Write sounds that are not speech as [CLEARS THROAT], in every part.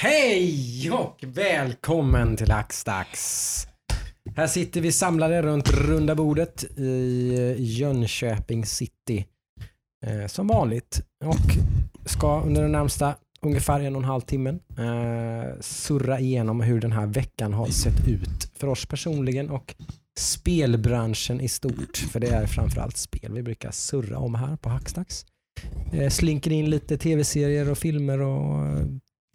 Hej och välkommen till Hackstacks. Här sitter vi samlade runt runda bordet i eh, Jönköping city. Eh, som vanligt och ska under den närmsta ungefär en och en halv timmen eh, surra igenom hur den här veckan har sett ut för oss personligen och spelbranschen i stort. För det är framförallt spel vi brukar surra om här på Hackstacks. Eh, slinker in lite tv-serier och filmer och eh,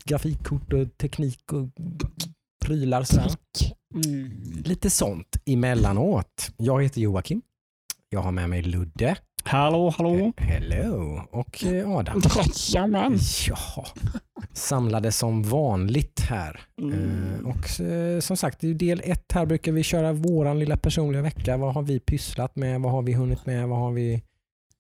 grafikkort och teknik och prylar. Sådär. Mm. Lite sånt emellanåt. Jag heter Joakim. Jag har med mig Ludde. Hallå, hallå. Hello. Och eh, Adam. [LAUGHS] Jajamän. Ja, samlade som vanligt här. Mm. Eh, Och eh, som sagt, i del ett här brukar vi köra våran lilla personliga vecka. Vad har vi pysslat med? Vad har vi hunnit med? Vad har vi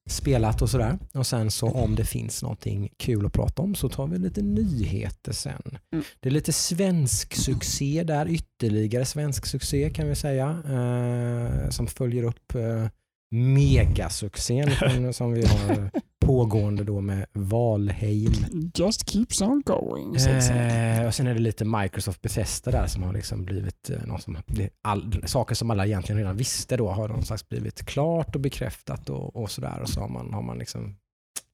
spelat och sådär. Och sen så om det finns någonting kul att prata om så tar vi lite nyheter sen. Mm. Det är lite svensk succé där, ytterligare svensk succé kan vi säga. Eh, som följer upp eh, megasuccén [LAUGHS] som- som vi har pågående då med Valheim. Just keeps on going. Eh, och sen är det lite Microsoft Bethesda där som har liksom blivit eh, något som, all, saker som alla egentligen redan visste då har någon slags blivit klart och bekräftat och, och sådär. Och så har man, har man liksom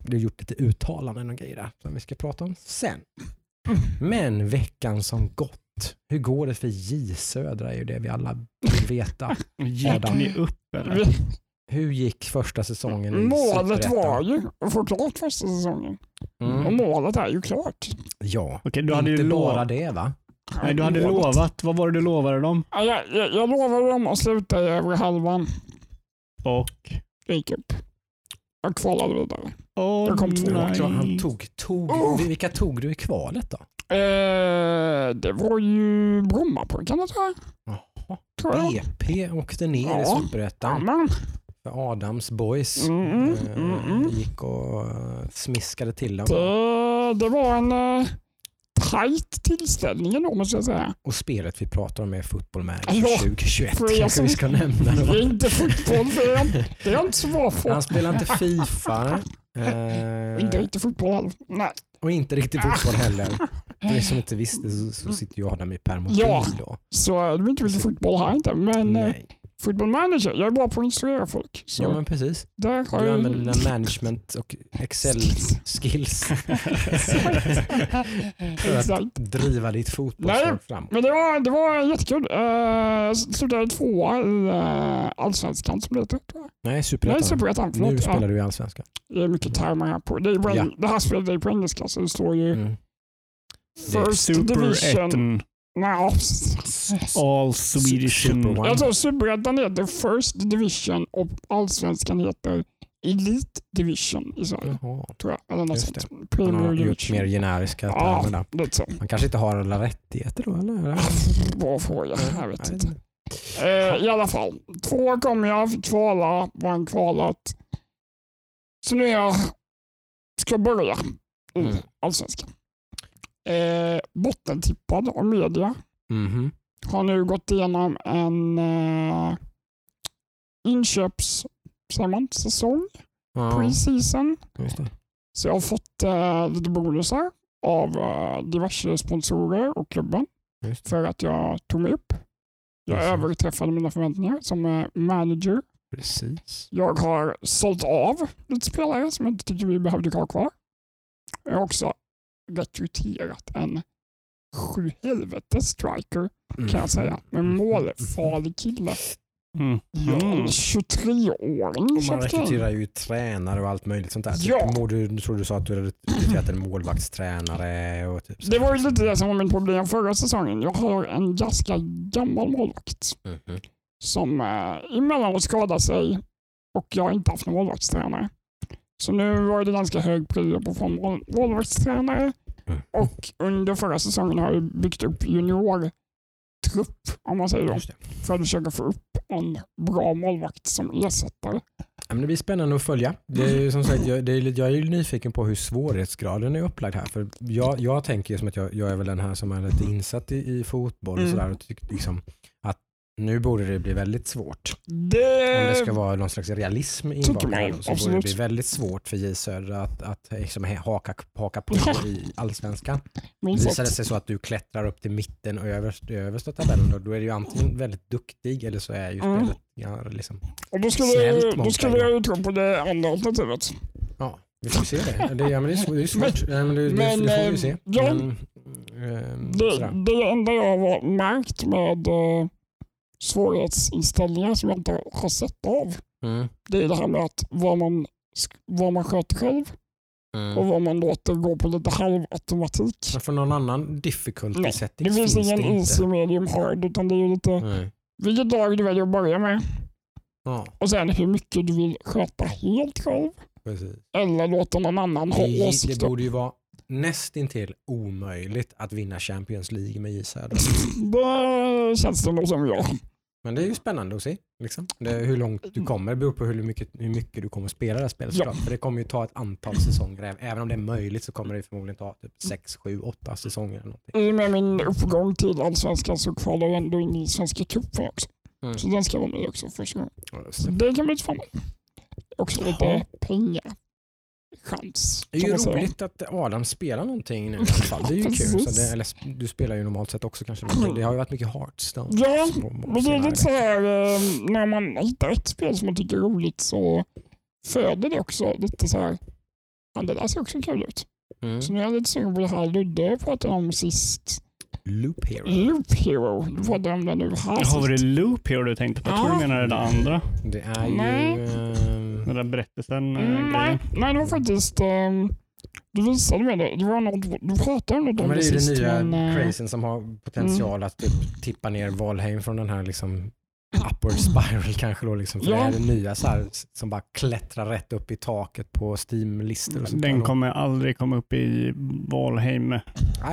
det har gjort lite uttalanden och grejer där som vi ska prata om sen. Men veckan som gått, hur går det för J Södra är ju det vi alla vill veta. [LAUGHS] Gick Adam. ni upp eller? Hur gick första säsongen i Målet Superettan? var ju att få klart första säsongen. Och Mm. målet är ju klart. Ja, Okej, du hade inte ju bara lovat. det va? Nej, du hade Målet. lovat. Vad var det du lovade dem? Ja, Jag, jag, jag lovade dem att sluta i övre halvan. Och? Gick upp. Jag kvalade vidare. Åh Jag kom två. nej. Ja, han tog, tog, Oh. Vilka tog du i kvalet då? Eh, det var ju Brommapojkarna tror jag. Jaha. Tror jag. BP åkte ner i Ja. Superettan Jajamän. För Adams boys. Mm, mm, eh, mm, mm. Gick och eh, smiskade till dem. Det, det var en uh, tajt tillställning ändå måste jag säga. Och spelet vi pratar om är Football Manager Ja, 2021 för er kanske vi ska nämna. Det Då. är inte fotboll, det är, det är inte så bra Han för. spelar inte Fifa [LAUGHS] Inte eh, riktigt fotboll. Nej. och inte riktigt fotboll heller. För er som inte visste så, så sitter ju Adam i permobil Ja. då. Så det är inte riktigt fotboll här inte. Men eh, Nej. Football manager, jag är bra på att instruera folk. Så Ja men precis. där har Du jag... använder dina management och Excel skills [LAUGHS] för att Exakt. driva ditt fotbollslag framåt. Men det var, det var jättekul. Uh, jag slutade tvåa i uh, Allsvenskan som det heter. Nej, Nej, Superettan. Superettan. Nu spelar du i Allsvenskan. det är mycket termer här på. Det, är på, Ja. det här spelet är på engelska så det står ju Mm. First Division. Superettan. Nej, All Swedish. Super One. tror Superettan heter First Division och Allsvenskan heter Elite Division i Sverige. Jaha. Tror jag. Eller något sånt. Man Premier har gjort mer generiska Ja. termer där. Man kanske inte har alla rättigheter då eller? Bra fråga. Jag vet inte. Eh, I alla fall. Två kom jag, fick kvala, vann kvalet. Så nu är jag, ska börja i Mm. Allsvenskan. Eh, bottentippad av media. Mhm. Har nu gått igenom en eh, inköps, man, säsong, Ja, pre-season. Så jag har fått eh, lite bonusar av eh, diverse sponsorer och klubben för att jag tog mig upp. Jag Jaså. överträffade mina förväntningar som eh, manager. Precis. Jag har sålt av lite spelare som jag inte tyckte vi behövde ha kvar. Jag har också rekryterat en sju helvetes striker Mm. kan jag säga. Med målfarlig kille. Mm. Ja, Mm. en 23-åring Och man rekryterar ju tränare och allt möjligt sånt där. Ja. Typ, du, tror du sa att du hade rekryterat en målvaktstränare och typ så. Det var ju lite det som var mitt problem förra säsongen. Jag har en ganska gammal målvakt Mhm. som eh, emellanåt skadar sig och jag har inte haft någon målvaktstränare. Så nu var det ganska hög prio på mål- målvaktstränare Mm. och under förra säsongen har jag byggt upp juniortrupp, om man säger då, det. för att försöka få upp en bra målvakt som ersättare. Ja, men det blir spännande att följa. Det är som sagt, jag, det är, jag är ju nyfiken på hur svårighetsgraden är upplagd här. För jag, jag tänker som att jag, jag är väl den här som är lite insatt i, i fotboll och Mm. sådär. Och tycker liksom Nu borde det bli väldigt svårt. Om Det, det ska vara någon slags realism inbakad så borde det bli väldigt svårt för J Södra att, att liksom haka, haka på i allsvenskan. Visar det sig så att du klättrar upp till mitten och överst, översta tabellen, då, då är du ju antingen väldigt duktig eller så är ju Mm. spelet ja, liksom, Och då skulle, snällt då mot skulle dig jag ju tro på det andra alternativet. ja, vi får se det. det, ja, men det, är, det är svårt, Men- men, det, men, det, det får vi eh, se. ja. Men, Det, sådär. det enda jag har märkt med uh, svårighetsinställningar som jag inte har sett av, Mm, det är det här med att vad man, vad man sköter själv mm. och vad man låter gå på lite halvautomatik. Men för någon annan difficulty Nej, settings Det finns finns ingen det easy, medium, hard, utan det är ju lite Nej. vilket lag du väljer att börja med Ja, och sen hur mycket du vill sköta helt själv precis. eller låta någon annan ha Det, det åsikter. borde ju vara nästintill omöjligt att vinna Champions League med J. Det [LAUGHS] känns det nog som jag. Men det är ju spännande att se. Liksom. Det, hur långt du kommer beror på hur mycket, hur mycket du kommer spela det här spelet. Ja. För det kommer ju ta ett antal säsonger. Även- om det är möjligt så kommer det förmodligen ta typ 6, 7, 8 säsonger. Eller. I och med min uppgång till allsvenskan så kvalar jag ändå in i Svenska cupen också. Mm. Så den ska vara med också första gången. Ja, det. det kan bli spännande. Också lite pengar. Chans. Det är ju roligt att Adam spelar någonting nu i alla fall. Det är ju [LAUGHS] kul. Så det, eller, du spelar ju normalt sett också kanske. Det har ju varit mycket Hearthstone. Ja, Men det är lite så här, eh, när man hittar ett spel som man tycker är roligt så föder det också lite så här, ja, det där ser också kul ut. Mm. Så nu är jag lite sugen på det här Ludde pratade om sist. Loop Hero. Loop Hero. Du det nu här Har vi sist. det loop hero du tänkte på? Jag tror du menar det där andra. Det är ju... Nej. ehm, Den där berättelsen äh, Mm, nej, nej, det var faktiskt, um, du visade mig det. Det var något, du pratade om något Ja, om men det det är ju sist. den nya men, eh, crazen som har potential att typ tippa ner Valheim från den här liksom upward spiral kanske då. Liksom, för Ja. det är det nya så här, som bara klättrar rätt upp i taket på Steam-listor. och Den kommer aldrig komma upp i Valheim. Nej,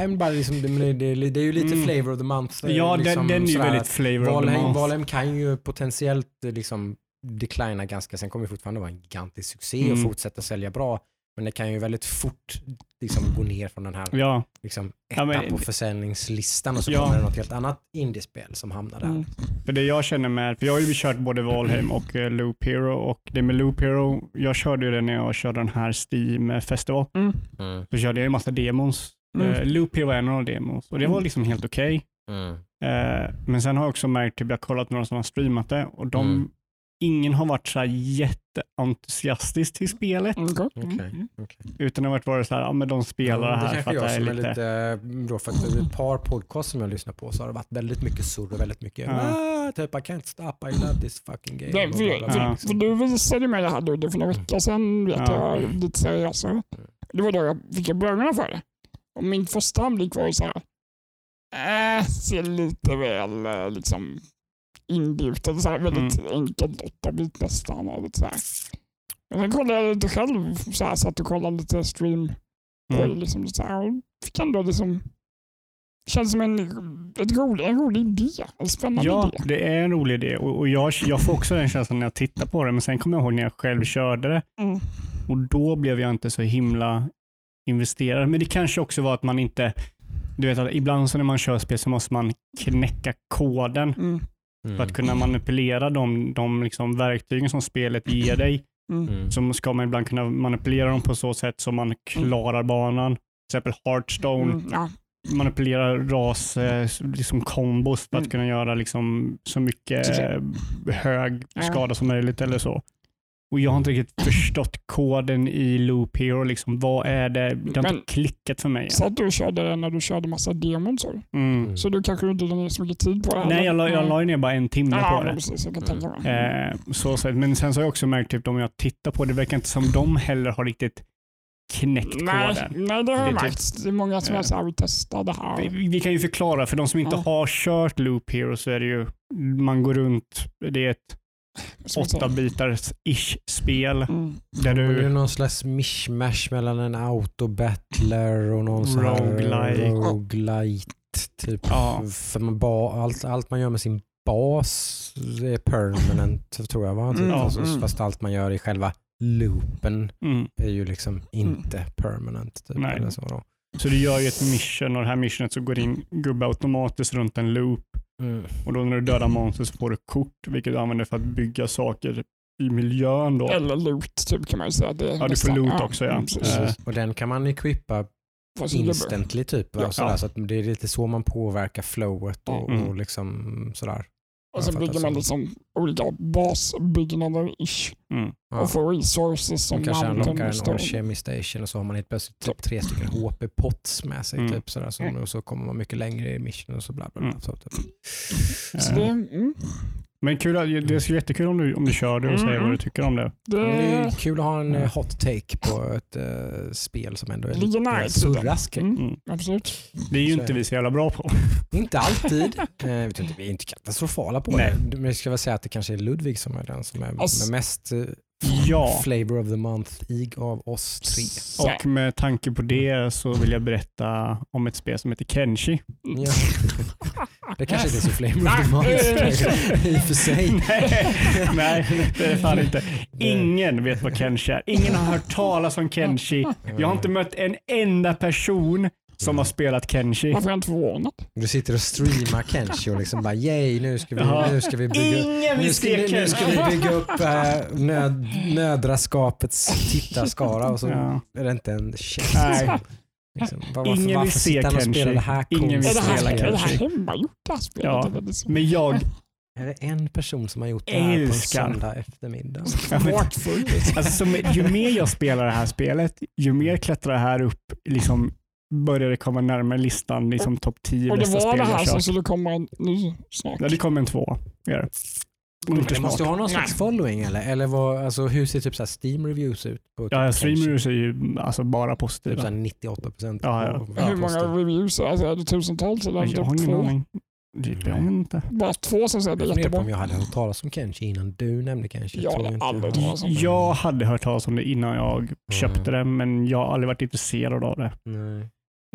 men bara liksom, det, det, det, är ju lite Mm. flavor of the month. eh, Ja, liksom, den, den är ju väldigt flavor of the Valheim, month. Valheim kan ju potentiellt eh, liksom declina ganska, sen kommer det fortfarande vara en gigantisk succé och Mm. fortsätta sälja bra. Men det kan ju väldigt fort liksom gå ner från den här Ja, liksom, Ja, etta men- på försäljningslistan och så Ja. kommer det något helt annat indiespel som hamnar där. Mm. för det jag känner med, för jag har ju kört både Valheim och eh, Loop Hero och det med Loop Hero, jag körde ju det när jag körde den här Steam Festival. Mm. Mm. Så körde jag en massa demos. Mm. Eh, Loop Hero var en av de demos och det var liksom helt okej. Mm. Eh, men sen har jag också märkt, typ, jag har kollat några som har streamat det och de, Mm. Ingen har varit så här jätteentusiastisk till spelet. Mm, okej. Okej, Mm. okej. Utan det har varit bara så här, ja men de spelar Ja, det det här kanske för att det är som är lite... lite, då för att det är ett par podcast som jag lyssnar på så har det varit väldigt mycket surr och väldigt mycket ah, typ I can't stop, I love this fucking game. Det, och bla, bla, för, bla, för, Ja. liksom. för du visade mig det här Ludde för några veckor sedan, vet Ja. jag, lite seriösare. Det var då jag fick upp ögonen för det. Och min första anblick var ju så här, äh, ser lite väl eh, liksom inbjutet, så här, väldigt Mm. enkelt, 8-bit nästan. Och lite så här. Men sen kollade jag lite själv, så här, satt och kollade lite stream Mm. det, liksom, så här, och fick ändå liksom, känns som en, ett rolig, en rolig idé, en spännande Ja, idé. det är en rolig idé och, och jag, jag får också den känslan när jag tittar på det, men sen kommer jag ihåg när jag själv körde det Mm. och då blev jag inte så himla investerad. Men det kanske också var att man inte, du vet att ibland så när man kör spel så måste man knäcka koden Mm. Mm. för att kunna manipulera de, de liksom verktygen som spelet ger dig. Mm. Mm. Så ska man ibland kunna manipulera dem på så sätt som man klarar banan. Till exempel Hearthstone Mm. Ja. manipulera ras, eh, liksom kombos för att Mm. kunna göra liksom så mycket hög skada som möjligt eller så. Och jag har inte riktigt förstått koden i Loop Hero. Liksom, vad är det? Det har Men- inte klickat för mig. Så att du körde det när du körde massa demon så. Mm. Mm. Så du kanske inte lade ner så mycket tid på det? Nej, jag la, jag la ju ner bara en timme ja, på det. precis. Jag kan Mm. tänka mig. Eh, så sett. Men sen så har jag också märkt, typ, om jag tittar på det, det verkar inte som de heller har riktigt knäckt nej, koden. nej, det har jag Det är typ- märkt. Det är många som så här, vi testar det här. Vi, vi kan ju förklara, för de som inte Ja. har kört Loop Hero så är det ju, man går runt, det är ett. Åtta bitars ish spel Mm. där Det är du någon slags mishmash mellan en autobattler och någon sån här Roguelike. roguelite. Typ. Ja. För man ba, allt, allt man gör med sin bas är permanent tror jag. Va? Typ. Mm, alltså, mm. Fast allt man gör i själva loopen mm. är ju liksom inte permanent. Typ, Nej. eller så då. Så du gör ju ett mission och det här missionet så går in gubbe automatiskt runt en loop Mm. Och då när du dödar monster så får du kort, vilket du använder för att bygga saker i miljön. Då. Eller loot typ kan man ju säga. Det är Ja, du får nästan- loot också, ja. precis. Eh, Och den kan man equippa instantly typ. Ja. Sådär, så att det är lite så man påverkar flowet och, Mm. och liksom sådär. Och fattar bygger man så. liksom olika basbyggnader ish Mm. Ja. och får resources som Man kanske en stone. alchemy station och så har man helt plötsligt typ tre stycken HP-pots med sig. Mm. Typ, sådär, så, och så kommer man mycket längre i mission och så bla bla bla. Mm. Så, typ. Så det, mm, Men kul, det vara jättekul om du, om du kör det och säger Mm. vad du tycker om det. det, är kul att ha en Mm. eh, hot take på ett eh, spel som ändå är lite nära i tiden. surras kring. mm, Mm. absolut. Det är ju Så inte är vi så jävla bra på. [LAUGHS] Inte alltid. [LAUGHS] Eh, vet inte, vi är inte katastrofala på Nej. det. Men jag ska väl säga att det kanske är Ludvig som är den som är Alltså- med mest eh, Ja. flavor of the month-ig av oss tre. Så, Och med tanke på det så vill jag berätta om ett spel som heter Kenshi. Ja. [LAUGHS] Det kanske inte är så month [LAUGHS] i och för sig. nej, nej, det är det fan inte. Ingen vet vad Kenshi är. Ingen har hört talas om Kenshi. Jag har inte mött en enda person som har spelat Kenshi. varför är jag inte förvånad? Du sitter och streamar Kenshi och liksom bara yay, nu ska vi, Ja. nu ska vi bygga Ingen nu ska, nu, nu ska vi bygga upp äh, nöd, nödraskapets tittarskara och så Ja. är det inte en. Nej. Liksom, varför, Ingen vill se Kenshi. det här Ingen vill spela är det här Kenshi. hemmagjort det här spelet? Ja. Men jag Är det en person som har gjort det här på en söndag eftermiddag? [LAUGHS] Ja, men-. Alltså, som, ju mer jag spelar det här spelet, ju mer klättrar det här upp, liksom, börjar det komma närmare listan, liksom topp 10 Och det bästa var spel det här som skulle komma en ny snart. Ja, det kommer en två. Inte Det måste ju ha någon slags following eller? Eller vad, alltså, hur ser typ så här Steam reviews ut? På typ Ja, Kenshi? streamers är ju alltså bara Typ så positiva. här 98 procent. Ja, ja. Hur många reviews? Alltså, är det tusentals eller Men jag har typ ingen aning. Typ, Jag vet inte. Bara två som säger det Jag är jättebra. om jag hade hört talas om Kenshi innan du nämnde Kenshi. Jag tror hade aldrig har. talas om det. Jag hade hört talas om det innan jag köpte det, men jag har aldrig varit intresserad av det. Nej.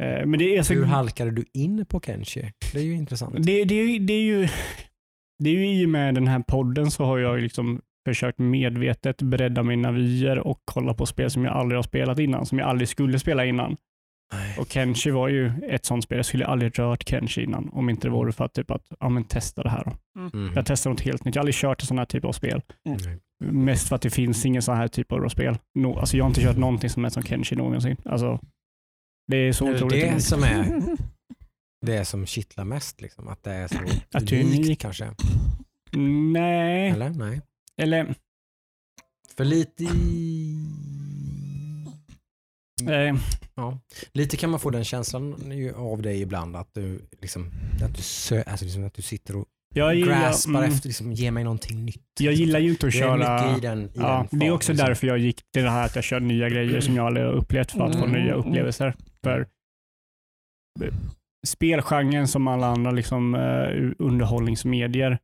Eh, Men det är så... Hur halkade du in på Kenshi? Det är ju intressant. Det, det, det är ju... Det är ju i och med den här podden så har jag liksom försökt medvetet bredda mina vyer och kolla på spel som jag aldrig har spelat innan, som jag aldrig skulle spela innan. Nej. Och Kenshi var ju ett sånt spel. Jag skulle aldrig rört Kenshi innan om inte det vore för att, typ att ja, men testa det här. Då. Mm. Jag testar något helt nytt. Jag har aldrig kört en sån här typ av spel. Nej. Mest för att det finns ingen sån här typ av spel. No, alltså jag har inte kört någonting som är som Kenshi någonsin. Alltså, det är så Är det otroligt det unikt. som är [LAUGHS] det som kittlar mest? Liksom? Att det är så [CLEARS THROAT] Att unikt unikt. kanske? Nej, Eller? Nej. eller För lite i... eh, Ja. Lite kan man få den känslan av dig ibland att du, liksom, att du, sö, alltså liksom att du sitter och jag, graspar mm, efter, liksom, ge mig någonting nytt. jag gillar ju inte att det är köra... i den, i Ja, den det är också liksom. därför jag gick till det här att jag kör nya grejer som jag aldrig har upplevt för att få Mm. nya upplevelser. För spelgenren som alla andra liksom, eh, underhållningsmedier,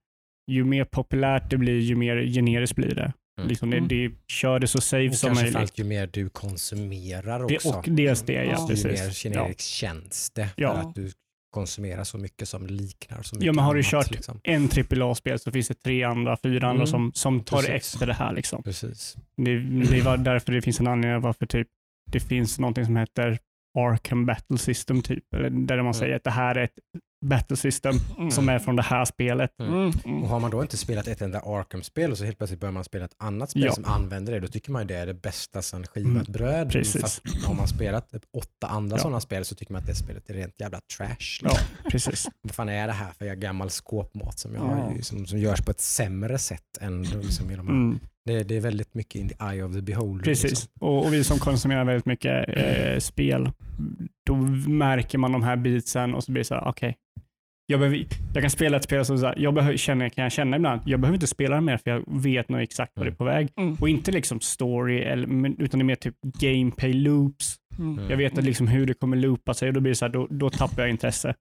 ju mer populärt det blir, ju mer generiskt blir det. Mm. Liksom det, Mm. det kör det så safe Och som möjligt. framförallt ju mer du konsumerar Det, också. och dels det, ja. Ja. ju mer Precis. Ja. generiskt känns det. Ja. För att du konsumerar så mycket som liknar så mycket Ja, men har du annat, kört Liksom. en AAA-spel så finns det tre andra, fyra andra Mm. som, som tar Precis. efter det här. Liksom. Precis. Det, det var därför det finns en anledning varför typ, det finns någonting som heter Arkham Battle System, typ. Eller där man säger att det här är ett battle system Mm. som är från det här spelet. Mm, mm. Och har man då inte spelat ett enda Arkham-spel och så helt plötsligt börjar man spela ett annat spel Ja. som använder det, då tycker man ju det är det bästa sedan skivat Mm, bröd. precis. Fast har man spelat typ åtta andra Ja. sådana spel så tycker man att det spelet är rent jävla trash. Ja, precis. [LAUGHS] Vad fan är det här för jag gammal skåpmat som, jag Ja. som, som görs på ett sämre sätt än liksom i de här. Mm, Det, det är väldigt mycket in the eye of the beholder. precis. Liksom. Och, och vi som konsumerar väldigt mycket eh, spel, då märker man de här beatsen och så blir det så här, okej. Jag, behöver, jag kan spela ett spel som så här, jag behöver, känner, kan jag känna ibland, jag behöver inte spela det mer för jag vet nog exakt vad det är på väg. Mm. Och inte liksom story, eller, utan det är mer typ gameplay loops. Mm. Jag vet att liksom hur det kommer loopa sig och då blir det så här, då, då tappar jag intresse.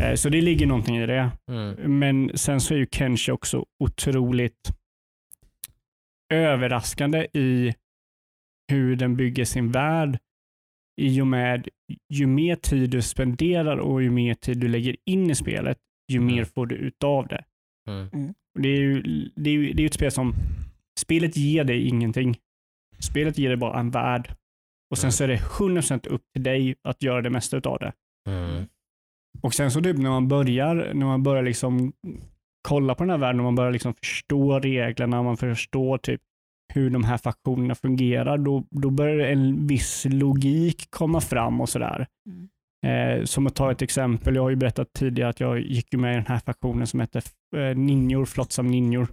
Eh, Så det ligger någonting i det. Mm. Men sen så är ju Kenshi också otroligt överraskande i hur den bygger sin värld i och med ju mer tid du spenderar och ju mer tid du lägger in i spelet, ju mer får du ut av det. Mm. Och Det är ju det är, ju- det är ju ett spel som, spelet ger dig ingenting. Spelet ger dig bara en värld. Och sen Mm. så är det 100% upp till dig att göra det mesta av det. Mm. Och sen så typ när man börjar, när man börjar liksom kolla på den här världen och man börjar liksom förstå reglerna, man förstår typ hur de här faktionerna fungerar, då, då börjar en viss logik komma fram och sådär. Mm. Eh, som att ta ett exempel, jag har ju berättat tidigare att jag gick med i den här faktionen som heter eh, Ninjor, Flotsam Ninjor.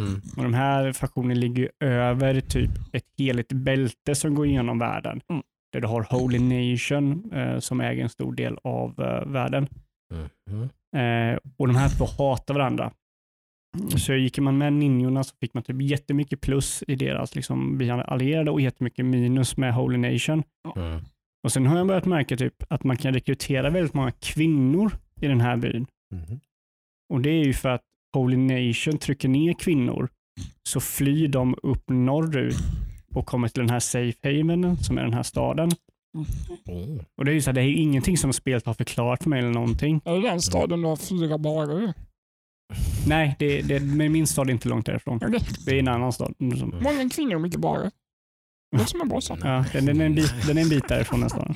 Mm. Och de här faktionerna ligger över typ ett heligt bälte som går igenom världen. Mm. Där du har Holy Nation eh, som äger en stor del av eh, världen. Mm. Eh, och de här två hatar varandra. Så gick man med ninjorna så fick man typ jättemycket plus i deras liksom, allierade och jättemycket minus med Holy Nation. Mm. Och sen har jag börjat märka typ att man kan rekrytera väldigt många kvinnor i den här byn. Mm. Och det är ju för att Holy Nation trycker ner kvinnor så flyr de upp norrut och kommer till den här safe haven som är den här staden. Oh. Och det är ju så här, det är ingenting som spelet har förklarat för mig eller någonting. Är det den staden du har fyra barer? Nej, det, det, men min stad är inte långt därifrån. Okej. Det är en annan stad. Många kvinnor och mycket barer. Det låter som en bra stad. ja, den, den, är en bit, den är en bit därifrån nästan.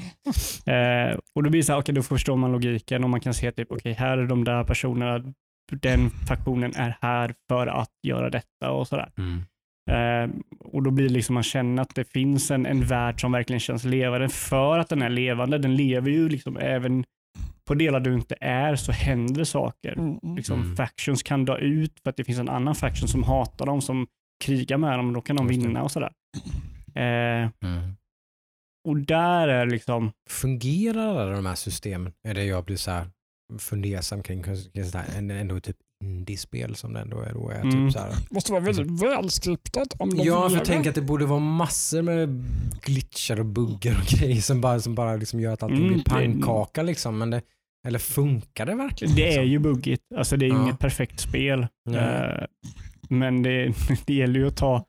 Eh, och då blir det så här, okej, då förstår man logiken och man kan se typ, okej, här är de där personerna, den faktionen är här för att göra detta och sådär. Mm. Eh, och då blir det liksom man känner att det finns en, en värld som verkligen känns levande. För att den är levande, den lever ju liksom även på delar du inte är så händer saker. Mm, mm. Liksom, Mm. Factions kan dö ut för att det finns en annan faction som hatar dem, som krigar med dem och då kan de vinna och sådär. Eh, Mm. och där är liksom, Fungerar alla de här systemen? Är det jag blir så här fundersam kring. ändå typ indiespel som det ändå är. Då är Mm. typ så här. måste vara väldigt välskriptat om de Ja, för jag tänker att det borde vara massor med glitchar och buggar och [LAUGHS] grejer som bara, som bara liksom gör att allting Mm, blir pannkaka. Liksom. Men det, eller funkar det verkligen? det är liksom? ju buggigt. Alltså det är Ja. inget perfekt spel. Nej. Eh, men det, [LAUGHS] det gäller ju att ta,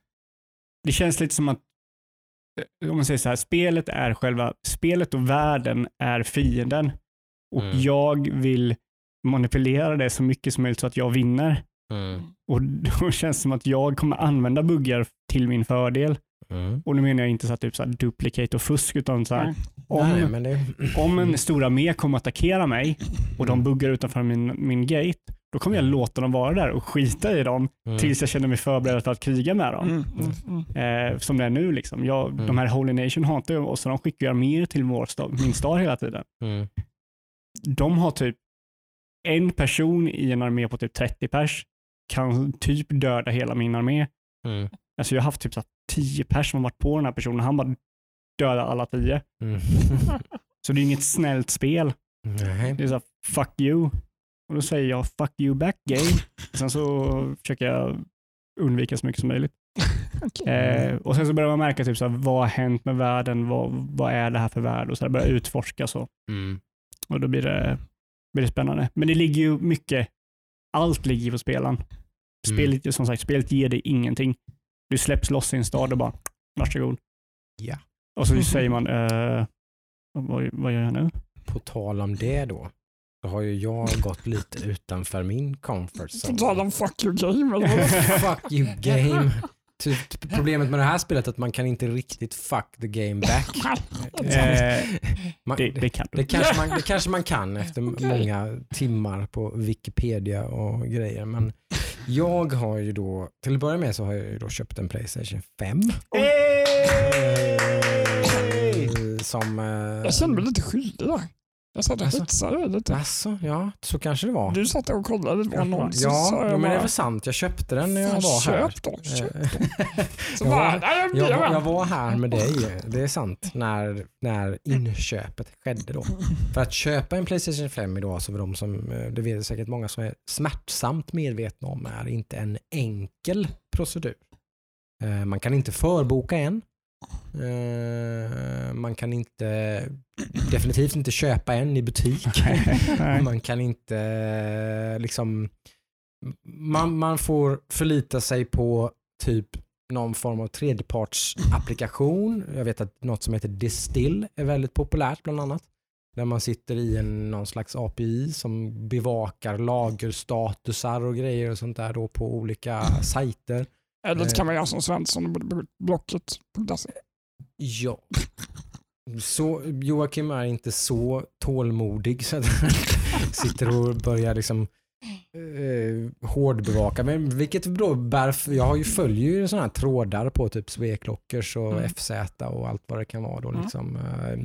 det känns lite som att, eh, om man säger så här, spelet är själva, spelet och världen är fienden. Och Mm. jag vill manipulera det så mycket som möjligt så att jag vinner. Mm. Och [LAUGHS] då känns det som att jag kommer använda buggar till min fördel. Mm. Och nu menar jag inte så här, typ så här duplicate och fusk, utan så här, Mm. om, Nej, men det, om en stor armé kommer att attackera mig och de Mm. buggar utanför min, min gate, då kommer jag låta dem vara där och skita i dem Mm. tills jag känner mig förberedd för att kriga med dem. Mm, mm, mm. Eh, som det är nu. Liksom. Jag, Mm. De här Holy Nation hatar ju oss och de skickar arméer till vår stad, min stad hela tiden. Mm. De har typ en person i en armé på typ 30 pers kan typ döda hela min armé. Mm. Alltså jag har haft typ så här 10 pers som har varit på den här personen. Han bara dödar alla 10. Mm. [LAUGHS] Så det är inget snällt spel. Nej. Det är så här, fuck you. Och då säger jag fuck you back game. [LAUGHS] Sen så försöker jag undvika så mycket som möjligt. [LAUGHS] Okej. Eh, och sen så börjar man märka typ så här, vad har hänt med världen? Vad, vad är det här för värld? Och så börjar utforska så. Mm. Och då blir det, blir det spännande. Men det ligger ju mycket, allt ligger ju på spelaren. Spelet, som sagt, spelet ger dig ingenting. Du släpps loss i en stad och bara, varsågod. Ja. Och så [LAUGHS] säger man, eh, vad, vad gör jag nu? På tal om det då, så har ju jag gått lite utanför min comfort På tal zone. om fuck you game [LAUGHS] fuck you game. Typ, problemet med det här spelet är att man kan inte riktigt fuck the game back. [LAUGHS] Eh, Man, det, det, kan det, kanske man, det kanske man kan [LAUGHS] efter Okej. många timmar på Wikipedia och grejer. Men jag har ju då, till att börja med så har jag ju då köpt en Playstation 5. Eh, Som... eh, Jag kände mig lite skyldig där. Jag satt och Alltså. hetsade lite. Alltså, ja, så kanske det var. Du satt och kollade på så Ja, sa ja, men det är väl sant. Jag köpte den när jag var här. köp då, köp Eh, [LAUGHS] så jag, var, jag jag, var här med dig, det är sant, [LAUGHS] när, när inköpet skedde då. För att köpa en Playstation 5 idag, så för de som, eh, det vet säkert många som är smärtsamt medvetna om, är inte en enkel procedur. Eh, Man kan inte förboka en. Eh, Man kan inte, definitivt inte köpa en i butik. [LAUGHS] Man kan inte liksom, man, man får förlita sig på typ någon form av tredjepartsapplikation. Jag vet att något som heter Distill är väldigt populärt bland annat. Där man sitter i en, någon slags API som bevakar lagerstatusar och grejer och sånt där då på olika sajter. Eller så kan man göra som Svensson och Blocket.se. Ja. Så Joakim är inte så tålmodig så att [LAUGHS] sitter och börjar liksom eh, hårdbevaka. Men vilket då bär, jag har ju följer ju sådana här trådar på typ Sveklockers och Mm. FZ och allt vad det kan vara då Mm. liksom. Eh,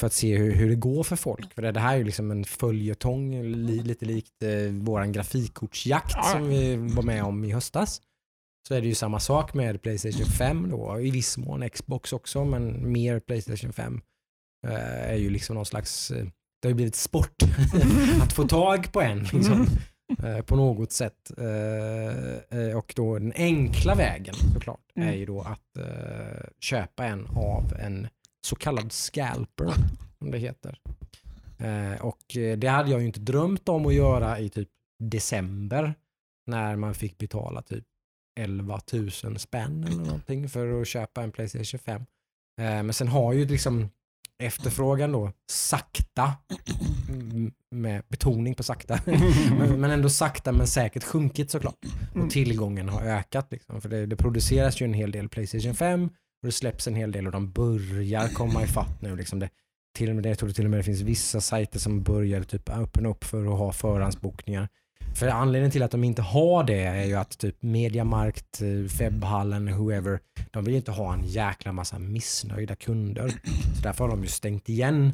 för att se hur, hur det går för folk. För det, det här är ju liksom en följetong, li, lite likt eh, våran grafikkortsjakt Ja. som vi var med om i höstas. Så är det ju samma sak med Playstation 5 då, i viss mån Xbox också, men mer Playstation 5 eh, är ju liksom någon slags, eh, det har ju blivit sport [LAUGHS] att få tag på en liksom, eh, på något sätt. Och då den enkla vägen såklart är Mm. ju då att köpa en av en så kallad scalper, som det heter. Och det hade jag ju inte drömt om att göra i typ december när man fick betala typ 11 000 spänn eller någonting för att köpa en Playstation 5. Eh, men sen har ju liksom efterfrågan då sakta, med betoning på sakta, [LAUGHS] men, ändå sakta men säkert sjunkit såklart. Och tillgången har ökat. Liksom. För det, det produceras ju en hel del Playstation 5 och det släpps en hel del och de börjar komma ifatt nu. Liksom det, till och med, jag tror till och med det finns vissa sajter som börjar typ öppna upp för att ha förhandsbokningar. För anledningen till att de inte har det är ju att typ Mediamarkt, eh, Webbhallen, whoever, de vill ju inte ha en jäkla massa missnöjda kunder. Så därför har de ju stängt igen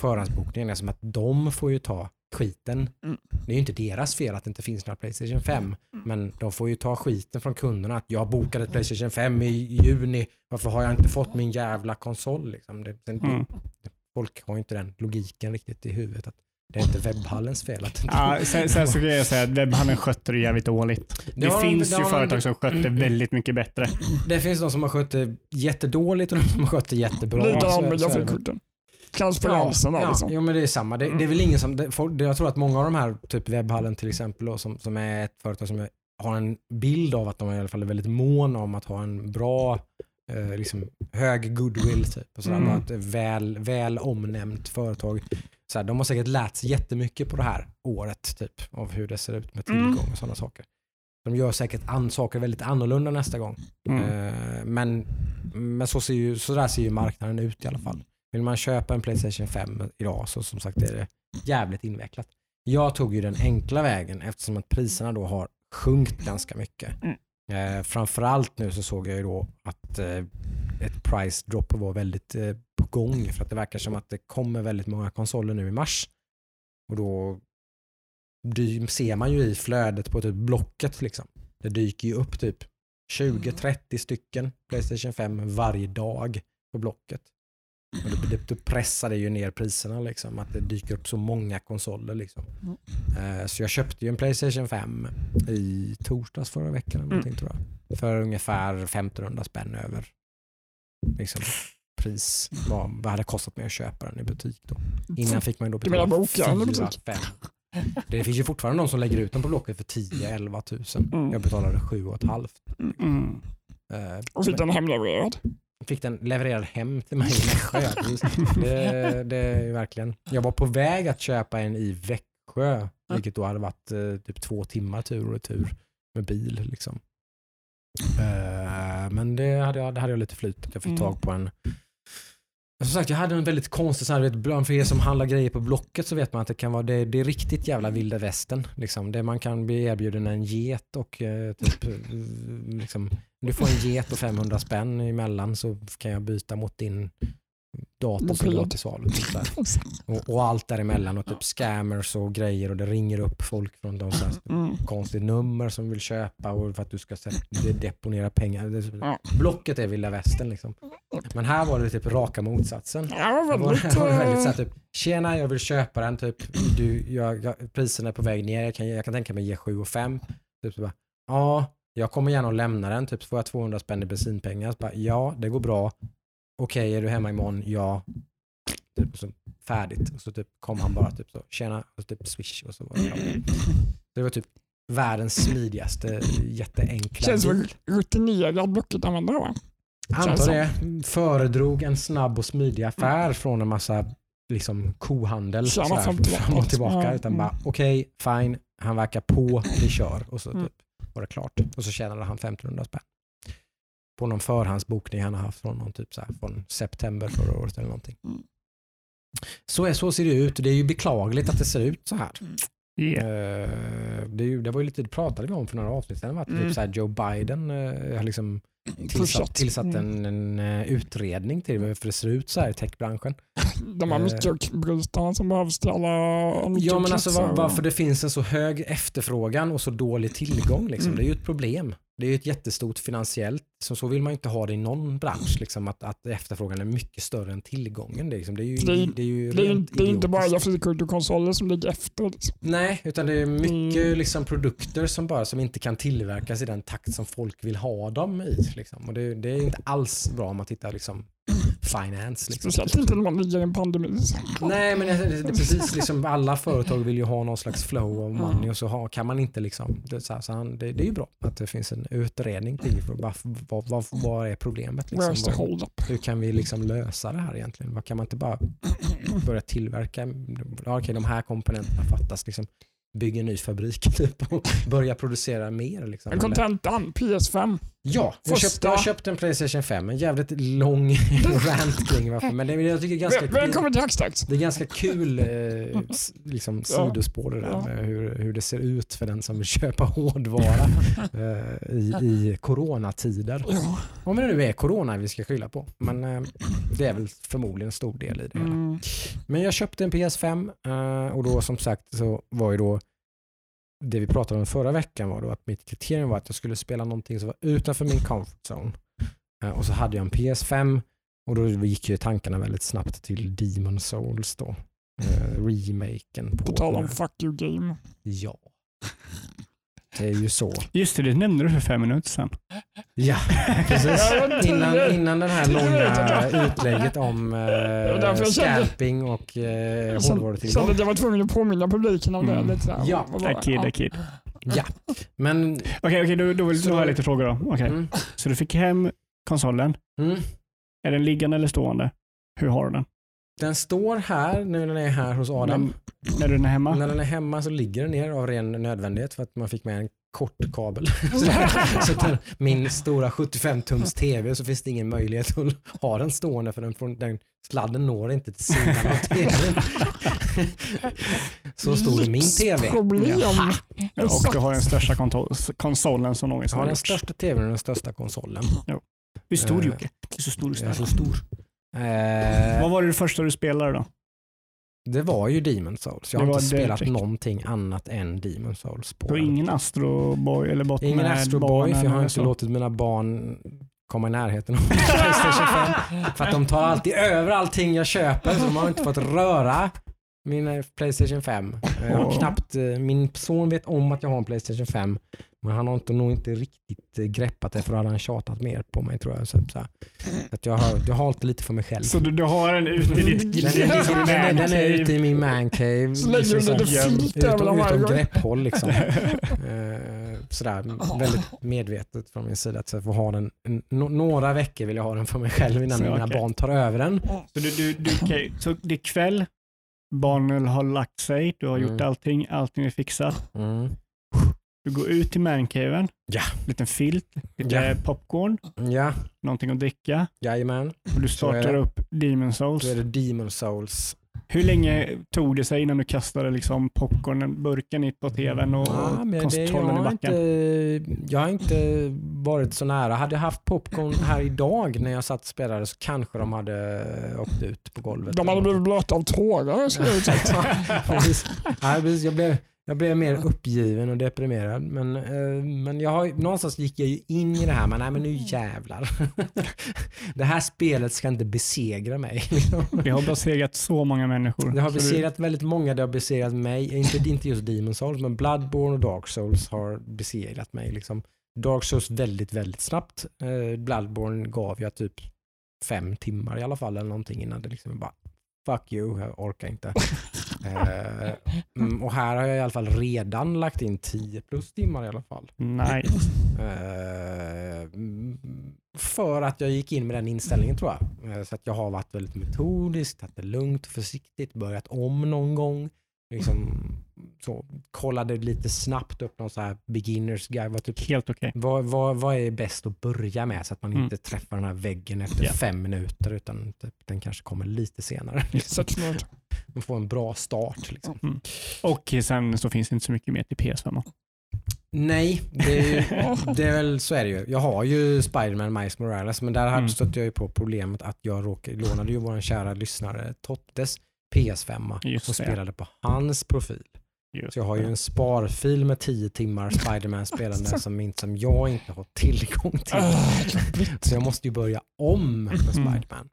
förhandsbokningen eftersom att de får ju ta skiten. Mm. Det är ju inte deras fel att det inte finns några Playstation 5, men de får ju ta skiten från kunderna att jag bokade ett Playstation 5 i juni, varför har jag inte fått min jävla konsol? Liksom. Det, det, Mm. Folk har ju inte den logiken riktigt i huvudet. Att det är inte webbhallens fel att inte Ja, sen, sen så kan jag säga att webbhandeln skötte det jävligt dåligt. Det, Det har finns det ju företag som skötte Mm. väldigt mycket bättre. Det finns de som har skött det jättedåligt och de som har skött det jättebra. Så är det väl. grafikkorten. Transparensen där ja, liksom. Jo men det är samma. Det, det är väl ingen som, det, folk, det, jag tror att många av de här, typ webbhallen till exempel, och som, som är ett företag som har en bild av att de i alla fall är väldigt måna om att ha en bra, eh, liksom hög goodwill typ. Och sådär, Mm. Ett väl, väl omnämnt företag. Så här, de har säkert lärt sig jättemycket på det här året typ, av hur det ser ut med Mm. tillgång och sådana saker. De gör säkert an, saker väldigt annorlunda nästa gång. Mm. Eh, men men så, ser ju, så där ser ju marknaden ut i alla fall. Vill man köpa en Playstation 5 idag så som sagt är det jävligt invecklat. Jag tog ju den enkla vägen eftersom att priserna då har sjunkit ganska mycket. Mm. Eh, framförallt nu så såg jag ju då att eh, ett price drop var väldigt eh, på gång för att det verkar som att det kommer väldigt många konsoler nu i mars. Och då ser man ju i flödet på typ Blocket liksom. Det dyker ju upp typ 20-30 stycken Playstation 5 varje dag på Blocket. Och det, det pressar det ju ner priserna liksom, att det dyker upp så många konsoler liksom. Eh, så jag köpte ju en Playstation 5 i torsdags förra veckan eller någonting tror jag. För ungefär 1500 spänn över liksom, pris. Vad, vad hade kostat mig att köpa den i butik då. Innan fick man då betala bokaren i 4 butik? 5 Det finns ju fortfarande någon som lägger ut den på Blocket för 10-11 tusen. Mm. Jag betalade 7 500. Mm. Eh, Och fick den hemlevererad. fick den levererad hem till mig i Nässjö. det, det är verkligen. Jag var på väg att köpa en i Växjö, vilket då hade varit eh, typ två timmar tur och retur med bil. Liksom. Men det hade, jag, det hade jag lite flyt. Jag fick Mm. tag på en Som sagt, jag hade en väldigt konstig, så här, vet, för er som handlar grejer på Blocket så vet man att det kan vara, det, det är riktigt jävla vilda västern. Liksom. Det man kan bli erbjuden en get och eh, typ, liksom, du får en get och 500 spänn emellan så kan jag byta mot din dator som har till salu. Typ [LAUGHS] och, och allt däremellan och typ scammers och grejer och det ringer upp folk från de här, Mm. konstigt nummer som vill köpa och för att du ska deponera pengar. Det. Blocket är vilda västern liksom. Men här var det typ raka motsatsen. Ja, var var, väldigt... det var väldigt så eh, här, typ, tjena jag vill köpa den, typ, du, jag, jag, priserna är på väg ner, jag kan, jag kan tänka mig ge 7 och 5. Typ, så bara, ja, jag kommer gärna att lämna den, typ, så får jag 200 spänn i bensinpengar. Bara, ja, det går bra. Okej, är du hemma imorgon? Ja. Typ, så, färdigt. Och så typ, kom han bara typ så, tjena, och typ swish och så var det. Det var typ världens smidigaste, jätteenkla Känns som rutinerad Blocket-användare va? Antar det. Föredrog en snabb och smidig affär från en massa liksom, kohandel Tjäna sådär, 50 fram och tillbaka. Ja, Utan mm. bara okej, fine, han verkar på, vi kör. Och så Mm. typ, var det klart. Och så tjänade han 1500 spänn. På någon förhandsbokning han har haft från, någon typ så här, från september förra året eller någonting. Mm. Så, är, så ser det ut. Det är ju beklagligt att det ser ut så här. Yeah. Eh, det, är ju, det var ju lite, det pratade vi om för några avsnitt sedan. Att Mm. typ så här Joe Biden eh, har liksom tillsatt, tillsatt Mm. en, en eh, utredning till varför det ser ut så här i techbranschen. [LAUGHS] De här Eh. mikrobrytarna som behövs till alla Ja men alltså var, varför det finns en så hög efterfrågan och så dålig tillgång. Liksom. Mm. Det är ju ett problem. Det är ju ett jättestort finansiellt, så, så vill man ju inte ha det i någon bransch. Liksom, att, att efterfrågan är mycket större än tillgången. Det är, liksom, det är ju, Det det är ju Det det är inte bara idiotiskt. grafikkonsoler som ligger efter. Liksom. Nej, utan det är mycket Mm. liksom, produkter som bara som inte kan tillverkas i den takt som folk vill ha dem i. Liksom. Och det, det är inte alls bra om man tittar liksom, finance. Liksom. Speciellt inte när man ligger i en pandemi. Nej, men det, är precis liksom, alla företag vill ju ha någon slags flow of money och så ha, kan man inte liksom, det, så här, så han, det, det är ju bra att det finns en utredning till vad, vad, vad, vad är problemet. Liksom, vad, hur kan vi liksom lösa det här egentligen? Vad kan man inte bara börja tillverka? Ja, okej, de här komponenterna fattas. Liksom, bygga en ny fabrik [LAUGHS] typ, och börja producera mer. Liksom. Men kontentan, PS5. Ja, jag köpte, jag köpte en Playstation 5. En jävligt lång [LAUGHS] rant kring varför. Men det, jag tycker det är ganska, Väl- Välkommen till Hackstacks. det är ganska kul eh, liksom, Ja. sidospår det där Ja. med hur, hur det ser ut för den som vill köpa hårdvara [LAUGHS] eh, i, i coronatider. Ja. Om det nu är corona vi ska skylla på. Men eh, det är väl förmodligen en stor del i det hela. Mm. Men jag köpte en PS5 eh, och då som sagt så var ju då det vi pratade om förra veckan var då att mitt kriterium var att jag skulle spela någonting som var utanför min comfort zone. Eh, och så hade jag en PS5 och då gick ju tankarna väldigt snabbt till Demon Souls då. Eh, remaken på, På tal om fuck you game. Ja. Det är ju så. Just det, det nämnde du för fem minuter sedan. Ja, precis. Innan, innan den här långa utlägget om eh, jag kände- scalping och eh, Sen, sen hårdvarutillgång. att jag var tvungen att påminna publiken om Mm. det. Lite där. Ja? A kid, a kid. Ja, men Okej, okej, då, då, vill- Så- då har jag lite frågor då. Okej. mm, Så du fick hem konsolen. mm. Är den liggande eller stående? Hur har du den? Den står här när den är här hos Adam. Men, när den är hemma? När den är hemma så ligger den ner av ren nödvändighet för att man fick med en kort kabel. [LAUGHS] så den, min stora 75-tums TV så finns det ingen möjlighet att ha den stående för den, får- den sladden når inte till sidan av TVn. [LAUGHS] så stor är min TV. Problem. Och du har den största konsolen som någonsin Jag har har den gjorts. största TVn och den största konsolen. Hur stor Eh, Jocke? Du är så stor. Den är stor. så stor. Eh, Vad var det första du spelade då? det var ju Demon Souls. Jag har inte spelat direkt. någonting annat än Demon Souls. På den. ingen Astro Boy eller bot Ingen Astro Boy för jag har inte så? låtit mina barn komma i närheten av Playstation 5. För att de tar alltid över allting jag köper så de har inte fått röra min Playstation 5. Eh, Jag har knappt, eh, min son vet om att jag har en Playstation 5 men han har inte, nog inte riktigt eh, greppat det för då hade han tjatat mer på mig tror jag. Så, så, att jag, har, jag har hållit lite för mig själv. Så du, du har den ute i ditt Den, den, den, är, den är ute i min mancave. Så lägger du liksom filt över utom, grepphåll liksom. [LAUGHS] Eh, sådär, väldigt medvetet från min sida att jag får ha den. Några veckor vill jag ha den för mig själv innan Så, mina okej. barn tar över den. Så, du, du, du, okej, så det är kväll, barnen har lagt sig, du har gjort Mm. allting, allting är fixat. Mm. Du går ut till mancaven, Ja. liten filt, lite Ja. popcorn, Ja, någonting att dricka jajamän. och du startar upp Demon Souls. Då är det Demon Souls. Hur länge tog det sig innan du kastade liksom popcornen, burken in på tvn och Ja, konsttrollen i har backen? inte, jag har inte varit så nära. Hade jag haft popcorn här idag när jag satt och spelade så kanske de hade åkt ut på golvet. De hade blivit blöta av tårar. [LAUGHS] Ja, precis. Jag, blev, jag blev mer uppgiven och deprimerad. Men, eh, men jag har, någonstans gick jag ju in i det här, men nej men nu jävlar. [LAUGHS] det här spelet ska inte besegra mig. [LAUGHS] liksom. Det har besegrat så många människor. Det har Så du- besegrat väldigt många, det har besegrat mig. Inte, inte just Demon Souls, men Bloodborne och Dark Souls har besegrat mig. Liksom. Dark Souls väldigt, väldigt snabbt. Eh, Bloodborne gav jag typ fem timmar i alla fall eller någonting innan det liksom bara fuck you, jag orkar inte. [LAUGHS] eh, mm, och här har jag i alla fall redan lagt in 10 plus timmar i alla fall. Nice. Eh, för att jag gick in med den inställningen tror jag. Eh, Så att jag har varit väldigt metodisk, tagit det lugnt och försiktigt, börjat om någon gång. liksom, så, kollade lite snabbt upp någon så här beginners guide. Vad, typ, Helt okej. vad, vad, vad är bäst att börja med så att man Mm. inte träffar den här väggen efter Ja. fem minuter utan typ, den kanske kommer lite senare. Liksom. [LAUGHS] Man får en bra start. Liksom. Och sen så finns det inte så mycket mer till PS5. Nej, det är, ju, [LAUGHS] det är väl så är det ju. Jag har ju Spider-Man Miles Morales men där Mm. mm. stötte jag ju på problemet att jag råkade, lånade ju vår kära lyssnare Tottes PS5 Just och det. spelade på hans profil. Just Så jag har ju en sparfil med 10 timmar Spider-Man spelande [LAUGHS] som, inte, som jag inte har tillgång till. Ah. Så jag måste ju börja om med Mm. Spider-Man.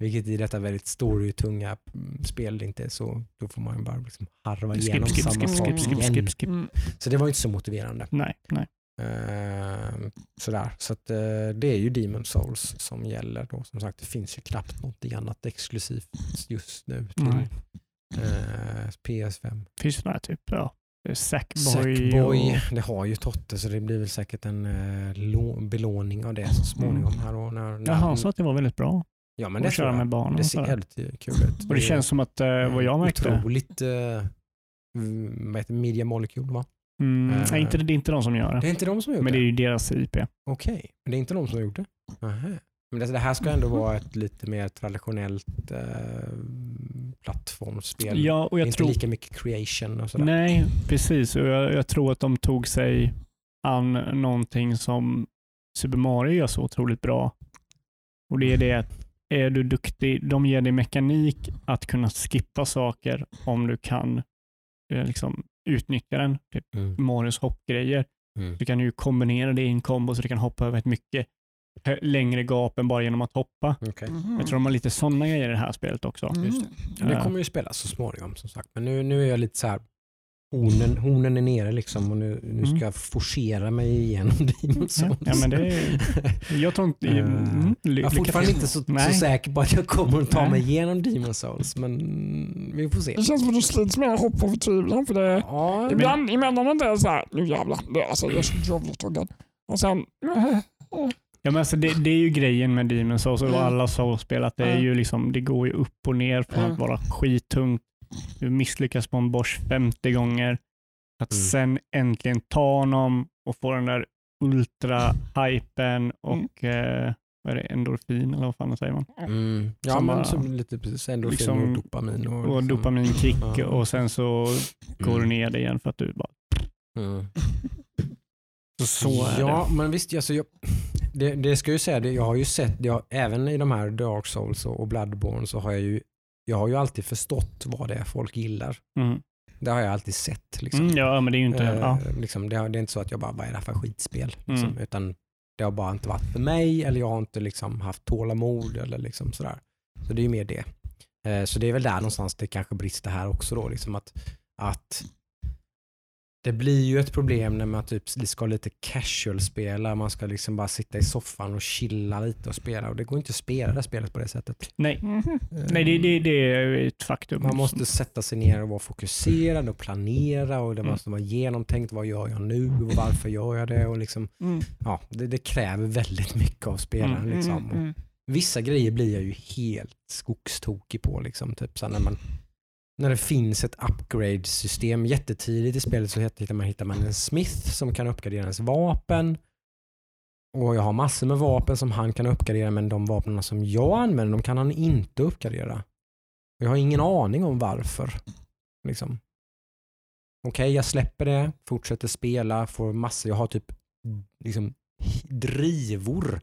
Vilket i detta väldigt storytunga mm, spel inte är så, då får man ju bara liksom harva Skip, igenom skip, samma skip, sak igen. skip, skip. Mm. Så det var ju inte så motiverande. Nej, nej. Eh, sådär. Så att, eh, det är ju Demon Souls som gäller då. Som sagt, det finns ju knappt något annat exklusivt just nu till nej. eh, PS5. Finns det några typ, ja. Sackboy. Sackboy, och- det har ju Totte så det blir väl säkert en eh, lå- belåning av det så småningom. Här och när, när, Jaha, så att det var väldigt bra ja, men det tror jag. med barn Det ser sådär. jävligt kul ut. Och det känns som att, eh, vad jag märkte, Otroligt, eh, vad heter Media Molecule va? mm, Eh, nej, inte, det är inte de som gör Det det. är inte de som gjort Men det är ju deras IP. Okej, men det är inte de som har gjort det? Nähä. Men det, det här ska ändå vara ett lite mer traditionellt eh, plattformsspel. Ja, och jag inte tror... lika mycket creation och sådär. Nej, precis. Och jag, jag tror att de tog sig an någonting som Super Mario gör så otroligt bra. Och det är det att är du duktig, de ger dig mekanik att kunna skippa saker om du kan eh, liksom, utnyttja den. Typ Mm. Marios hoppgrejer. Mm. Du kan ju kombinera det i en kombo så du kan hoppa över ett mycket längre gap än bara genom att hoppa. Okej. Mhm. Jag tror de har lite sådana grejer i det här spelet också. Mm. Det Ja. kommer ju spelas så småningom som sagt. Men nu, nu är jag lite så här Hornen, hornen är nere liksom och nu, nu ska Mm. jag forcera mig igenom [LAUGHS] Demon Souls. Ja, men det är, jag tror inte... Eh, Mm, Jag är fortfarande inte så, så säker på att jag kommer att ta Nej. mig igenom Demon Souls, men vi får se. Det känns som att du slits med hopp och förtvivlan. För det, Ja, ibland, emellanåt är det såhär, nu jävlar, det, alltså, jag är så jävla taggad. Och sen, Ja, men alltså det, det är ju grejen med Demon Souls och Mm. alla Souls-spel, att det, är Mm. ju liksom, det går ju upp och ner från Mm. att vara skittungt, du misslyckas på en boss 50 gånger, att Mm. sen äntligen ta honom och få den där ultra-hypen och eh, vad är det, endorfin eller vad fan säger man? mm, ja Som men bara- så lite precis endorfin liksom- och dopamin. Och, Och liksom- dopaminkick Ja. och sen så går Mm. du ner det igen för att du bara... Mm. Så, så är ja, det. men visst, alltså, jag, det, det ska jag ju säga, det, jag har ju sett, jag, även i de här Dark Souls och, och Bloodborne så har jag ju, jag har ju alltid förstått vad det är folk gillar. Mm. Det har jag alltid sett. Liksom. Mm, ja, men det är ju inte... Eh, ja. liksom, det, det är inte så att jag bara, vad är det här för skitspel? Liksom, Mm. Utan det har bara inte varit för mig eller jag har inte liksom haft tålamod eller liksom sådär. Så det är ju mer det. Eh, så det är väl där någonstans det kanske brister här också då. Liksom att, att det blir ju ett problem när man typ ska lite casual spela. Man ska liksom bara sitta i soffan och chilla lite och spela. Och det går inte att spela det spelet på det sättet. Nej, mhm. nej det, det, det är ett faktum. Man måste sätta sig ner och vara fokuserad och planera och det Mm. måste vara genomtänkt. Vad gör jag nu och varför gör jag det? Och liksom, Mm. ja, det, det kräver väldigt mycket av spelaren. Mm, Liksom. Mm, mm. Vissa grejer blir jag ju helt skogstokig på. Liksom. Typ så när, man, när det finns ett upgrade-system jättetidigt i spelet så hittar man, hittar man en smith som kan uppgradera ens vapen. Och jag har massor med vapen som han kan uppgradera men de vapnen som jag använder de kan han inte uppgradera. Och jag har ingen aning om varför. Liksom. Okej, jag släpper det, fortsätter spela, får massor. Jag har typ liksom, drivor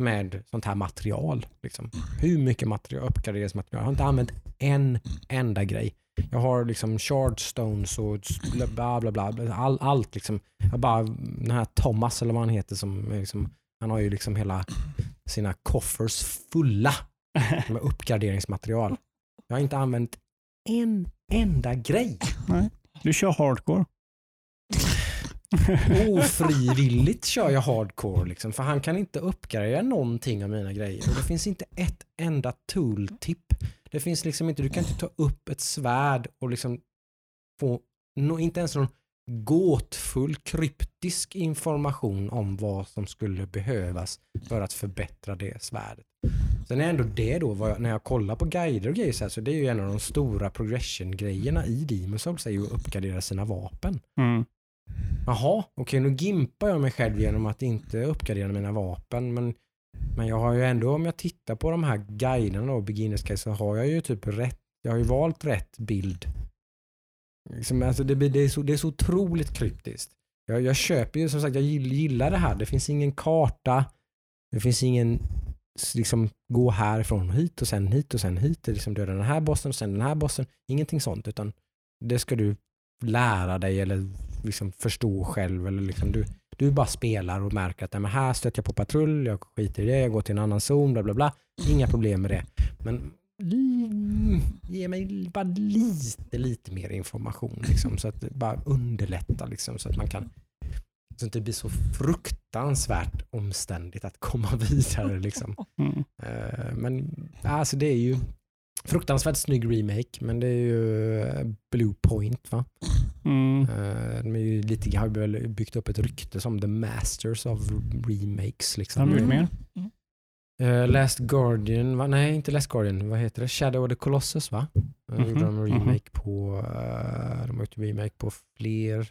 med sånt här material. Liksom. Hur mycket material, uppgraderingsmaterial. Jag har inte använt en enda grej. Jag har liksom shardstones och bla bla bla. All, allt liksom. Jag bara, den här Thomas eller vad han heter som liksom, han har ju liksom hela sina koffers fulla [LAUGHS] med uppgraderingsmaterial. Jag har inte använt en enda grej. Du kör hardcore. Ofrivilligt kör jag hardcore liksom, för han kan inte uppgradera någonting av mina grejer. Och det finns inte ett enda tooltip. Det finns liksom inte, du kan inte ta upp ett svärd och liksom få, no, inte ens någon gåtfull kryptisk information om vad som skulle behövas för att förbättra det svärdet. Sen är ändå det då, vad jag, när jag kollar på guider och grejer så, här, så det är ju en av de stora progression-grejerna i Demon's Souls är ju att uppgradera sina vapen. Mm. Jaha, okej nu gimpar jag mig själv genom att inte uppgradera mina vapen men, men jag har ju ändå, om jag tittar på de här guiderna och beginners guide så har jag ju typ rätt, jag har ju valt rätt bild. Liksom, alltså det, det, är så, det är så otroligt kryptiskt. Jag, jag köper ju som sagt, jag gillar det här. Det finns ingen karta, det finns ingen liksom gå härifrån och hit och sen hit och sen hit. Det är liksom döda den här bossen och sen den här bossen. Ingenting sånt utan det ska du lära dig eller liksom förstå själv. Eller liksom du, du bara spelar och märker att nej, men här stöter jag på patrull, jag skiter i det, jag går till en annan zon, bla bla bla. Inga problem med det. Men ge mig bara lite, lite mer information liksom, så att bara underlättar liksom, så att man kan så att det blir så fruktansvärt omständigt att komma [LAUGHS] vidare. Liksom. Mm. Eh, Men alltså det är ju fruktansvärt snygg remake, men det är ju eh, Blue Point va? Mm. Eh, De är ju lite, har väl byggt upp ett rykte som the masters of remakes. Liksom. Har de gjort mer? Eh, Last Guardian, va? nej inte Last Guardian, vad heter det? Shadow of the Colossus va? Mhm, gjorde de en mhm. remake på, eh, de har gjort remake på fler,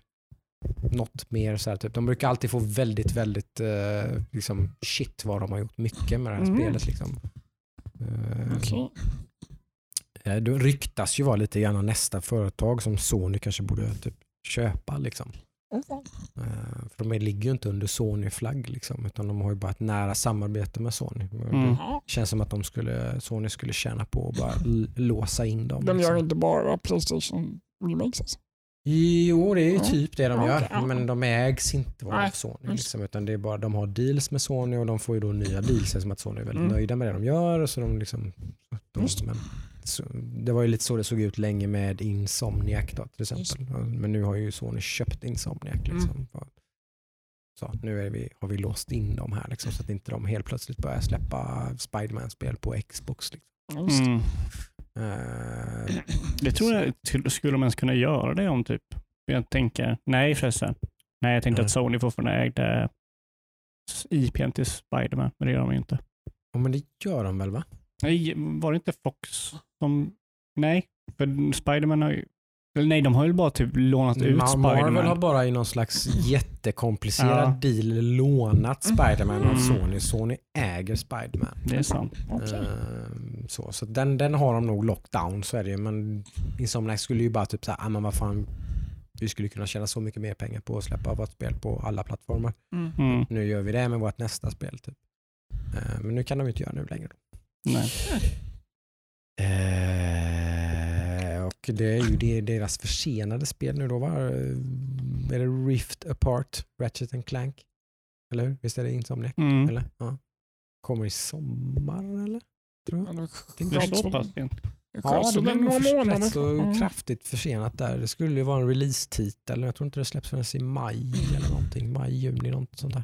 något mer så här, typ. De brukar alltid få väldigt, väldigt eh, liksom shit vad de har gjort mycket med det här Mm. spelet liksom. Eh, Okej. Eh, Det ryktas ju vara lite grann nästa företag som Sony kanske borde typ köpa liksom. Okej. Eh, För de ligger ju inte under Sony-flagg liksom, utan de har ju bara ett nära samarbete med Sony. Mm. Det känns som att de skulle, Sony skulle tjäna på att bara låsa in dem. De liksom. gör inte bara Playstation remakes alltså. Jo, det är ju Ja. typ det de gör. Men de ägs inte av Sony. Liksom, utan det är bara, de har deals med Sony och de får ju då nya deals som att Sony är väldigt Mm. nöjda med det de gör. Så de liksom, de, Just det. men, det var ju lite så det såg ut länge med Insomniac då, till exempel. Men nu har ju Sony köpt Insomniac. Mm. Liksom. Så nu är vi, har vi låst in dem här liksom, så att inte de helt plötsligt börjar släppa Spiderman-spel på Xbox. Liksom. Mm. Eh, Det tror jag skulle- man ens kunna göra det om typ. Jag tänker, nej förresten. Nej, jag tänkte Nej. att Sony fortfarande ägde IPn till Spiderman, men det gör de ju inte. ja, men det gör de väl va? Nej, var det inte Fox som... Nej, för Spiderman har ju... Eller nej, de har ju bara typ lånat ut Ma- Marvel Spiderman. har bara i någon slags [LAUGHS] jättekomplicerad Ja. deal lånat Spiderman av Mm. Sony. Sony äger Spiderman. Det är sant. Okej. Ehm, så så den, den har de nog lockdown så är det ju. Men Insomniac skulle ju bara typ såhär, ah, men vad fan, vi skulle kunna tjäna så mycket mer pengar på att släppa vårt spel på alla plattformar. Mm. Mm. Nu gör vi det med vårt nästa spel. Typ. Ehm, men nu kan de inte göra nu längre. Nej. Eh, och det är ju det, deras försenade spel nu då va? Eh, Är det Rift Apart, Ratchet and Clank? Eller hur? Visst är det Insomniac? Mm. Eller? Ja. Kommer i sommar eller? Tror jag. Ja, det är så pass sent. Ja, det blev nog rätt så kraftigt försenat där. Det skulle ju vara en release-titel. Jag tror inte det släpps förrän i maj eller någonting. Maj, juni, något sånt där.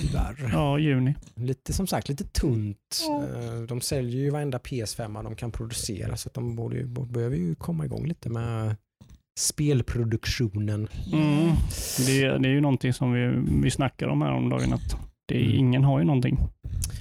Tyvärr. Ja, juni. Lite som sagt lite tunt. Ja. Eh, De säljer ju varenda PS5 de kan producera så att de borde ju, behöver ju komma igång lite med spelproduktionen. Mm. Det, är- det är ju någonting som vi, vi snackar om här om dagen att det är, Mm. ingen har ju någonting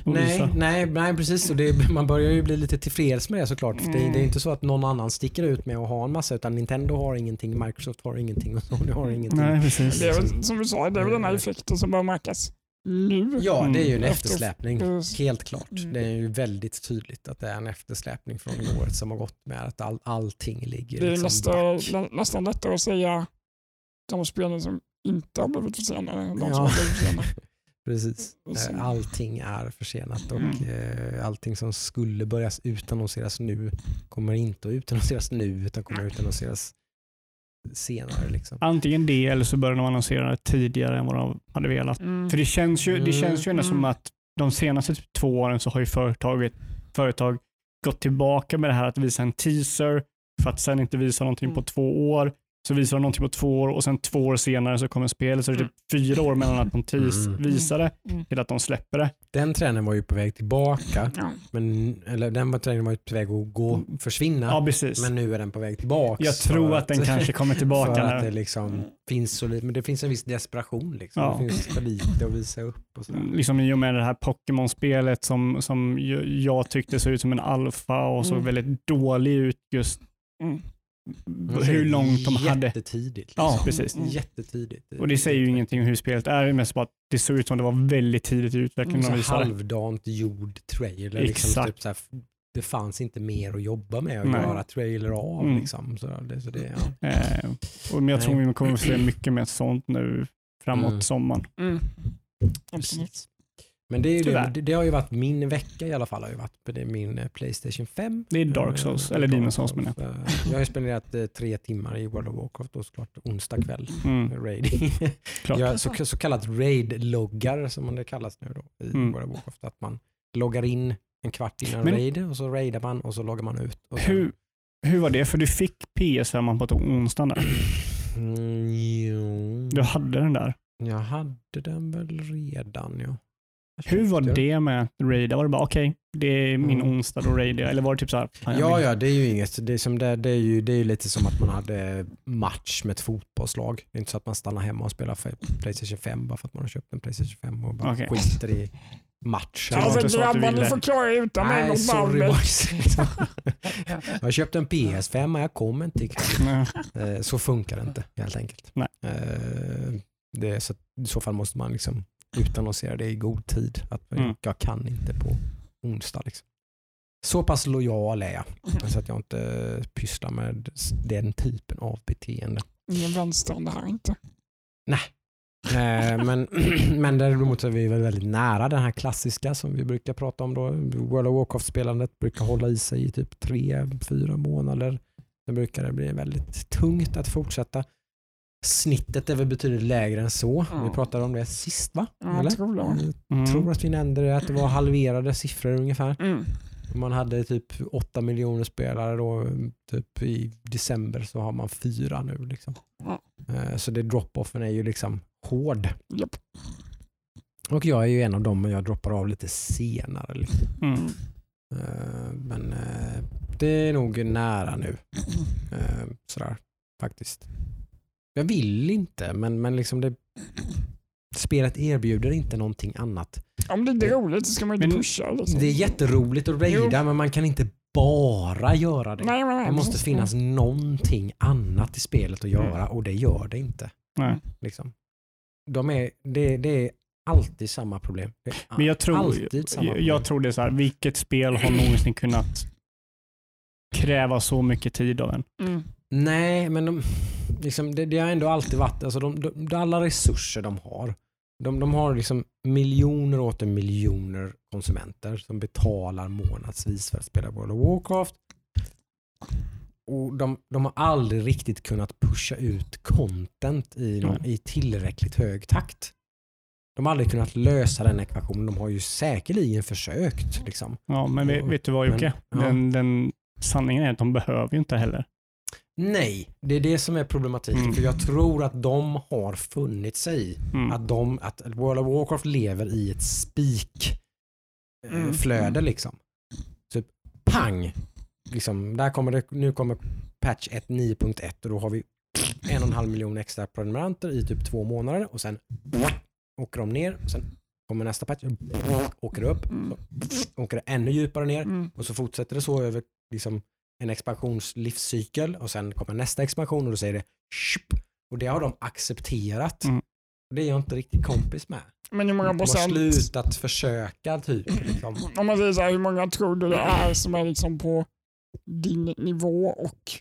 Nej, nej, nej, precis. Och det, man börjar ju bli lite tillfreds med det såklart. För det, Mm. det är inte så att någon annan sticker ut med att ha en massa, utan Nintendo har ingenting, Microsoft har ingenting och Sony har ingenting. Nej, precis. Det är väl, som du sa, det är väl den här effekten som bör märkas nu. Ja, det är ju en Mm. eftersläpning. Precis. Helt klart. Mm. Det är ju väldigt tydligt att det är en eftersläpning från året som har gått med att all, allting ligger Det är liksom nästa, nästan lättare att säga de spelen som inte har blivit försenade än de som Ja. har blivit försenade. [LAUGHS] Precis. Eh, Allting är försenat och Mm. eh, allting som skulle börjas utannonseras nu kommer inte att utannonseras nu utan kommer att utannonseras senare. Liksom. Antingen det eller så börjar de annonsera det tidigare än vad de hade velat. Mm. För det känns ju, det känns ju ändå Mm. som att de senaste typ två åren så har ju företaget, företag gått tillbaka med det här att visa en teaser för att sen inte visa någonting på Mm. två år. Så visar de någonting på två år och sen två år senare så kommer spelet. Så det är typ fyra år mellan att de tis Mm. visar det Mm. till att de släpper det. Den trenden var ju på väg tillbaka. Ja. Men, eller den var, trenden var ju på väg att gå, försvinna. Ja, precis. Men nu är den på väg tillbaka. Jag tror att den kanske kommer [LAUGHS] tillbaka För att det liksom finns så lite, men det finns en viss desperation liksom. Ja. Det finns för lite att visa upp och sådär. Liksom i och med det här Pokémon-spelet som, som jag tyckte såg ut som en alfa och såg Mm. väldigt dålig ut just Mm. Hur långt de hade. Jättetidigt. Ja, liksom. precis. Mm. Jättetidigt. Och det säger ju ingenting om hur spelet är, mest bara att det såg ut som det var väldigt tidigt i utvecklingen. visade. halvdant gjord trailer. Liksom, Exakt. typ så här, det fanns inte mer att jobba med och Nej. göra trailer av. Mm. Liksom. Så det, så det, ja. Eh, och men jag tror Nej. vi kommer att se mycket mer sånt nu framåt Mm. sommaren. Mm. Precis. Men det, det, det, har ju varit min vecka i alla fall. Har ju varit, det är min eh, Playstation 5. Det är Dark Souls, Eh, eller Demon's Souls menar Eh, Jag har ju spenderat tre timmar i World of Warcraft då såklart onsdag kväll. Mm, Raiding. [LAUGHS] Jag, så, så kallat raid-loggar som det kallas nu då i Mm. World of Warcraft. Att man loggar in en kvart innan Men- raid och så raidar man och så loggar man ut. Sen- Hur, hur var det? För du fick PS5 på ett onsdag där. Mm. Du hade den där. Jag hade den väl redan ja. Hur var det med att raida? Var det bara okej, det är min Mm. onsdag, då raidar jag? Eller var det typ så här? Ja, ja, det är ju inget. Det är, som det, det, är ju, det är ju lite som att man hade match med ett fotbollslag. Det är inte så att man stannar hemma och spelar för Playstation 5 bara för att man har köpt en Playstation 5 och bara Okej. skiter i matchen. Alltså grabbar, ni ville- får klara utan mig Nej, mot sorry boys. jag köpte en PS5 men jag kom inte ikväll. Eh, Så funkar det inte helt enkelt. Nej. Eh, Det så, I så fall måste man liksom utannonsera det i god tid. Att Mm. Jag kan inte på onsdag. Liksom. Så pass lojal är jag. Så att jag inte pysslar med den typen av beteende. Ingen vänsterande här inte. Eh, men, [CLEARS THROAT] men däremot är vi väl väldigt nära den här klassiska som vi brukar prata om. Då. World of Warcraft-spelandet brukar hålla i sig i typ tre, fyra månader. Sen brukar det bli väldigt tungt att fortsätta. Snittet är väl betydligt lägre än så. Ja. Vi pratade om det sist va? Ja, Eller? jag tror det. Jag Mm. tror att vi nämnde det, att det var halverade siffror ungefär. Mm. Man hade typ 8 miljoner spelare då, typ i december så har man fyra nu. Liksom. Ja. Eh, Så det drop-offen är ju liksom hård. Japp. Och jag är ju en av dem, men jag droppar av lite senare. Liksom. Mm. Eh, Men eh, det är nog nära nu. [CLEARS THROAT] Sådär, faktiskt. Jag vill inte, men, men liksom det, spelet erbjuder inte någonting annat. Om det är roligt så ska man inte pusha. Liksom. Det är jätteroligt att raida, men man kan inte bara göra det. Nej, nej, nej, Det måste finnas någonting annat i spelet att göra och det gör det inte. Nej. Liksom. De är, det, det är alltid samma problem. Men jag tror, alltid samma jag, problem. jag tror det är så här, vilket spel har någonsin kunnat kräva så mycket tid av en? Mm. Nej, men de, liksom, det, det har ändå alltid varit, alltså de, de, alla resurser de har, de, de har liksom miljoner och åter miljoner konsumenter som betalar månadsvis för att spela World of Warcraft. Och de, de har aldrig riktigt kunnat pusha ut content i, någon, i tillräckligt hög takt. De har aldrig kunnat lösa den ekvationen. De har ju säkerligen försökt. Liksom. Ja, men vet, vet du vad Jocke? Men- ja. Den, den sanningen är att de behöver ju inte heller. Nej, det är det som är problematiken. Mm. För jag tror att de har funnit sig i Mm. att, de, att World of Warcraft lever i ett Mm. spikflöde liksom. Så pang! Liksom, där kommer det, nu kommer patch 1.9.1 och då har vi en och en halv miljon extra prenumeranter i typ två månader och sen åker de ner och sen kommer nästa patch, åker det upp, Mm. åker det ännu djupare ner Mm. och så fortsätter det så över liksom, en expansionslivscykel och sen kommer nästa expansion och då säger det Shup! och det har de accepterat. Mm. Det är jag inte riktigt kompis med. Men hur många De har procent? slutat försöka typ. Liksom. Om man säger så här, hur många tror du det är som är liksom på din nivå och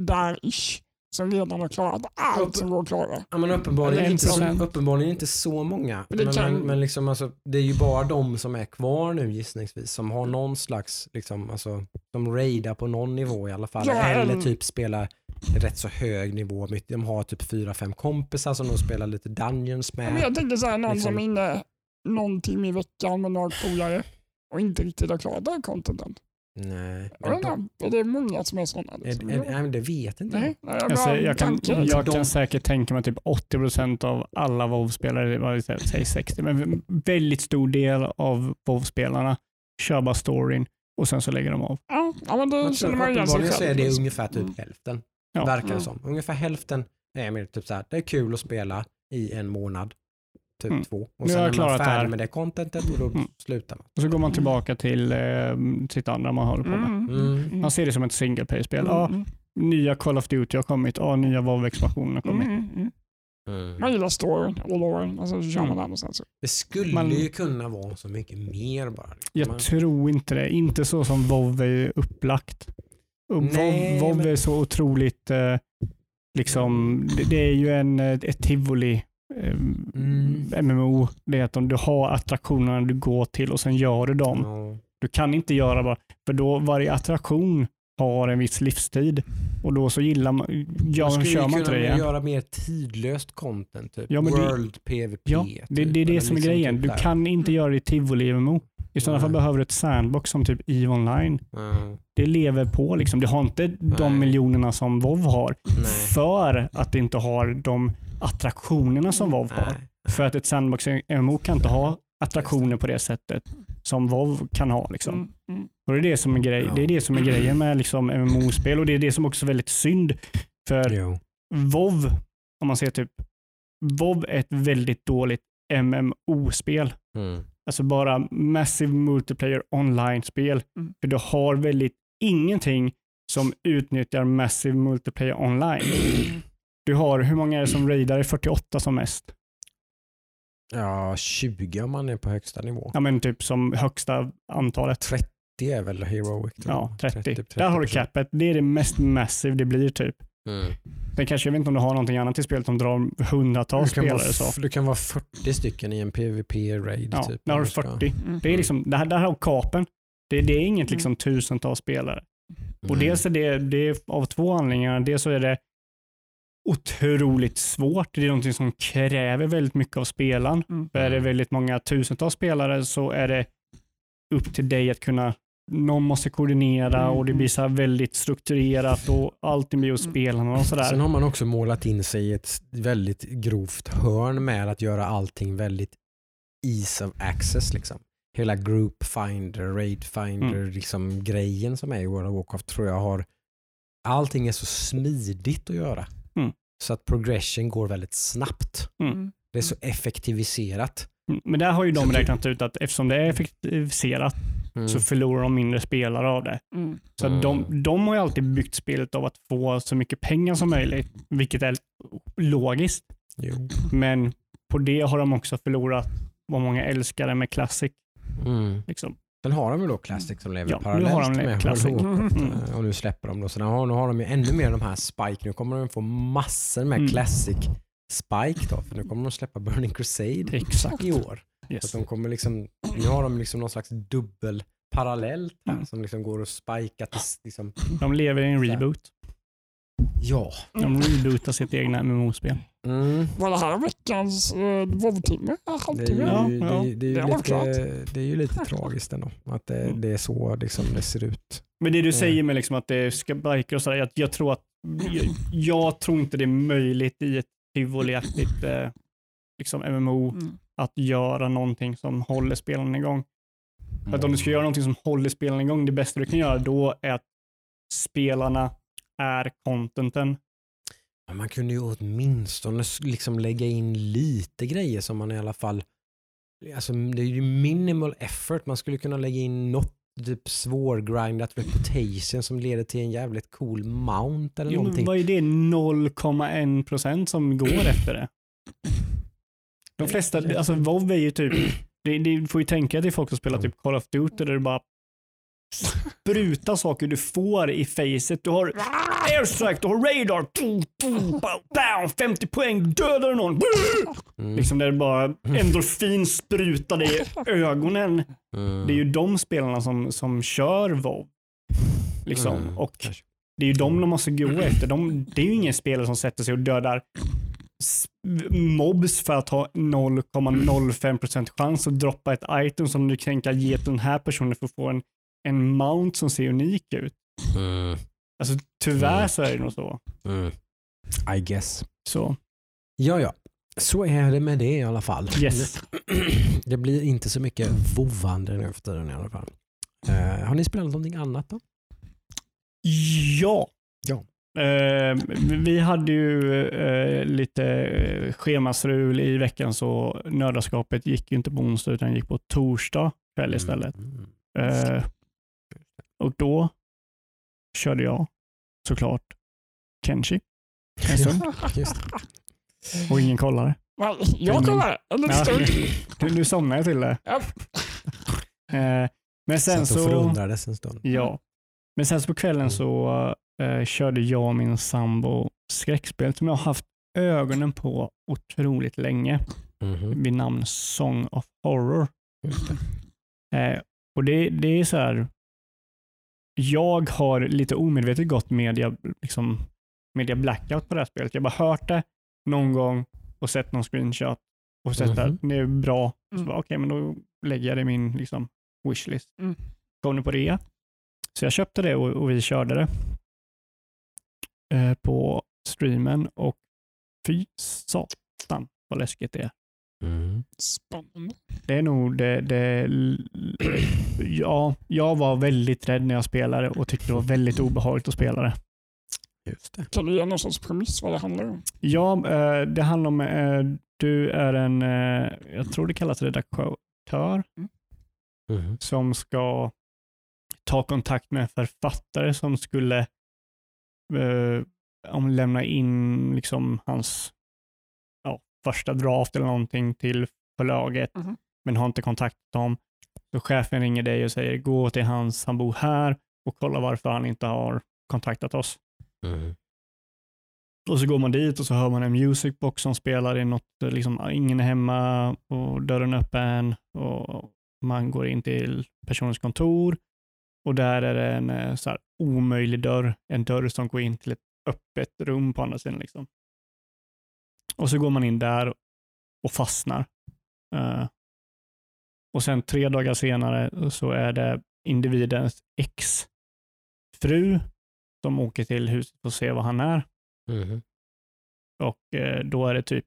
där-ish som redan har klarat allt som går att klara? Ja, men uppenbarligen, inte så, uppenbarligen inte så många. Men det Men, kan- men, men liksom, alltså, det är ju bara de som är kvar nu gissningsvis som har någon slags, liksom, alltså, de raidar på någon nivå i alla fall. Ja, Eller en- typ spelar rätt så hög nivå. De har typ fyra, fem kompisar som de spelar lite Dungeons med. Ja, Men jag tänkte så här, någon Liksom- som är inne någon timme i veckan med några polare och inte riktigt har klarat det här contenten. Nej, men de, är det många som är sådana? är, Liksom? är, nej, men det vet inte Nej, jag. nej, jag Alltså, jag kan, jag De- kan säkert tänka mig typ 80% av alla WoW-spelare, säga 60, men väldigt stor del av WoW-spelarna kör bara storyn och sen så lägger de av. Ja, ja, men det Jag känner man igen sig så är själv. det ungefär typ Mm. hälften. Ja. Verkar det Mm. som. Ungefär hälften är mer typ så här, det är kul att spela i en månad. Typ Mm. två. Nu Och har sen jag är man klarat det färdig med det contentet och då Mm. slutar man. Och så går man tillbaka till eh, sitt andra man håller på med. Mm, Mm. mm, Man ser det som ett single play-spel. mm, mm, nya Call of Duty har kommit, ja, nya WoW-expansionen har kommit. mm, mm. Mm. Man gillar storyn och loren och så kör man Mm. den och sen så. Det skulle Man- ju kunna vara så mycket mer bara. Jag Man- tror inte det. Inte så som WoW är upplagt. WoW, men- är så otroligt, eh, liksom, det, det är ju en, eh, ett tivoli. Eh, Mm. MMO, det är att om du har attraktionerna du går till och sen gör du dem. Ja. Du kan inte göra bara, för då varje attraktion har en viss livstid och då så gillar man, Man ja, skulle kör man inte det igen. göra mer tidlöst content. Typ Ja, men det- World PVP. Ja, typ, det, det är det eller som är liksom grejen. typ Du kan inte göra det i tivoli MMO. I sådana fall behöver du ett sandbox som typ EVE Online. Ja. Det lever på liksom. Det har inte de Nej. miljonerna som WoW har Nej. för att det inte har de attraktionerna som WoW har. Nej. För att ett sandbox MMO kan inte ha attraktioner på det sättet som WoW kan ha. Liksom. Mm, mm. Och det är det som är, grej, det är det som är grejen med liksom MMO-spel och det är det som också är väldigt synd. För Jo. WoW, om man ser typ, WoW är ett väldigt dåligt MMO-spel. Mm. Alltså bara massive multiplayer online-spel. Mm. För du har väldigt ingenting som utnyttjar massive multiplayer online. [CLEARS THROAT] Du har, hur många är det som raidar? 48 som mest. Ja, 20 om man är på högsta nivå. Ja men typ som högsta antalet. 30 är väl heroic? Ja, jag. 30. Där har du capet. Det är det mest massive det blir typ. Mm. Sen kanske, jag vet inte om du har någonting annat i spelet som drar hundratals spelare. Så. du kan vara 40 stycken i en PVP-raid. Ja, typ, där har du ska- 40. Mm. Det är liksom, det här, där har kapen. Det, det är inget Mm. liksom tusentals spelare. Och Mm. dels är det, det är av två anledningar. Dels så är det otroligt svårt. Det är någonting som kräver väldigt mycket av spelaren. Mm. Är det väldigt många tusentals spelare så är det upp till dig att kunna någon måste koordinera Mm. och det blir så här väldigt strukturerat och allting blir hos Mm. spelarna och sådär. Sen har man också målat in sig i ett väldigt grovt hörn med att göra allting väldigt ease of access. Liksom. Hela group finder, raid finder, Mm. liksom grejen som är i World of Warcraft tror jag har allting är så smidigt att göra. Mm. Så att progression går väldigt snabbt. Mm. Det är så effektiviserat. Mm, Men där har ju de Så räknat ut att eftersom det är effektiviserat Mm. så förlorar de mindre spelare av det. Mm. Så att Mm. de, de har ju alltid byggt spelet av att få så mycket pengar som möjligt, vilket är logiskt. Jo. Men på det har de också förlorat vad många älskar det med Classic. Mm. Liksom. Sen har de ju då Classic som lever Ja, nu parallellt har de med Classic. Mm. [LAUGHS] Eh, Och nu släpper de då. Så nu har, nu har de ju ännu mer de här Spike. Nu kommer de få massor med Mm. Classic Spike då. För nu kommer de släppa Burning Crusade Exakt. i år. Yes. att de kommer liksom, nu har de liksom någon slags dubbel parallellt här Mm. som liksom går att spika till, liksom, De lever i en reboot. ja. De rebootar sitt egna MMO-spel. Mm. Var det här veckans uh, WoW-timme? Det är ju, Ja, det, det är Det ju lite, det är ju lite tragiskt ändå. Att det, Mm. det är så liksom det ser ut. Men det du Mm. säger med liksom att det ska bikar och sådär, jag, jag tror att jag, jag tror inte det är möjligt i ett tivoliaktigt eh, liksom MMO Mm. Att göra någonting som håller spelen igång. För att om du ska göra någonting som håller spelen igång, det bästa du kan göra då är att spelarna är contenten. Man kunde ju åtminstone liksom lägga in lite grejer som man i alla fall... Alltså det är ju minimal effort. Man skulle kunna lägga in något typ svårgrindat reputation som leder till en jävligt cool mount eller Jo, men någonting. vad är det 0,1 procent som går efter det? De flesta, alltså WoW är ju typ, det, det får ju tänka till folk som spelar typ Call of Duty där du bara sprutar saker du får i facet. Du har airstrike, du har radar, boom, boom, bow, bow, 50 poäng, du dödar någon. Mm. Liksom där det bara endorfin sprutar dig i ögonen. Mm. Det är ju de spelarna som, som kör WoW. Liksom. Mm, Och det är ju de de måste gå efter. De, det är ju ingen spelare som sätter sig och dödar mobs för att ha 0,05% chans att droppa ett item som du kan ge till den här personen för att få en en mount som ser unik ut. Mm. Alltså tyvärr Mm. så är det nog så. Mm. I guess. så Ja, ja. Så är det med det i alla fall. yes. [CLEARS THROAT] Det blir inte så mycket vovande nu för tiden i alla fall. Eh, har ni spelat någonting annat då? Ja. Ja. Eh, vi hade ju eh, lite eh, schemastrul i veckan så nördaskapet gick ju inte på onsdag utan gick på torsdag kväll istället. Mm. Eh, och då körde jag såklart Kenshi en stund och ingen kollade. Jag kollar en Ja. stund. Du, du somnade jag till det. Eh, men sen Satt och så... förundrades en stund. Ja. Men sen så på kvällen Mm. så eh, körde jag och min sambo skräckspel som jag har haft ögonen på otroligt länge Mhm. vid namn Song of Horror. Eh, och det, det är så här. Jag har lite omedvetet gått media, liksom, media blackout på det här spelet. Jag har bara hört det någon gång och sett någon screenshot och sett Mhm. att det är bra. Så Mm. Okej, men då lägger jag det i min liksom, wishlist. Mm. Kom det på rea. Så jag köpte det och, och vi körde det eh, på streamen och fy satan vad läskigt det är. Mm. Spännande. Det är nog det, det [CLEARS THROAT] ja, jag var väldigt rädd när jag spelade och tyckte det var väldigt obehagligt att spela det. Just det. Kan du ge någon sorts premiss vad det handlar om? Ja, eh, det handlar om, eh, du är en, jag tror det kallas redaktör, Mhm. som ska ta kontakt med en författare som skulle eh, om lämna in liksom hans ja, första draft eller någonting till förlaget, Mhm. men har inte kontaktat dem. Så chefen ringer dig och säger gå till hans, han bor här och kolla varför han inte har kontaktat oss. Mhm. Och så går man dit och så hör man en musicbox som spelar i något, liksom ingen är hemma och dörren är öppen och man går in till personens kontor och där är det en eh, så här, omöjlig dörr, en dörr som går in till ett öppet rum på andra sidan. Liksom. Och så går man in där och fastnar. Eh, och sen tre dagar senare så är det individens ex-fru som åker till huset och ser vad han är. Mhm. Och eh, då är det typ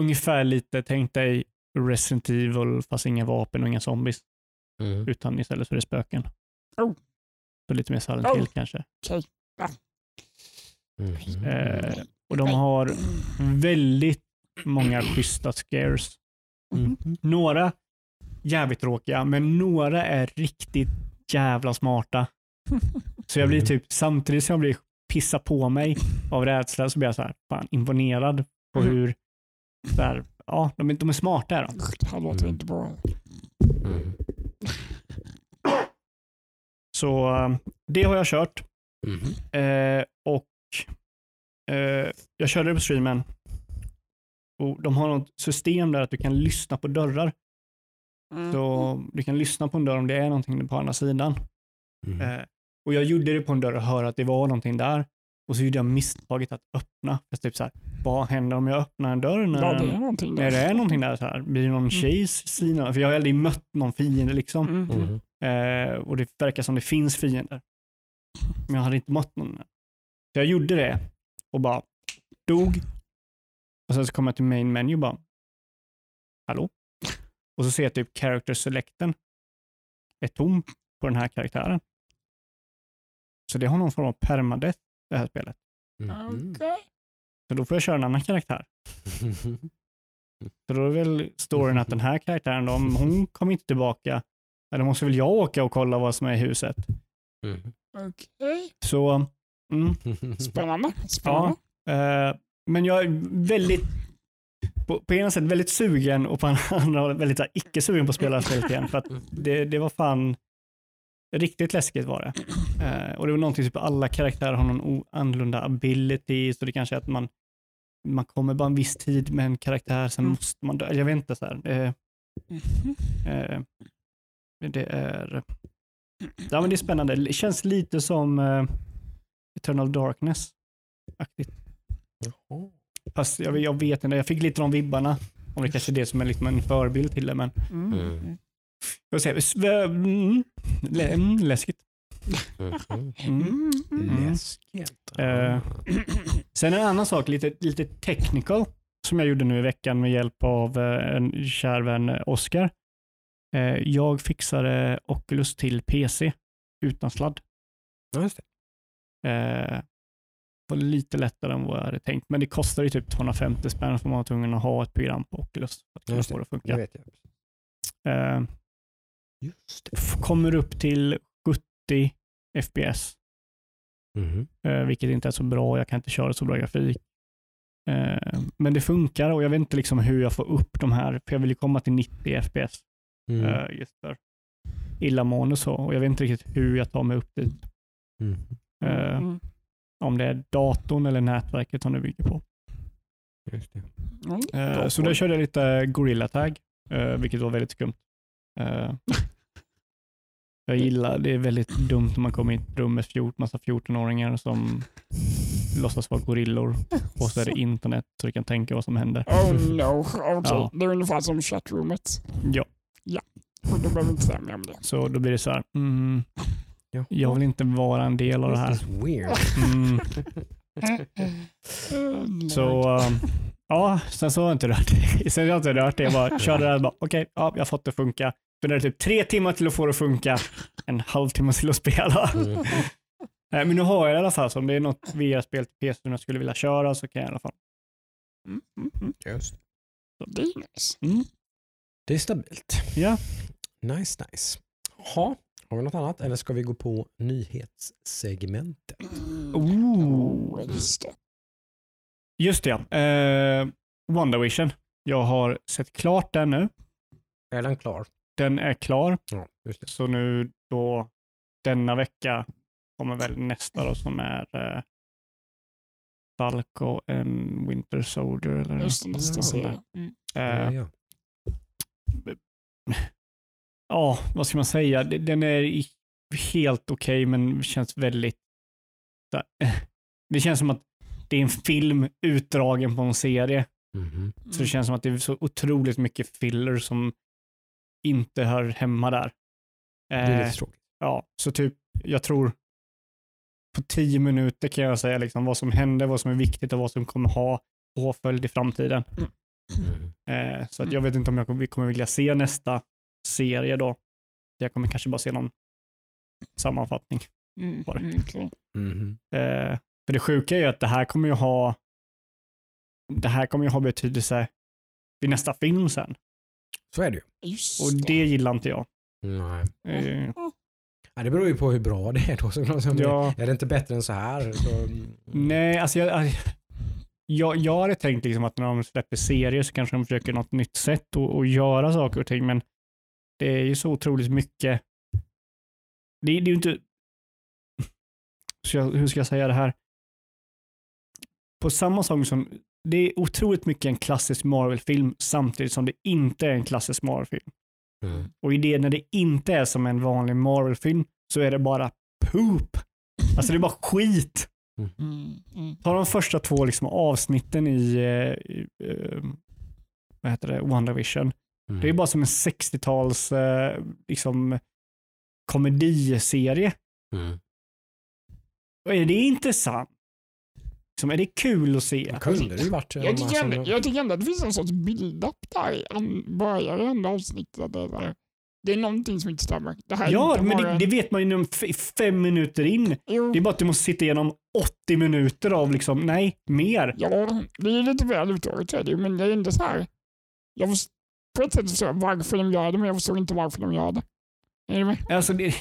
ungefär lite, tänk dig Resident Evil fast inga vapen och inga zombies. Mhm. Utan istället så är det spöken. Oh. Så lite mer Silent Oh. Hill kanske. Mhm. Eh, och de har väldigt många schyssta scares. Mhm. Några jävligt tråkiga, men några är riktigt jävla smarta. Så jag blir Mm. typ, samtidigt som jag blir pissa på mig av rädsla så blir jag så här, fan imponerad på Mhm. hur, så här, ja, de, är- de är smarta är de. Det här låter Mm. inte bra. Mhm. Så eh, det har jag kört Mhm. eh, och eh, jag körde det på streamen. Och de har något system där att du kan lyssna på dörrar. Mm. Så du kan lyssna på en dörr om det är någonting på andra sidan. Mhm. Eh, och jag gjorde det på en dörr och hörde att det var någonting där. Och så gjorde jag misstaget att öppna. Jag typ så här, vad händer om jag öppnar en dörr? När, Ja, det är någonting där. när det är någonting där? Så här, blir det någon tjejs sida? För jag har aldrig mött någon fiende liksom. Mm. Mhm. Eh, och det verkar som det finns fiender. Men jag hade inte mött någon. Så jag gjorde det och bara dog. Och sen så kom jag till main menu och bara, hallå? Och så ser jag typ character selecten är tom på den här karaktären. Så det har någon form av permadeath det här spelet. Mhm. Okej. Så då får jag köra en annan karaktär. [LAUGHS] Så då är väl storyn att den här karaktären, då, om hon kommer inte tillbaka, ja, då måste väl jag åka och kolla vad som är i huset. Mhm. Okej. Så, mm, [LAUGHS] Spännande. Spännande. eh, men jag är väldigt, på, på ena sätt väldigt sugen och på andra hållet väldigt icke sugen på att spela spelet igen. För att det, det var fan riktigt läskigt var det. Eh, och det var någonting typ alla karaktärer har någon annorlunda ability, så det kanske är att man, man kommer bara en viss tid med en karaktär, sen Mm. måste man dö. Jag vet inte. så här. Eh, Mhm. Eh, det är ja, men det är spännande. Det känns lite som eh, Eternal Darkness-aktigt. Fast jag, jag vet inte, jag fick lite de vibbarna. Om det kanske är det som är liksom en förebild till det. Men, Mm. Mm. Jag säger, mm, lä- mm, läskigt. Mhm. Mm. Mm. Läskigt. Eh, Sen en annan sak, lite, lite technical, som jag gjorde nu i veckan med hjälp av eh, en kär vän, eh, Oscar. Eh, Jag fixade Oculus till PC utan sladd. Ja, just det. Var lite lättare än vad jag hade tänkt, men det kostar ju typ 250 spänn för man var tvungen att ha ett program på Oculus för att kunna få det att Det funka. vet jag. Det. Kommer upp till 70 FPS, eh, vilket inte är så bra. Jag kan inte köra så bra grafik. Eh, Men det funkar och jag vet inte liksom hur jag får upp de här, för jag vill ju komma till 90 FPS Mm. eh, just för illamående och så. Och jag vet inte riktigt hur jag tar mig upp dit. Mm. Eh, Mm. Om det är datorn eller nätverket som det bygger på. Just det. Mm. Eh, Så där körde jag lite Gorilla Tag, vilket var väldigt skumt. [LAUGHS] Jag gillar, det är väldigt dumt när man kommer in i ett rum med 14, massa 14-åringar som låtsas vara gorillor och så är det internet så du kan tänka vad som händer. Oh no, okej. Ja. Det är ungefär som chattroomet. Ja, Och då behöver vi inte säga mer om det. så då blir det så här, mm, Ja. jag vill inte vara en del av det här. This is weird. Mm. [LAUGHS] Så um, ja, sen så har jag inte rört det. Sen har jag inte rört det. Jag bara körde det här och bara, okej, ja, jag har fått det funka. Det typ tre timmar till att få det att funka, en halvtimme till att spela. Mm. Nej, Men nu har jag det i alla fall, så om det är något VR-spel till PC som jag skulle vilja köra så kan jag i alla fall. Mm, mm, mm. Just det. Det är nice. Mm. det är stabilt. Ja. Nice, nice. Jaha, har vi något annat eller ska vi gå på nyhetssegmentet? Ooh. Just det. Just det, ja. Eh, WandaVision. Jag har sett klart den nu. Är den klar? Den är klar, Ja, just det. så nu då denna vecka kommer väl nästa då som är eh, Falco and Winter Soldier. Eller Just det, nästa Ja. Mm. Ja, Eh, ja. Ja, vad ska man säga? Den är helt okej, men känns väldigt... [LAUGHS] Det känns som att det är en film utdragen på en serie. Mhm. Så det känns som att det är så otroligt mycket filler som inte hör hemma där. Det är Eh, lite tråkigt. ja, så typ, jag tror på tio minuter kan jag säga liksom vad som händer, vad som är viktigt och vad som kommer ha påföljd i framtiden. Mm. Eh, så att jag vet inte om jag kommer, kommer vilja se nästa serie då. Jag kommer kanske bara se någon sammanfattning. Mm. Det. Mm. Eh, för det sjuka är ju att det här kommer ju ha det här kommer ju ha betydelse vid nästa film sen. Så är det ju. Just Och det gillar inte jag. Nej. Eh, Ja, det beror ju på hur bra det är då såklart. Om det- ja, Är det inte bättre än så här? Så... nej, alltså jag, jag, jag hade tänkt liksom att när de släpper serier så kanske de försöker något nytt sätt att att göra saker och ting, men det är ju så otroligt mycket. Det, det är ju inte... Så jag, hur ska jag säga det här? På samma sak som det är otroligt mycket en klassisk Marvel-film samtidigt som det inte är en klassisk Marvel-film. Mm. Och i det när det inte är som en vanlig Marvel-film så är det bara poop. Alltså det är bara skit. Mm. Mm. Ta de första två liksom avsnitten i, eh, i eh, vad heter det, WandaVision. Mm. Det är bara som en 60-tals eh, liksom, komediserie. Mm. Och är det intressant? Liksom, är det kul att se? Det kunde det ju varit. om Jag, tycker ändå, jag tycker ändå att det finns en sorts build-up där i an- början i andra avsnittet. Det, är någonting som inte stämmer. Det här är Ja, inte men det, en- det vet man ju inom fem minuter in. Jo, Det är bara att du måste sitta igenom 80 minuter av liksom, nej, mer. Ja, det är lite väl är det ju, men det är ändå så här. Jag först, på ett sätt förstår jag varför de gör det, men jag förstår inte varför de gör det. Är du med? Alltså, det,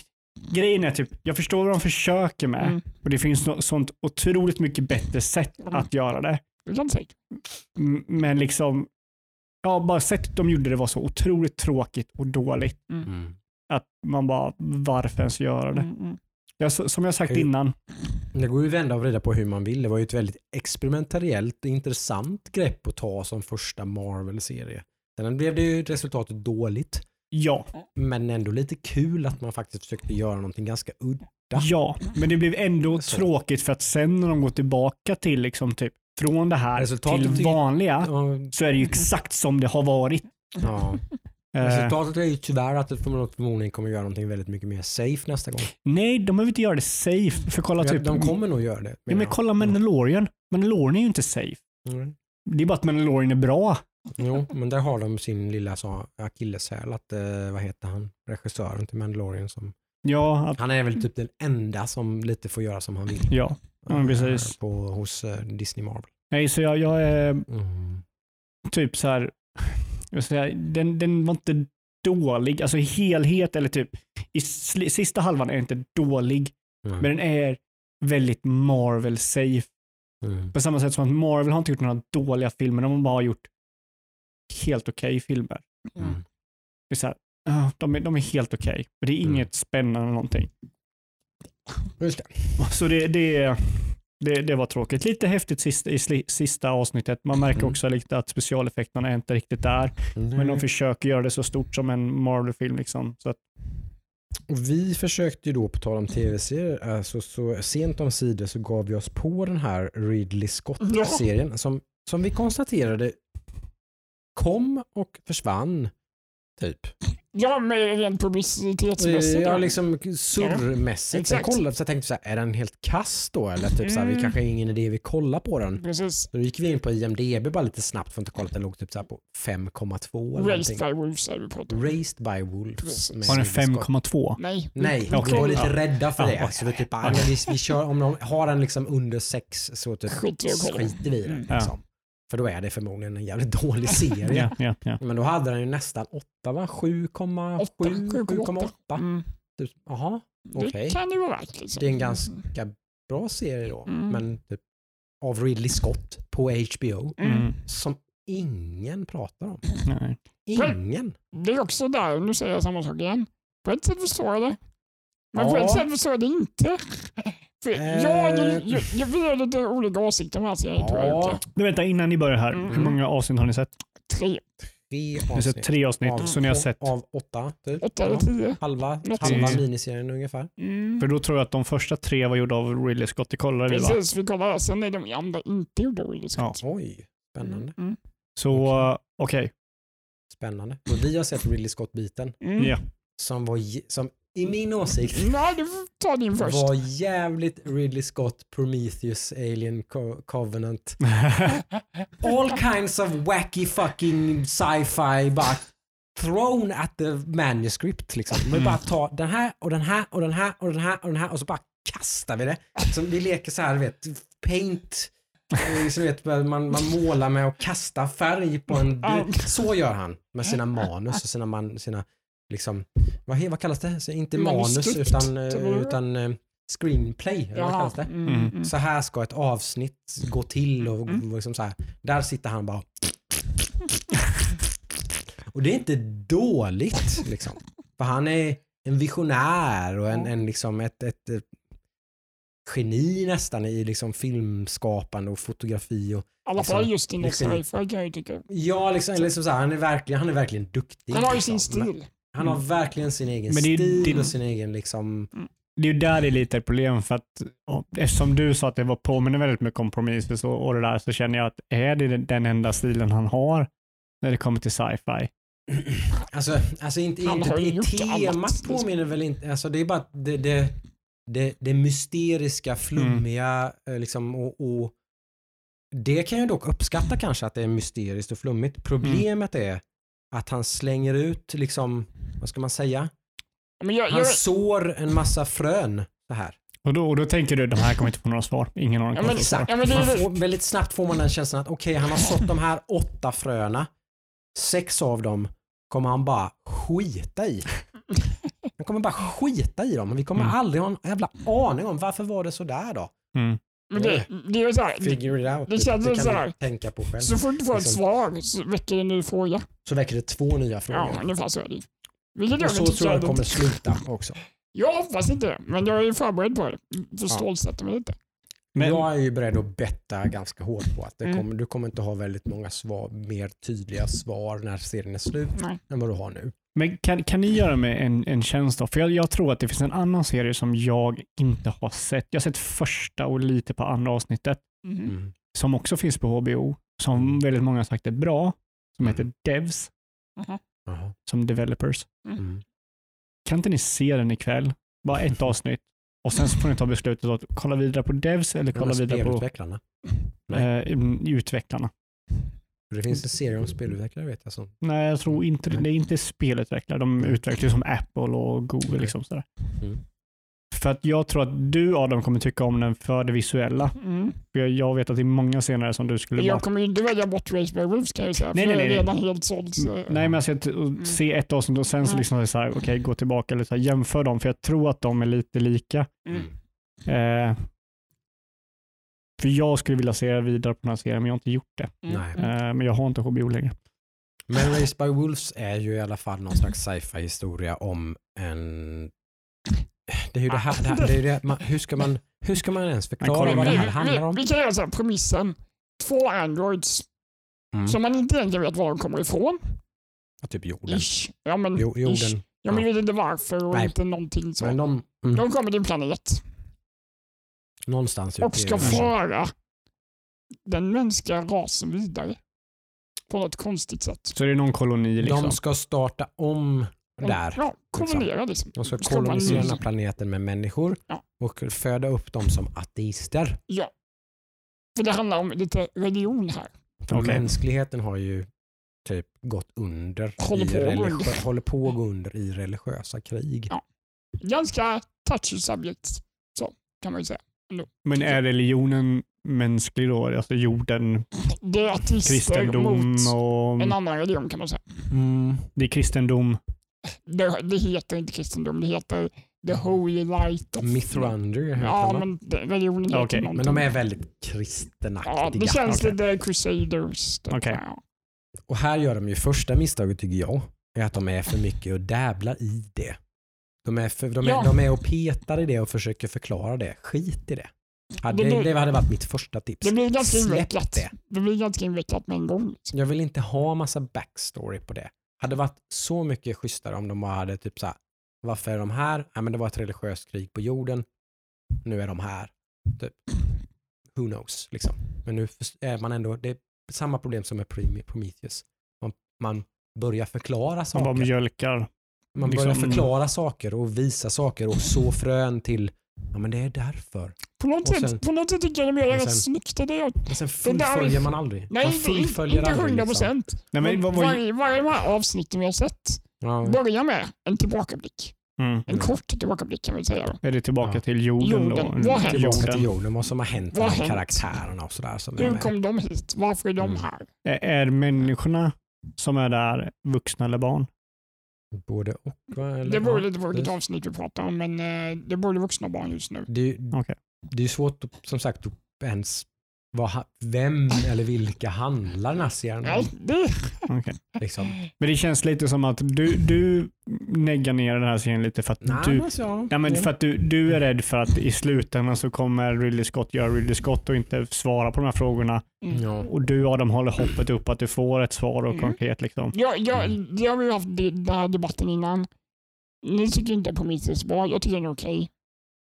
grejen är typ, jag förstår vad de försöker med Mm. och det finns något sånt otroligt mycket bättre sätt Mm. att göra det. Men liksom, ja, bara sättet de gjorde det var så otroligt tråkigt och dåligt Mm. att man bara, varför ens göra det? Mm, mm. Jag, som jag sagt Hur- innan, Det går ju att vända och vrida på hur man vill. Det var ju ett väldigt experimentellt intressant grepp att ta som första Marvel-serie. Sen blev det ju resultatet dåligt, ja, men ändå lite kul att man faktiskt försökte göra någonting ganska udda. ja, men det blev ändå Så. tråkigt för att sen när de går tillbaka till liksom typ från det här Resultatet till vanliga Ja, så är det ju exakt som det har varit. ja. [LAUGHS] Eh, Resultatet är ju tyvärr att det förmodligen kommer göra någonting väldigt mycket mer safe nästa gång. nej, de behöver inte göra det safe. För kolla Ja, typ... de kommer nog göra det. ja, men kolla Mandalorian. Mandalorian är ju inte safe. Mm. Det är bara att Mandalorian är bra. Jo, men där har de sin lilla så, akilleshäl. Att, eh, vad heter han? Regissören till Mandalorian. Som, Ja, att, han är väl typ den enda som lite får göra som han vill. ja. Ja, men precis. eh, På, hos eh, Disney Marvel. Nej, så jag, jag är Mm. typ så här, jag säga, den, den var inte dålig, alltså i helhet eller typ i sista halvan är den inte dålig, Mm. men den är väldigt Marvel safe. Mm. På samma sätt som att Marvel har inte gjort några dåliga filmer, de har bara gjort helt okej filmer. Mm. Det är så här, ja, de, är, de är helt okej, men det är Mm. inget spännande någonting. Just det. Så det, det, det, det var tråkigt. Lite häftigt sista, i sli- sista avsnittet. Man märker Mm. också lite att specialeffekterna är inte riktigt där. Men de försöker göra det så stort som en Marvel-film. Liksom. Så att, Och vi försökte ju då, på tal om tv-serier, alltså så sent om sidor så gav vi oss på den här Ridley Scott-serien som, som vi konstaterade kom och försvann. Typ. Ja, men rent publicitetsmässigt. Ja, ja. liksom surrmässigt. Jag exakt. kollade så jag tänkte så här, är den helt kass då? Eller typ så här, vi Mm. kanske har ingen idé vi kollar på den. Precis. Så då gick vi in på IMDB bara lite snabbt för att inte kolla att den låg typ så här på 5,2 eller Raised någonting. by Wolves är vi pratar om. Raised by Wolves. Har den Ridley Scott. 5,2? Nej. Nej, vi var lite Ja. rädda för Ja, det. Så vi, typ, bara, vi, vi kör, om de har den liksom under 6 så typ Skiter jag vi i det. Mm. Liksom. För då är det förmodligen en jävligt dålig [LAUGHS] serie. Ja, ja, ja. Men då hade den ju nästan 8 va? 7,7? 7,8? Mm. Typ, Jaha, Det Okej. kan ju vara värt. Liksom. det är en ganska bra serie då. Mm. Men typ av Ridley Scott på HBO Mm. Mm. som ingen pratar om. Nej. Ingen. Det är också där, nu säger jag samma sak igen. På ett sätt förstår jag det. Men Ja. ett sätt förstår jag det inte. [LAUGHS] För Eh. jag, jag, jag, vi har lite olika åsikter om den här serien tror jag. Ja. Vänta, innan ni börjar här. Mm. Hur många avsnitt har ni sett? Tre, Tre sett avsnitt. tre avsnitt, Av, så ni har sett. av åtta, typ. åtta eller Ja. tio. Halva, Något halva miniserien ungefär. Mm. För då tror jag att de första tre var gjorda av Ridley Scott. Det kollade vi va? Precis, vi kollar. Sen är de andra inte gjorda av Ridley Scott. Oj, spännande. Mm. Så okej. Spännande. Och vi har sett Ridley Scott-biten Mm. Ja. som var, som i min åsikt Nej, du ta din först. var jävligt Ridley Scott, Prometheus, Alien Co- Covenant. [LAUGHS] All kinds of wacky fucking sci-fi bara thrown at the manuscript. Liksom. Vi Mm. bara tar den här och den här och den här och den här och den här och så bara kastar vi det. Så vi leker så här, vet, paint. eh, Så vet, man, man målar med att kasta färg på en. [LAUGHS] Så gör han med sina manus och sina, man, sina liksom, vad, vad kallas det? Så inte manus utan, eh, utan eh, screenplay. Eller vad kallas det? Mm, Mm. mm. Så här ska ett avsnitt gå till och Mm. och liksom så här. Där sitter han bara. Och det är inte dåligt liksom. För han är en visionär och en, en liksom ett, ett, ett geni nästan i liksom filmskapande och fotografi. Och, alla fall liksom, just inom liksom- sci-fi kan jag ju tycka. ja, liksom, liksom så här, han, är verkligen, han är verkligen duktig. Han har ju liksom. sin stil. Han har verkligen sin egen Men det är- stil det- och sin egen liksom... Det är ju där det är lite ett problem för att och eftersom du sa att det var påminner väldigt mycket om Prometheus och, och det där så känner jag att är det den enda stilen han har när det kommer till sci-fi? [CLEARS THROAT] Alltså, alltså inte, Han inte har ju gjort temat annat, liksom. påminner väl inte, alltså det är bara att det, det, det, det mysteriska, flummiga eh, liksom och, och det kan jag dock uppskatta kanske att det är mysteriskt och flummigt. Problemet är att han slänger ut liksom, vad ska man säga? Men jag, Han jag, sår en massa frön så här. Och då, och då tänker du, de här kommer inte få några svar. Ingen aning Ja, kommer men få svar. Exakt. Ja, men det får, väldigt snabbt får man den känslan att okej, han har sått de här åtta fröna. Sex av dem kommer han bara skita i. Han kommer bara skita i dem. Men vi kommer Mm. aldrig ha en jävla aning om varför var det så där då? Mm. Men det, det är ju så här. Figure it out. Det känns det så här. tänka på själv. Så fort du får ett Liksom. svar så väcker det en ny fråga. Så väcker det två nya frågor. Ja, ungefär så är det. Vilket och så tror jag det kommer sluta också. Jag hoppas inte det, men jag är ju förberedd på det. För stålsätter mig lite. Men, Jag är ju beredd att betta ganska hårt på att det Mm. kommer, du kommer inte ha väldigt många svar, mer tydliga svar när serien är slut Nej. än vad du har nu. Men kan, kan ni göra mig en, en tjänst då? För jag, jag tror att det finns en annan serie som jag inte har sett. Jag har sett första och lite på andra avsnittet Mhm. Mm. som också finns på HBO, som väldigt många har sagt är bra, som heter Mm. Devs. Aha. Jaha. som developers. Mm. Kan inte ni se den ikväll? Bara ett avsnitt. Och sen så får ni ta beslutet att kolla vidare på devs eller kolla vidare på Spelutvecklarna. Nej. eh, mm, utvecklarna. Det finns en serie om spelutvecklare vet jag. Som. Nej, jag tror inte det. är inte spelutvecklare. De utvecklar ju som Apple och Google. Liksom sådär. Mm. För att jag tror att du Adam kommer tycka om den för det visuella. Mm. För jag, jag vet att det är många scener som du skulle bara... Jag kommer ju inte välja bort Race by Wolves kan jag säga. Nej, för nej, jag är nej. redan helt såld. Så. Nej, men jag ska t- se ett avsnitt och sen så Mm. liksom så här, okej, gå tillbaka eller så här, jämför dem, för jag tror att de är lite lika. Mm. Eh, för jag skulle vilja se vidare på den här serien, men jag har inte gjort det. Mm. Nej. Eh, men jag har inte HBO längre. Men Race by Wolves är ju i alla fall någon slags sci-fi historia om en... Det är ju det här, det här det är det, man, hur, ska man, hur ska man ens förklara vad det här handlar om? Vi, kan här, premissen. Två androids Mm. som man inte egentligen vet var de kommer ifrån. Typ jorden. Ish. Ja, men, Jo, ish. jorden. Ja, men vi vet inte varför och Nej. inte någonting så. Men de, mm, De kommer till en planet någonstans och ska föra den mänskliga rasen vidare. På något konstigt sätt. Så det är någon koloni liksom. De ska starta om där. Ja, kolonera liksom. De ska Ska kolonisera här planeten med människor Ja. och föda upp dem som ateister. Ja. För det handlar om lite religion här. För Okej. mänskligheten har ju typ gått under, Håller i på under. [LAUGHS] håller på att gå under i religiösa krig. Ja. Ganska touchy subject, så kan man ju säga. Men är religionen mänsklig då? Alltså jorden, Det är kristendom mot och... en annan religion kan man säga. Mm. Det är kristendom. Det, det heter inte kristendom, det heter the holy light of... Mithronder heter Ja, men det, religionen heter Okej, någonting. Men de är väldigt kristenaktiga. Ja, det känns Okej. lite crusaders. typ. Okej. Ja. Och här gör de ju första misstaget tycker jag, är att de är för mycket och dabblar i det. De är, för, de, är, Ja. de är och petar i det och försöker förklara det. Skit i det. Hade, Det det, blir- hade varit mitt första tips. Det blir ganska invecklat. det. Det blir ganska invecklat med en gång. liksom. Jag vill inte ha massa backstory på det. Hade varit så mycket schysstare om de bara hade typ så här, varför är de här? Ja, men det var ett religiöst krig på jorden. Nu är de här. Typ. Who knows, liksom. Men nu är man ändå, det är samma problem som med Prometheus. Man, man börjar förklara Som bara saker. mjölkar. Man börjar liksom- förklara saker och visa saker och så frön till, ja men det är därför. På något, Och sätt, sen- på något sätt tycker jag de gör det sen- snyggt. Det är det jag, Men sen Det fullföljer man aldrig. nej, man fullföljer inte aldrig. hundra Liksom. procent. Men vad var... Varje, här avsnitten vi har sett Ja. börjar med en tillbakablick. Mm. En Mm. kort tillbakablick kan vi säga. Då. Är det tillbaka Ja. till jorden, Jorden. då? Vad händer? Tillbaka till jorden, vad som har hänt Vad med hänt? karaktärerna och sådär. Som är Hur kom de hit? Varför är de Mm. här? Är, är människorna som är där vuxna eller barn? Både och va? Eller? Det beror Ja, lite precis. avsnitt vi pratar om, men eh, det både vuxna barn just nu. Det, Okej. det är svårt att, som sagt att ens vad, vem eller vilka handlar Nej, om. det, Okej. Liksom. Men det känns lite som att du, du neggar ner den här serien lite för att Nej, du men alltså, Nej, men det- för att du, du är rädd för att i slutändan så kommer Ridley Scott göra Ridley Scott och inte svara på de här frågorna. mm. Och du Adam håller hoppet upp att du får ett svar och Mm. konkret. Liksom. Ja, ja, Mm. det har vi haft det- den här debatten innan. Ni tycker inte Prometheus är bra, jag tycker den är okej.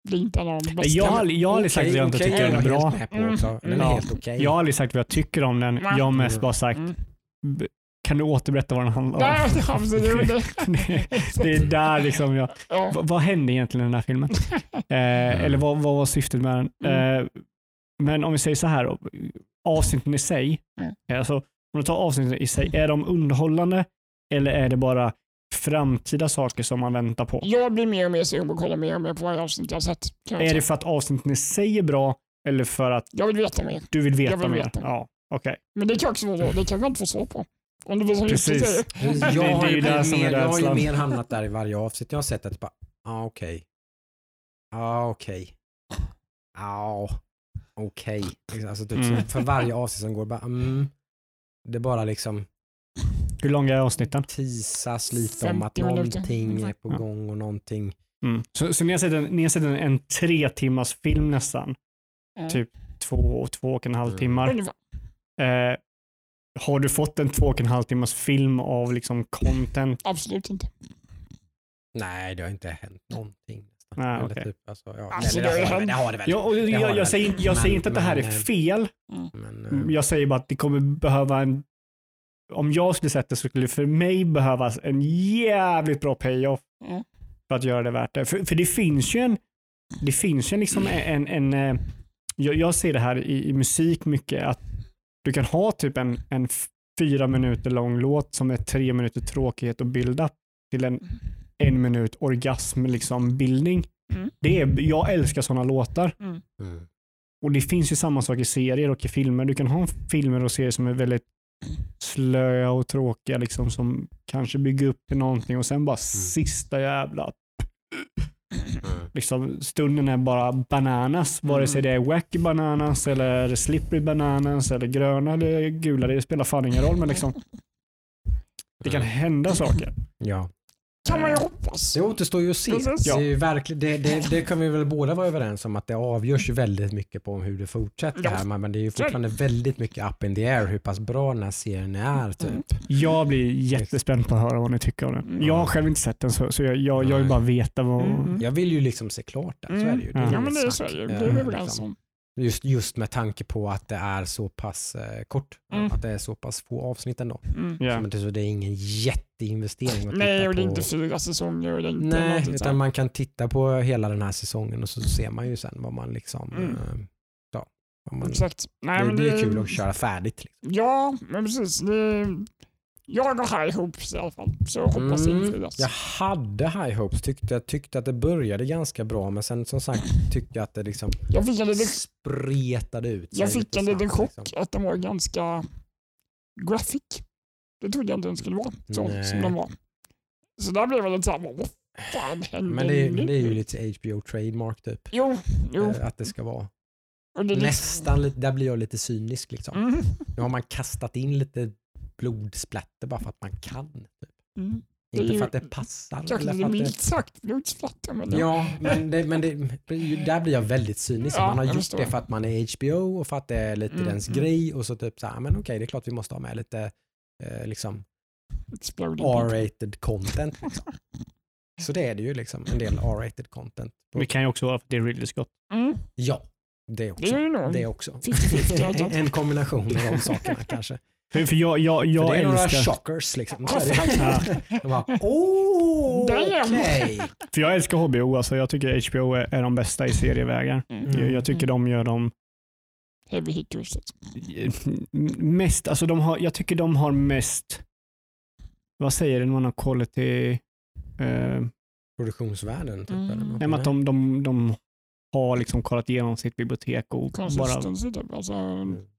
Det är inte en av de bästa. Jag har aldrig, jag har aldrig sagt att jag inte Okej, tycker den är bra. Mm. Den är Ja. helt okej. Jag har aldrig sagt vad jag tycker om den. Jag har mest bara sagt, Mm. "B- kan du återberätta vad den handlar om? Nej, [LAUGHS] det är där liksom jag... Ja. Vad, vad hände egentligen i den här filmen? [LAUGHS] Eh, Eller vad, vad var syftet med den? Mm. Eh, men om vi säger så här, avsnitten i sig, Mm. alltså, om du tar avsnitten i sig, är de underhållande eller är det bara framtida saker som man väntar på? Jag blir mer och mer sugen på att kolla mer och mer på varje avsnitt jag har sett. jag Är det för att avsnitten i sig är bra eller för att Jag vill veta mer. du vill veta Jag vill mer? veta. Ja, okej. Men det kan också vara så. Det kan jag inte få svar på. Om det blir som Precis. Jag Det- har, är ju är mer, jag har ju mer hamnat där i varje avsnitt. Jag har sett att bara, ja ah, okej. Ja ah, okej. Ja okej. Liksom, Alltså typ Mm. för varje avsnitt som går bara, mm, det bara liksom Hur långa är avsnitten? teasas lite om att 50 minuter. någonting är på gång och någonting. Mm. Så, så ni har sett, en, ni har sett en, en tre timmars film nästan? Ja. Typ två, två och en halv Mm. timmar. Eh, har du fått en två och en halv timmars film av liksom content? Absolut inte. Nej, det har inte hänt någonting. Nej, typ, alltså, ja, Alltså, det det, har har, ju det, det har det väl. Jag, säger, jag säger Men- inte att det här men, är eh, fel. Men, eh, Jag säger bara att det kommer behöva en om jag skulle sett det så skulle det för mig behövas en jävligt bra payoff Mm. för att göra det värt det. För, för det finns ju en, det finns ju liksom en, en eh, jag, jag ser det här i, i musik mycket, att du kan ha typ en, en fyra minuter lång låt som är tre minuter tråkighet och build-up till en en minut orgasm, liksom bildning. Mm. Det är, jag älskar sådana låtar. Mm. Mm. Och det finns ju samma sak i serier och i filmer. Du kan ha filmer och serier som är väldigt slöa och tråkiga, liksom, som kanske bygger upp till någonting och sen bara sista jävla Mm. liksom, stunden är bara bananas. Vare sig det är wacky bananas eller slippery bananas eller gröna eller gula. Det spelar fan ingen roll, men liksom, det kan hända saker. Ja. Kan man ju hoppas. Det återstår ju att se. Precis. Det, är ju verkligen, det, det, det kan vi väl båda vara överens om att det avgörs ju väldigt mycket på hur det fortsätter Ja. här. Men det är ju fortfarande väldigt mycket up in the air hur pass bra den här serien är. Typ. Mm. Jag blir jättespänd på att höra vad ni tycker om den. Mm. Jag har själv inte sett den så, så jag, jag, jag vill bara veta vad... Mm. Jag vill ju liksom se klart den, så är det ju. Det är Mm. Ja, men det är så. Det Eh, är vi överens liksom. om. Just, just med tanke på att det är så pass eh, kort. Mm. Att det är så pass få avsnitt ändå. Mm. Ja. Så, det, så det är ingen jätteinvestering att Nej, titta och det är på. inte fyra säsonger. Och det är inte Nej, utan man kan titta på hela den här säsongen och så ser man ju sen vad man liksom... Mm. eh, ja, vad man, Exakt. Nej, det, men det är kul att köra färdigt. Liksom. Ja, men precis. Det, jag och High Hopes i alla fall. Så jag hoppas Mm, infrias. jag hade high hopes, tyckte, jag tyckte att det började ganska bra men sen som sagt tyckte jag att det liksom Jag fick en liten, spretade ut sig jag fick en liten chock liksom. att den var ganska graphic. Det trodde jag inte den skulle vara så Nej. som den var. Så där blev jag lite såhär, vad fan händer Men det, är- nu? det är ju lite HBO trademark typ. Jo, jo. eh, Att det ska vara. Nästan lite, där blir jag lite cynisk liksom. Mm. Nu har man kastat in lite blodsplatter bara för att man kan. Typ. Mm. Det är Inte ju för att det passar. Kanske eller för att det, milt sagt blodsplatter. Men Ja, men, det, men det, där blir jag väldigt cynisk. Ja, man har jag gjort det för att man är HBO och för att det är lite Mm, dens mm. grej och så typ så här, men okej, det är klart vi måste ha med lite eh, liksom. R-rated content. Liksom. [LAUGHS] Så det är det ju liksom, en del R-rated content. Det kan ju också vara för att det är Ridley Scott. Mm. ja, det Det också. är ju nog. Det också. 50-50 [LAUGHS] alltså. en kombination av de sakerna kanske. För, för jag, jag, jag För det är några älskar... liksom. Så är det. [LAUGHS] De bara, oh, okej. För jag älskar HBO. Alltså jag tycker HBO är, är de bästa i serievägar. Mm. Jag, jag tycker de gör dem Heavy hitters. mest, alltså de har, jag tycker de har mest, vad säger det när man har quality, eh, Produktionsvärden typ. Mm. eller något. nej, men att de, de, de har liksom kollat igenom sitt bibliotek och bara, typ. Alltså,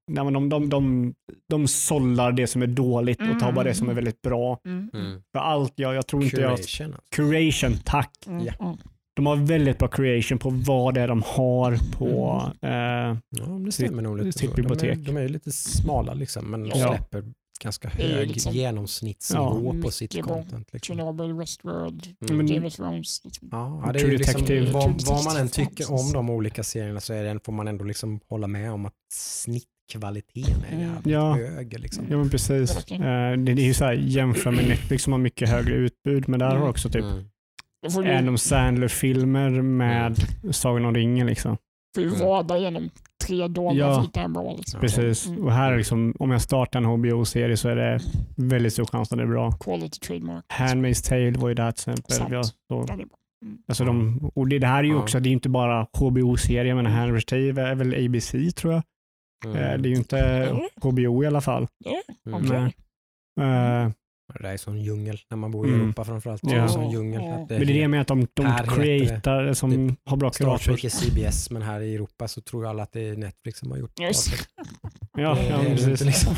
nej, men de, de, de, de sållar det som är dåligt och tar bara det som är väldigt bra. mm. Mm. För allt, jag, jag tror inte jag... Curation alltså. Curation, tack. Mm. Ja. Mm. De har väldigt bra curation på vad det är de har på eh, Ja, det stämmer nog lite sitt så. De är, bibliotek. de är lite smala liksom, men de Ja. släpper ganska hög liksom- genomsnittsnivå Ja, på sitt content. Liksom. Chernobyl, Westworld, Mm. Game of Thrones. Liksom. Ja, ja, det är True ju liksom, Detective. vad, vad man än tycker om de olika serierna så är det, får man ändå liksom hålla med om att snittkvaliteten är Mm. jävligt Ja. hög. Liksom. Ja men precis. Eh, det, är ju så här, jämför med Netflix som har mycket högre utbud, men där har Mm. också typ Mm. Adam Sandler-filmer med Sagan om ringen. Liksom. får du Mm. vada igenom tre dagar Ja. för att hitta en bra. Liksom. Precis. Mm. Och här är liksom, om jag startar en HBO-serie så är det väldigt stor chans att det är bra. Quality trademark. Handmaid's Tale var ju där till exempel. Jag, så, Ja, det är bra. alltså de, och det, det här är ju Ja. också, det är inte bara HBO-serier, men Handmaid's Tale är väl ABC tror jag. Mm. Eh, Det är ju inte Mm. HBO i alla fall. Mm. Okej. Nej. Eh, Det där är sån djungel när man bor i Mm. Europa framförallt. Ja. Det är sån djungel. Att Men det är det med att de, de det- creatar som det- har bra Star Trek är CBS men här i Europa så tror alla att det är Netflix som har gjort Trek. Ja, det, ja är det precis. inte liksom.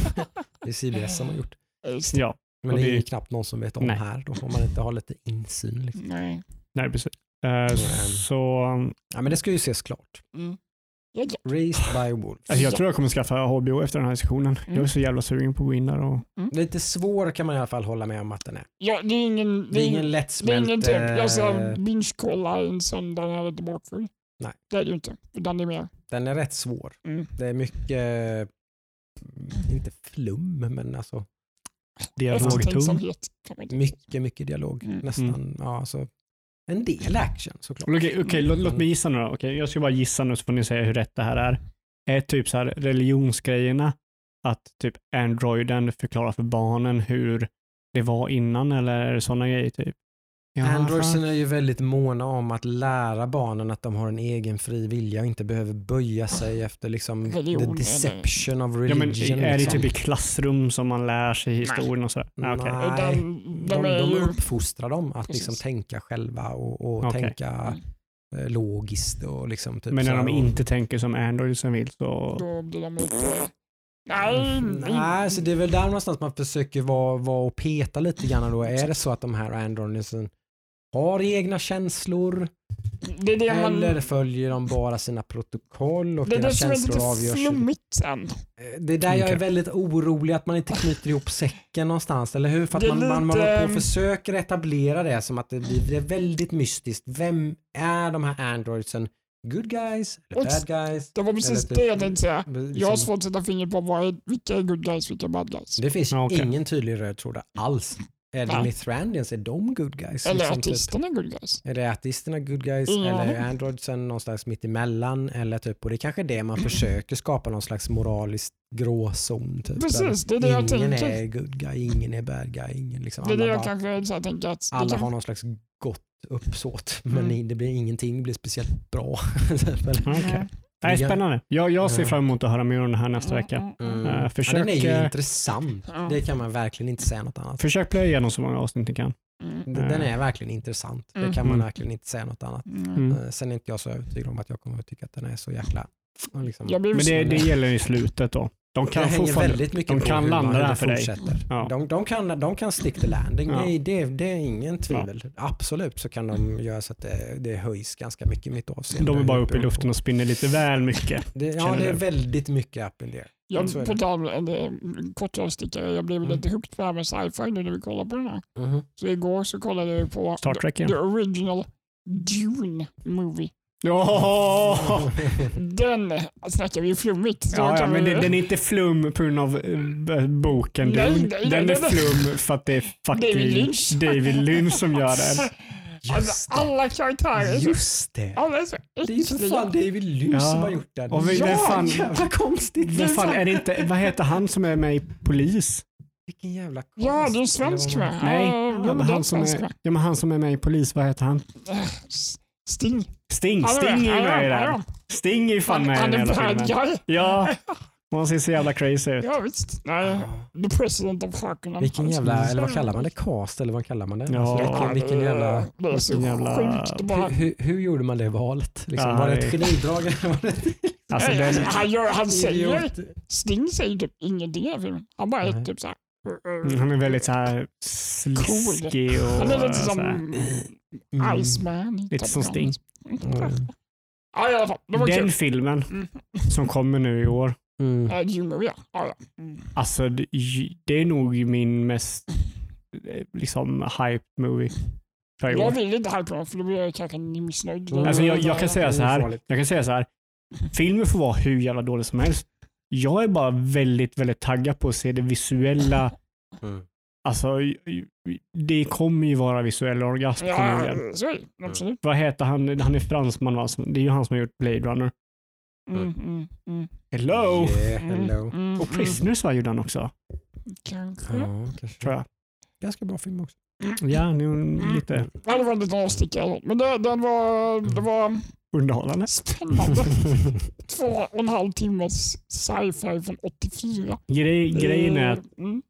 det är CBS som har gjort. Ja, Men det är det- ju knappt någon som vet om Nej. här då om man inte har lite insyn. Liksom. Nej. nej precis. Eh, så Ja, men det ska ju ses klart. Mm. Raised by Wolves. alltså jag tror jag kommer skaffa HBO efter den här diskussionen. Jag är Mm. så jävla sugen på att gå in där och Lite svår kan man i alla fall hålla med om att den är. Ja, det är ingen... Det är ingen det är lättsmält... ingen typ, jag ska eh, binge-kolla en söndag när jag är tillbaka full. Nej. Det är det ju inte. Utan det är mer... Den är rätt svår. Mm. Det är mycket, mm, inte flum, men alltså dialogtung. Mycket, mycket dialog. Mm. Nästan, ja alltså. En del action såklart. Okej, okej, låt, låt mig gissa nu då. Okej, jag ska bara gissa nu så får ni säga hur rätt det här är. Är typ så här religionsgrejerna att typ Androiden förklarar för barnen hur det var innan eller är det sådana grejer typ? Ja, Androidsen är ju väldigt måna om att lära barnen att de har en egen fri vilja och inte behöver böja sig efter liksom Religion the deception of Ja, religion. men är det liksom. typ i klassrum som man lär sig historien och sådär? Ah. Nej. De, de, de, de ju... uppfostrar dem att liksom tänka själva och, och Okej. tänka eh, logiskt och liksom typ Men när de inte tänker som Androidsen vill så... Då blir de. Nej, Nej, så det är väl där någonstans man försöker vara, vara och peta lite grann då. Är det så att de här Androidsen har egna känslor det är det man... eller följer de bara sina protokoll och Det är det deras som är känslor lite avgörs? flummigt sen. Eh, Det är där jag är väldigt orolig att man inte knyter ihop säcken någonstans, eller hur? För att Det är man, man, man lite, håller på och försöker etablera det som att det blir det är väldigt mystiskt. Vem är de här Androidsen? Good guys eller bad guys? Det var precis Eller det jag tänkte säga. Liksom, Jag har svårt att sätta fingret på vad är, vilka är good guys, vilka är bad guys. det finns okej. ingen tydlig röd tråd alls. Är det Nej. Mithrandians, är de good guys? Eller Liksom, typ, artisterna är good guys. är det artisterna good guys Ingen eller androidsen någonstans mitt emellan eller typ, och det är kanske är det man försöker skapa någon slags moralisk gråzon. Typ, Precis, det är det jag ingen tänker. är good guy, ingen är bad guy, ingen liksom. Det är det alla jag bara- kanske så här tänker att... alla kan, har någon slags gott uppsåt men Mm. det blir ingenting blir speciellt bra. [LAUGHS] Typ? Okej. Nej, spännande. Jag, jag ser Ja. fram emot att höra mer om det här nästa vecka. Mm. Eh, Ja, försök, den är ju eh, intressant. Ja. Det kan man verkligen inte säga något annat. Försök plöja igenom så många avsnitt ni kan. Mm. Den den är verkligen intressant. Det Mm. kan man Mm. verkligen inte säga något annat. Mm. Mm. Eh, Sen är inte jag så övertygad om att jag kommer att tycka att den är så jäkla... Liksom, Men det, det gäller i slutet då. De det kan hänger fortfarande... väldigt mycket de på kan hur, landa man, hur där det för dig. fortsätter. Ja. De, de, kan, de kan stick the landing, Ja. det, det, det är ingen tvivel. Absolut så kan de göra så att det, det höjs ganska mycket i mitt avseende. De är bara uppe i luften och spinner lite väl mycket. Det, ja, det är du? väldigt mycket up in there. Jag, på tal om kort avstickare, jag blev Mm. lite hooked på det här med sci-fi nu när vi kollar på den här. Mhm. Så igår så kollade vi på Star Trek the, the original Dune movie. Ja, [LAUGHS] Den snackar vi flummigt. Så ja, ja men vi- den är inte flum på grund av eh, boken. Nej, nej, nej, den är flum för att det är fucking David Lynch. David Lynch som gör den. [LAUGHS] Just Alltså, det. alla karaktärer Just det. alla är så Det är ju för fan David Lynch Ja. som har gjort den. Och vi- ja, vem fan- jävla konstigt. Vad fan, är det inte, vad heter han som är med i Polis? Vilken jävla konst. Ja, det är en svensk med. Nej, Ja, han, som är, med. ja, men han som är med i Polis, vad heter han? Äh, Sting. Sting. Sting är ju med i den. Sting är ju fan med i den hela filmen. guy. Ja, [LAUGHS] han ser så jävla crazy ut. Ja, visst. Nej, the president of Harkonnen. Vilken jävla, så- eller vad kallar man det? Cast eller vad kallar man det? Ja. Alltså, vilken, vilken jävla... Det är så vilken jävla- sjukt. Hur, hur, hur gjorde man det valet? Liksom, Ja, var det ett genidrag Alltså den, han, gör, han säger? Sting säger typ ingenting i den här filmen. Han bara är typ såhär. Mm, han är väldigt så här sliskig och Han är lite så som här. Iceman. Lite Top som. Sting. Mm. Ja, i alla fall. Det var Den kul. filmen Mm. som kommer nu i år, Mm. Ja. Mm. alltså det, det är nog min mest eh, liksom hype movie för i år. Jag vill inte hypa den för då blir jag kanske missnöjd. Mm. Alltså jag, jag kan säga så här. Jag kan säga så här. Filmen får vara hur jävla dålig som helst. Jag är bara väldigt, väldigt taggad på att se det visuella. Mm. Alltså, det kommer ju vara visuell orgasm. Ja. Absolut. Vad heter han? Han är fransman va? Det är ju han som har gjort Blade Runner. Mm, mm, mm, Hello! Yeah, mm, hello. mm, Och Prisoners va, gjorde han också, mm. Kanske. Ja, kanske. tror jag. Ganska bra film också. Ja, nu lite Ja, det var en liten avstickare. Men det, den var, det var underhållande. spännande. [LAUGHS] Två och en halv timmes sci-fi från 84. Grej, grejen är att Mm.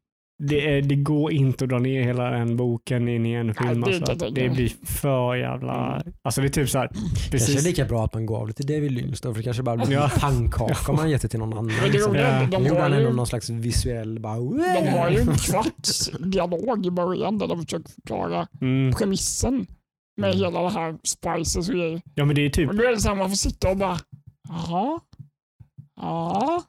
Det, är, det går inte att dra ner hela den boken in i en film. det- Alltså. det- Det blir för jävla... Alltså det är typ så här. Kanske är Precis. lika bra att man går av det till David Lynch då, för det kanske bara blir Ja. en pannkaka om man gett det till någon annan. Men Liksom. Ja. de gjorde har han ändå ju, någon slags visuell bara... de har ju en kvarts dialog i början där de försöker förklara Mm. premissen med Mm. hela det här spices och grejer. Ja men det är typ... Och då är det så här, man får sitta och bara, jaha, ja.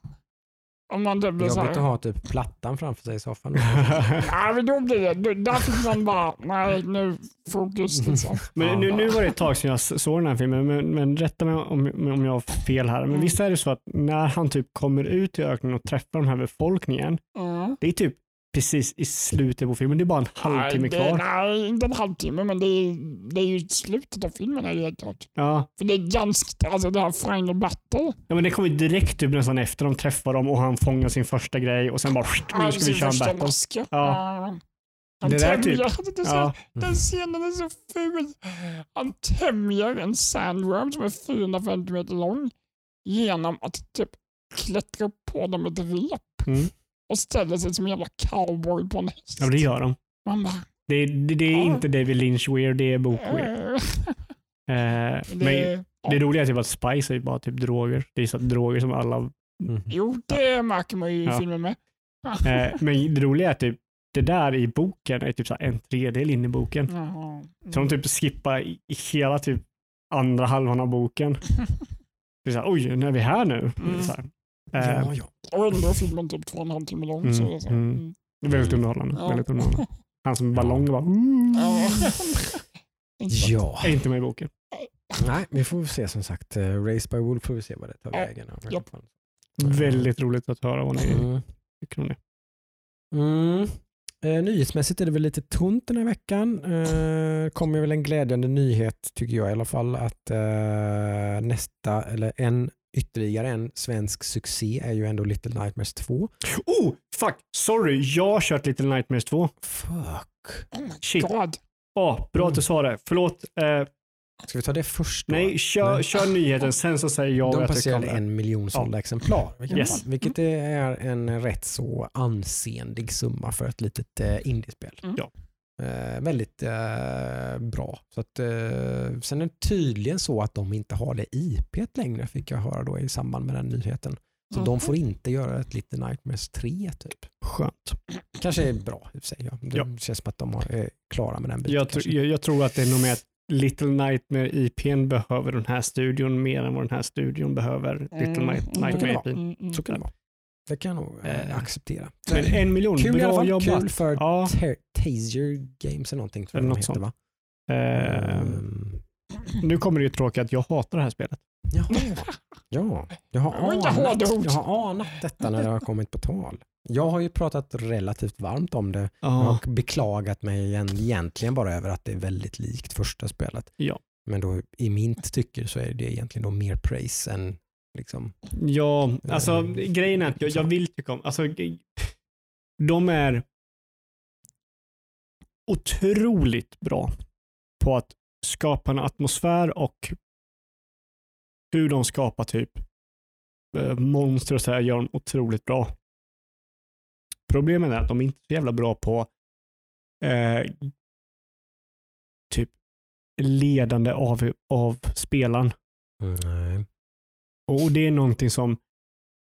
Om man typ blir så Jobbigt att ha typ plattan framför sig i soffan. [LAUGHS] ja men då blir det, då, där fick man bara, nej nu fokus liksom. [LAUGHS] Men nu, nu var det ett tag sedan jag såg den här filmen, men, men rätta mig om, om jag har fel här. Men Mm. visst är det så att när han typ kommer ut i öknen och träffar den här befolkningen, Mm. det är typ precis i slutet på filmen. Det är bara en halvtimme nej, det, kvar. Nej, inte en halvtimme, men det är, det är ju slutet av filmen helt klart. Ja. För det är ganska, alltså det här final battle. ja, men det kommer ju direkt typ nästan efter de träffar dem och han fångar sin första grej och sen bara nu ska vi köra en battle. mask, ja. Han Det där tämjer, typ- det är så, Ja. Den scenen är så ful. Han tämjer en sandworm som är 450 meter lång genom att typ klättra på dem med ett rep Mm. Och ställer sig som en jävla cowboy på en häst. Ja, det gör de. Man bara, Det, det, det är Ja. inte David Lynch weird, det är bok weird. äh, [LAUGHS] Eh, men det, det roliga är typ att Spice är bara typ droger. Det är så droger som alla... Mm. jo, det märker man ju i Ja. filmen med. Eh, men det roliga är typ det där i boken är typ så en tredjedel in i boken. Jaha. Så de typ skippar i i hela typ andra halvan av boken. [LAUGHS] Det är så här, Oj, nu är vi här nu. Mm. Så här. Eh, Ja, ja. Och ändå är filmen typ två och en halv timme lång. Mm, Så det är så. mm. Mm. det är väldigt underhållande. Ja. Väldigt underhållande. [LAUGHS] Han som ballong bara... Ja. Inte [LAUGHS] sant. ja. Är inte med i boken. Nej, vi får se som sagt. Uh, Race by Wolf får vi se vad det tar Ja. vägen. Japp. Väldigt roligt att höra vad ni Mm. tycker om det. Mm. Eh, nyhetsmässigt är det väl lite tunt den här veckan. Eh, kommer väl en glädjande nyhet tycker jag i alla fall att eh, nästa, eller en ytterligare en svensk succé är ju ändå Little Nightmares 2. Oh, fuck! Sorry, jag har kört Little Nightmares 2. Fuck. Oh my Shit. god. Ja, bra att du sa det. Förlåt. Eh, Ska vi ta det först då? nej, kör, Nej. kör nyheten, sen så säger jag vad De jag tycker om det. en miljon sålda exemplar. Vilket, Yes. vilket är en rätt så ansenlig summa för ett litet eh, indiespel. Mm. Ja. Eh, väldigt eh, bra. Så att, eh, sen är det tydligen så att de inte har det IP längre fick jag höra då i samband med den nyheten. Så Mhm. de får inte göra ett Little Nightmares 3 typ. Skönt. Kanske är bra i och för sig. Ja. Det Ja. känns som att de är klara med den biten. Jag, tr- jag, jag tror att det är nog med att Little Nightmare IPn behöver den här studion mer än vad den här studion behöver Little Mm, Night, mm, Nightmare mm. IPn. Mm, mm. Så kan det vara. Det kan jag nog eh, Eh, acceptera. Men en miljon, Kul i alla bra fall. jobbat. Kul för Ja, Ta- Taser Games eller någonting tror Eller något heter sånt. va? eh, Ehm, nu kommer det ju tråkigt att jag hatar det här spelet. Jaha. [LAUGHS] Ja, jag har, anat, jag har anat detta när det har kommit på tal. Jag har ju pratat relativt varmt om det Ja. och beklagat mig igen, egentligen bara över att det är väldigt likt första spelet. Ja. Men då i mitt tycke så är det egentligen då mer praise än liksom... Ja, alltså Eh, grejen är att jag, jag vill tycka om, alltså de är otroligt bra på att skapa en atmosfär och hur de skapar typ eh, monster och så här gör de otroligt bra. Problemet är att de är inte är så jävla bra på eh, typ ledande av, av spelaren. Nej. Och det är någonting som,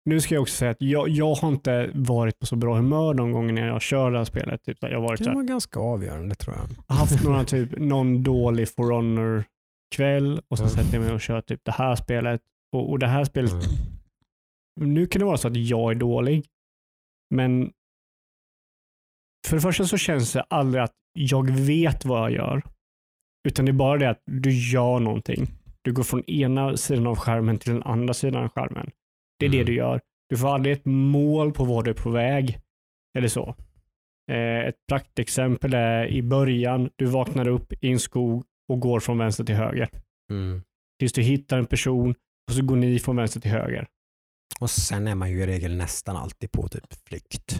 nu ska jag också säga att jag, jag har inte varit på så bra humör de gånger när jag kör det här spelet. Typ, jag har varit Det kan vara ganska avgörande tror jag. haft några, [LAUGHS] typ, någon dålig For Honor kväll och så Mm. sätter jag mig och kör typ det här spelet. Och, och det här spelet, Mm. nu kan det vara så att jag är dålig, men för det första så känns det aldrig att jag vet vad jag gör. Utan det är bara det att du gör någonting. Du går från ena sidan av skärmen till den andra sidan av skärmen. Det är det Mm. du gör. Du får aldrig ett mål på var du är på väg. Eller så. Eh, ett praktexempel är i början, du vaknar upp i en skog och går från vänster till höger. Mm. Tills du hittar en person och så går ni från vänster till höger. Och sen är man ju i regel nästan alltid på typ flykt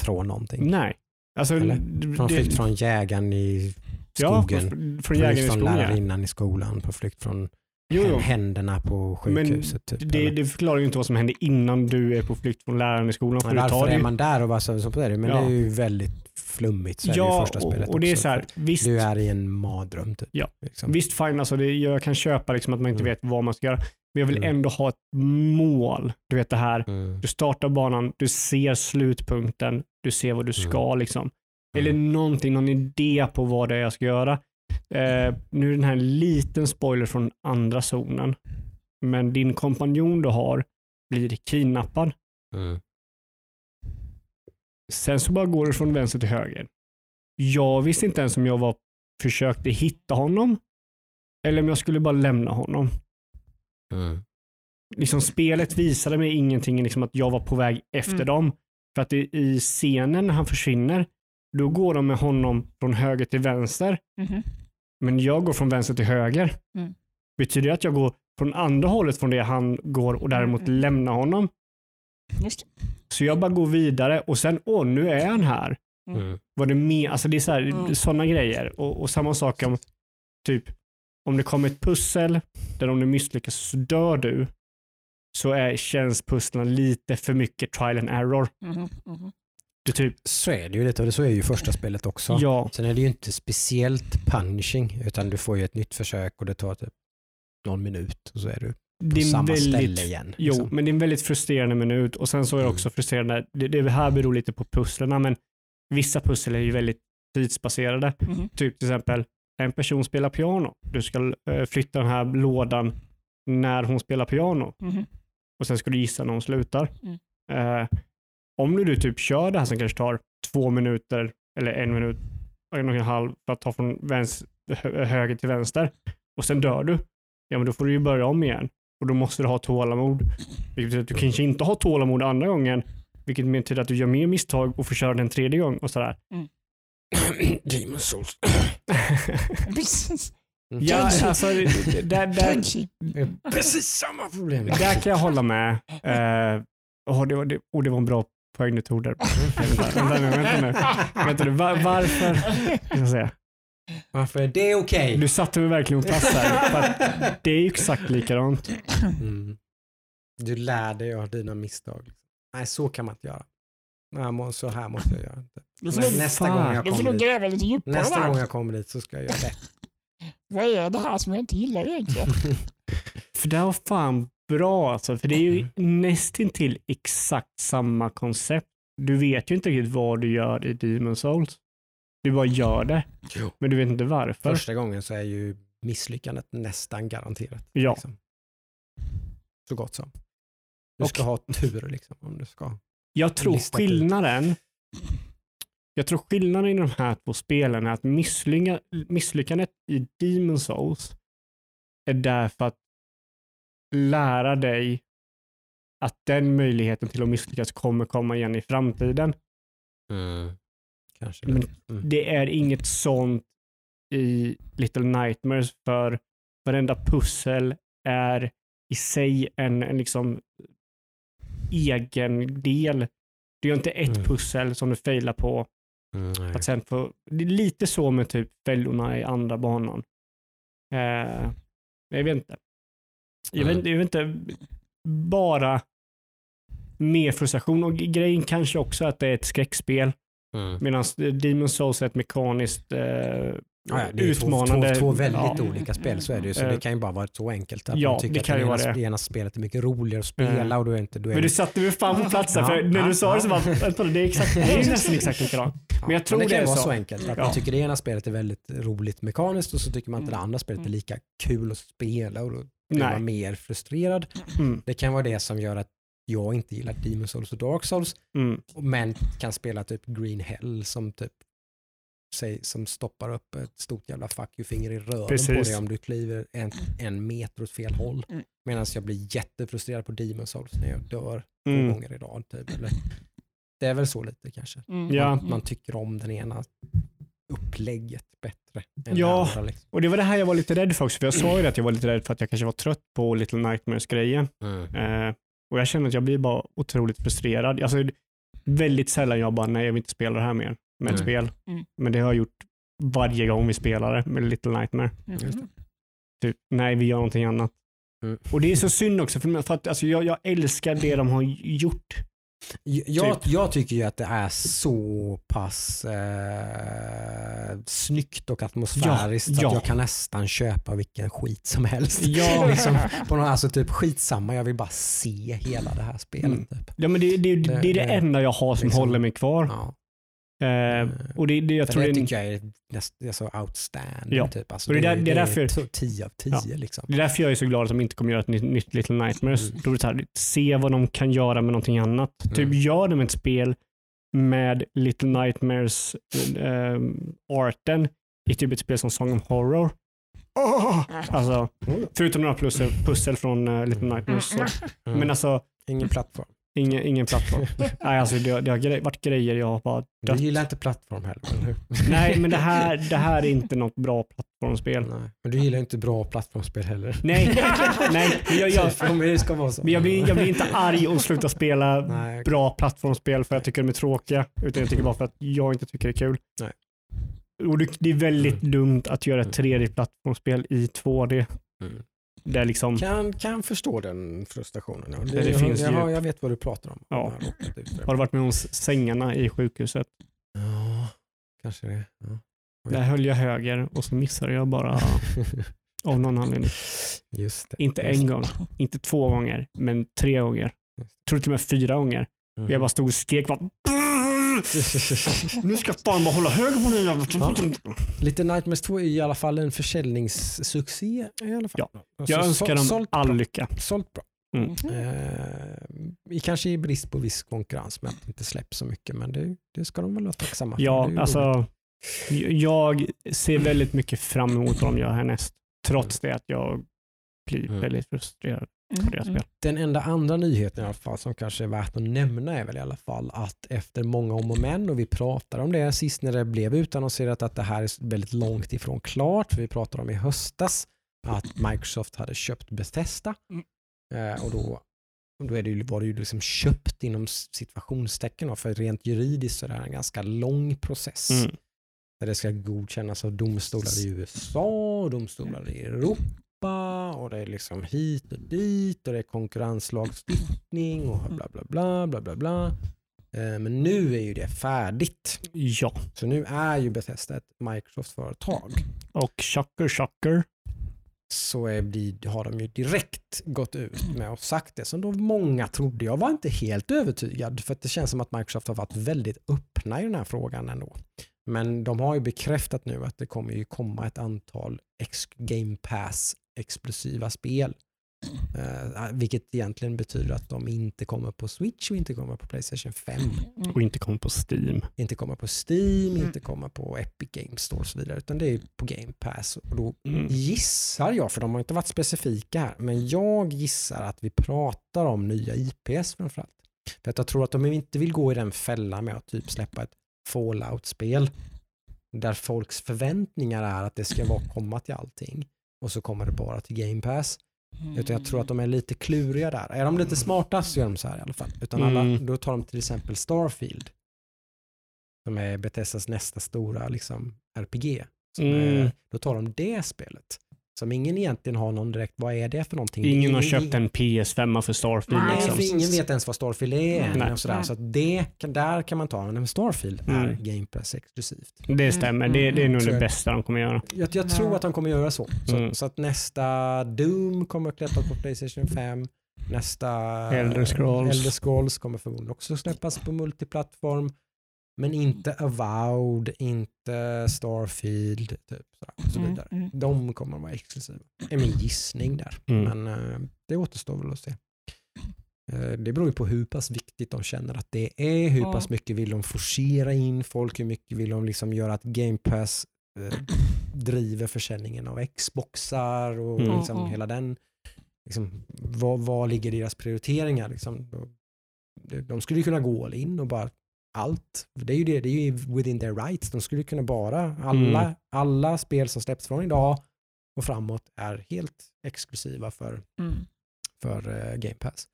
från någonting. Nej. Alltså, Eller? Från det- flykt från jägaren i ja, skogen. från, på från jägaren i skogen. ja. lärarinnan i skolan. På flykt från Jo, jo. händerna på sjukhuset. typ, Det, det förklarar ju inte vad som händer innan du är på flykt från läraren i skolan. För varför är ju- man där och så på det? Men Ja. det är ju väldigt flummigt. Så är det Ja, första spelet och, och det är så här, visst, Du är i en mardröm typ. Ja. Liksom. visst fine, alltså det, jag kan köpa liksom att man inte Mm. vet vad man ska göra. Men jag vill Mm. ändå ha ett mål. Du vet det här, Mm. du startar banan, du ser slutpunkten, du ser vad du ska liksom. Eller någonting, någon idé på vad det är jag ska göra. Eh, nu är den här en liten spoiler från andra zonen. Men din kompanjon du har blir kidnappad. Mm. Sen så bara går du från vänster till höger. Jag visste inte ens om jag var försökte hitta honom eller om jag skulle bara lämna honom. Mm. Liksom spelet visade mig ingenting liksom att jag var på väg efter Mm. dem. För att i, i scenen när han försvinner, då går de med honom från höger till vänster. Mhm. Men jag går från vänster till höger. Mm. Betyder det att jag går från andra hållet från det han går och däremot Mm. lämnar honom? Just. Så jag bara går vidare och sen, åh, nu är han här. Mm. Var det mer, alltså det är så här, Mm. sådana grejer. Och, och samma sak om, typ, om det kommer ett pussel där om du misslyckas så dör du, så är, känns pusslen lite för mycket trial and error. Mhm, mhm. Du typ, Så är det ju lite och så är ju första spelet också. ja, Sen är det ju inte speciellt punishing utan du får ju ett nytt försök och det tar typ någon minut och så är du på det samma ställe väldigt, igen. jo, liksom. men det är en väldigt frustrerande minut och sen så är det Mm. också frustrerande, det, det här beror lite på pusslerna, men vissa pussel är ju väldigt tidsbaserade. Mhm. Typ till exempel, en person spelar piano. Du ska eh, flytta den här lådan när hon spelar piano Mhm. och sen ska du gissa när hon slutar. Mm. Om du, du typ kör det här som kanske tar två minuter eller en minut, en och en halv för att ta från vänster, hö- höger till vänster och sen dör du, ja men då får du ju börja om igen och då måste du ha tålamod. Vilket betyder att du kanske inte har tålamod andra gången, vilket betyder att du gör mer misstag och får köra den tredje gång och sådär. [COUGHS] Demon Souls. [LAUGHS] Precis. Ja, alltså, det- där, där, Precis samma problem. Där kan jag hålla med. [LAUGHS] Uh, oh, det, var, det, oh, det var en bra poäng du tog där. vänta, vänta nu, vänta nu. Vänta nu. Var, varför? Jag ska säga. Varför är det okej? Du satte mig verkligen på plats här. Det är ju exakt likadant. Mm. Du lär dig av dina misstag. Nej, så kan man inte göra. Nej, så här måste jag göra. Men nästa fan. gång jag kommer dit, lite djupare nästa gång jag kommer dit så ska jag göra rätt. Vad är det här som jag inte gillar egentligen? [LAUGHS] För det var fan bra alltså. För det är ju nästintill exakt samma koncept. Du vet ju inte riktigt vad du gör i Demon Souls. Du bara gör det. Jo. Men du vet inte varför. Första gången så är ju misslyckandet nästan garanterat. Ja. Liksom. Så gott som. Du ska ha tur liksom. Om du ska. Jag tror ut. skillnaden jag tror skillnaden i de här två spelen är att misslycka, misslyckandet i Demon Souls är därför att lära dig att den möjligheten till att misslyckas kommer komma igen i framtiden. Kanske Men det. Mm. Det är inget sånt i Little Nightmares för varenda pussel är i sig en, en liksom egen del. Du gör inte ett Mm. pussel som du failar på Mm, att sen få, det är lite så med typ fällorna i andra banan. Eh, jag vet inte. Jag vet, Mm. jag vet inte, bara mer frustration och grejen kanske också att det är ett skräckspel Mm. medan Demon Souls är ett mekaniskt eh, Ja, ja, det är utmanande. Två, två, två väldigt ja. olika spel, så är det ju. Så Eh, det kan ju bara vara så enkelt att ja, man tycker det att kan det ju ena, det. det ena spelet är mycket roligare att spela och då är inte... Då är Men det, du satte mig fan på plats där, Ja, för när ja, du sa det så var det är exakt, det är ju nästan exakt likadant. men jag tror det kan det är vara så. så enkelt att Ja. man tycker det ena spelet är väldigt roligt mekaniskt och så tycker man inte det Mm. andra spelet är lika kul att spela och då Nej. mer frustrerad. Mm, Det kan vara det som gör att jag inte gillar Demon Souls och Dark Souls mm, men kan spela typ Green Hell som typ säg, som stoppar upp ett stort jävla fuck you-finger i röven på Precis. dig om du kliver en, en meter åt fel håll. Mm. Medan jag blir jättefrustrerad på Demon Souls när jag dör två mm. gånger i rad. Typ. Eller, det är väl så lite kanske. Mm. Ja. Man, man tycker om den ena upplägget bättre än Ja. andra. Liksom. Och det var det här jag var lite rädd för också, för jag sa ju att jag var lite rädd för att jag kanske var trött på Little Nightmares-grejen. Mm. Eh, och jag känner att jag blir bara otroligt frustrerad. Alltså, väldigt sällan jag bara, nej jag vill inte spela det här mer med ett Mm. spel. Mm. Men det har jag gjort varje gång vi spelar det med Little Nightmare. Mm. Typ, nej vi gör någonting annat. Mm. Och det är så synd också, för, för att alltså, jag, jag älskar det de har gjort. Jag, Typ. jag tycker ju att det är så pass eh, snyggt och atmosfäriskt Ja, ja. att jag kan nästan köpa vilken skit som helst. Ja. [LAUGHS] liksom, på något, alltså typ skitsamma, jag vill bara se hela det här spelet. Mm. Typ. Ja, men det, det, det, är det det- enda jag har som liksom- håller mig kvar. Ja. Eh, och det, det, jag tror det det, är- tycker jag är, det är så outstanding. Ja. Typ. Alltså, Och det är där- det är därför- to- 10 av 10 Ja. liksom. det är därför jag är så glad att de inte kommer göra ett nytt, nytt Little Nightmares. Mm. Då är det här, se vad de kan göra med någonting annat. Typ Mm. gör de ett spel med Little Nightmares eh, arten i typ ett spel som Song of Horror. Åh! Alltså, förutom några pussel, pussel från eh, Little Nightmares. Mm. Men alltså, Ingen plattform. Ingen, ingen plattform. [LAUGHS] Nej, alltså det, det har gre- varit grejer jag har bara Du dött. gillar inte plattform heller, eller hur? [LAUGHS] Nej, men det här, det här är inte något bra plattformsspel. Nej. Men du gillar inte bra plattformsspel heller. Nej, [LAUGHS] nej men jag, jag, Om det ska vara så. men jag, blir, jag blir inte arg och slutar spela Nej, bra plattformsspel för att jag tycker de är tråkiga, utan jag tycker bara för att jag inte tycker det är kul. Nej. Och det, det är väldigt dumt att göra ett 3D-plattformsspel i 2D. Mm. Där liksom, Kan, kan förstå den frustrationen. Ja. Det, Det jag, finns jag, har- jag vet vad du pratar om. Ja. Jag har du varit med om sängarna i sjukhuset? Ja, kanske det. Ja. Där höll jag höger och så missade jag bara [LAUGHS] av någon anledning. Just det. Inte en gång, inte två gånger, men tre gånger. Jag tror till och med fyra gånger. Mm. Jag bara stod och skrek bara Nu ska fan bara hålla höger på den jävla... Lite Nightmares 2 är i alla fall en försäljningssuccé. I alla fall. Jag Så- önskar dem all bra. lycka. Sålt bra. Mm. Eh, kanske i brist på viss konkurrens med att det inte släpps så mycket, men det, det ska de väl vara tacksamma för. Ja, roligt. alltså jag ser väldigt mycket fram emot vad de gör härnäst. Trots det att jag blir Mm. väldigt frustrerad Mm, deras spel. Den enda andra nyheten i alla fall som kanske är värt att nämna är väl i alla fall att efter många om och men och vi pratade om det sist när det blev utannonserat att det här är väldigt långt ifrån klart för vi pratade om i höstas att Microsoft hade köpt Bethesda Mm. eh, och då, då är det ju, var det ju liksom köpt inom situationstecken för rent juridiskt så är det här en ganska lång process Mm. där det ska godkännas av domstolar i USA och domstolar i Europa och det är liksom hit och dit och det är konkurrenslagstiftning och bla bla bla bla bla bla. Eh, Men nu är ju det färdigt. Ja, Så nu är ju Bethesda ett Microsoft-företag. och chocker chocker. Så är, har de ju direkt gått ut med och sagt det som då många trodde. Jag var inte helt övertygad för att det känns som att Microsoft har varit väldigt öppna i den här frågan ändå. Men de har ju bekräftat nu att det kommer ju komma ett antal ex Game Pass exklusiva spel. Eh, vilket egentligen betyder att de inte kommer på Switch och inte kommer på Playstation 5. Och inte kom på Steam. Inte kommer på Steam, Mm. inte kommer på Epic Games Store och så vidare. Utan det är på Game Pass. Och då Mm. gissar jag, för de har inte varit specifika här, men jag gissar att vi pratar om nya IPs framförallt. För att jag tror att de inte vill gå i den fällan med att typ släppa ett Fallout-spel där folks förväntningar är att det ska vara [LAUGHS] komma till allting och så kommer det bara till Game Pass. Utan jag tror att de är lite kluriga där. Är de lite smarta så gör de så här i alla fall. Utan alla, Mm. då tar de till exempel Starfield. Som är Bethesdas nästa stora liksom, RPG. Mm. är, då tar de det spelet. Som ingen egentligen har någon direkt, vad är det för någonting? Ingen har Det är- köpt en PS5 för Starfield. Nej, liksom. för ingen vet ens vad Starfield är än. Nej. Och sådär. Så att det, kan- där kan man ta, men Starfield är Mm. Game Pass exklusivt. Det stämmer. Det, det är nog Så- det bästa de kommer göra. Jag, jag Ja. tror att de kommer göra så. Så, Mm. så att nästa Doom kommer att släppas på Playstation 5. Nästa Elder Scrolls. Elder Scrolls kommer förmodligen också släppas på multiplattform. Men inte Avowed, inte Starfield typ, så, och så Mm, vidare. mm. De kommer att vara exklusiva. är min gissning där. Mm. Men eh, det återstår väl att se. Eh, det beror ju på hur pass viktigt de känner att det är. Hur Ja. pass mycket vill de forcera in folk? Hur mycket vill de liksom göra att Game Pass eh, [CLEARS THROAT] driver försäljningen av Xboxar och Mm. liksom hela den. Liksom, vad, vad ligger deras prioriteringar? Liksom, de skulle ju kunna gå all in och bara allt. Det är ju det, det är ju within their rights. De skulle kunna bara, alla, Mm. alla spel som släpps från idag och framåt är helt exklusiva för, Mm. för eh, Game Pass.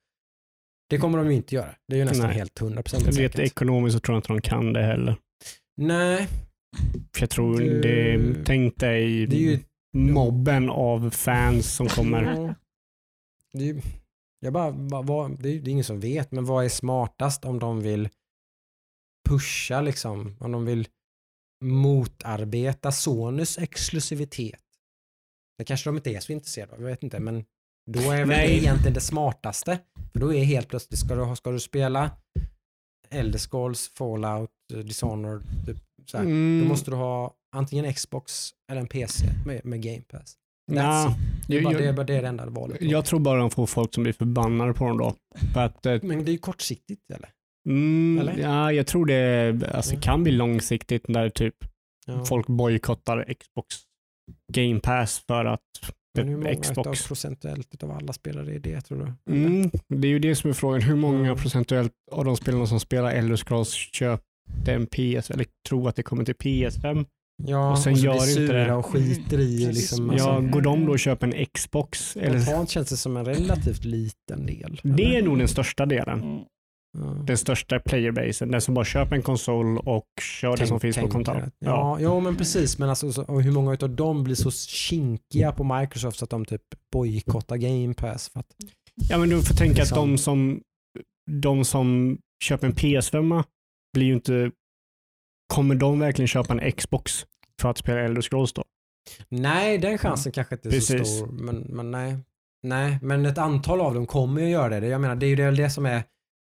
Det kommer de ju inte göra. Det är ju nästan Nej. helt 100% Jag vet säkert. ekonomiskt så tror jag inte de kan det heller. Nej, För jag tror Du- det, tänk dig det är ju mobben av fans som kommer. Det är, ju- jag bara, vad, vad, det, är, det är ingen som vet, men vad är smartast om de vill pusha, liksom, om de vill motarbeta Sonys exklusivitet? Det kanske de inte är så intresserade av, jag vet inte, men då är väl det egentligen det smartaste. För då är helt plötsligt, ska du, ska du spela Elder Scrolls, Fallout, eh, Dishonored, typ, så här, Mm, då måste du ha antingen Xbox eller en PC med, med Game Pass. It. Det är, bara, jag, det, är bara det det enda valet. jag tror bara de får folk som blir förbannade på dem då. För att, eh, Men det är ju kortsiktigt eller? Mm, Eller? ja, jag tror det alltså, Mm. kan bli långsiktigt när typ Ja. folk bojkottar Xbox Game Pass för att Men hur många Xbox. utav procentuellt utav alla spelare är det tror du? Mm, det är ju det som är frågan. Hur många Mm. procentuellt av de spelarna som spelar Elder Scrolls köpte en PS eller tror att det kommer till PS5? Ja, Och sen så gör blir inte sura det. och skiter i liksom. Precis. Ja, Alltså, går de då och köper en Xbox? Eller? Spontant känns det som en relativt liten del. Det är nog den största delen. Mm. Den största playerbasen. Den som bara köper en konsol och kör det Tänk- som finns på att- Ja, ja, men precis. Men alltså, så, hur många av dem blir så kinkiga på Microsoft så att de typ bojkottar Game Pass? För att, Ja, men du får tänka att Liksom. de som, de som köper en PS5 blir ju inte... Kommer de verkligen köpa en Xbox för att spela Elder Scrolls då? nej, den chansen kanske inte är Precis. så stor. Men, men nej. nej. Men ett antal av dem kommer ju göra det. Jag menar, det är ju det, det som är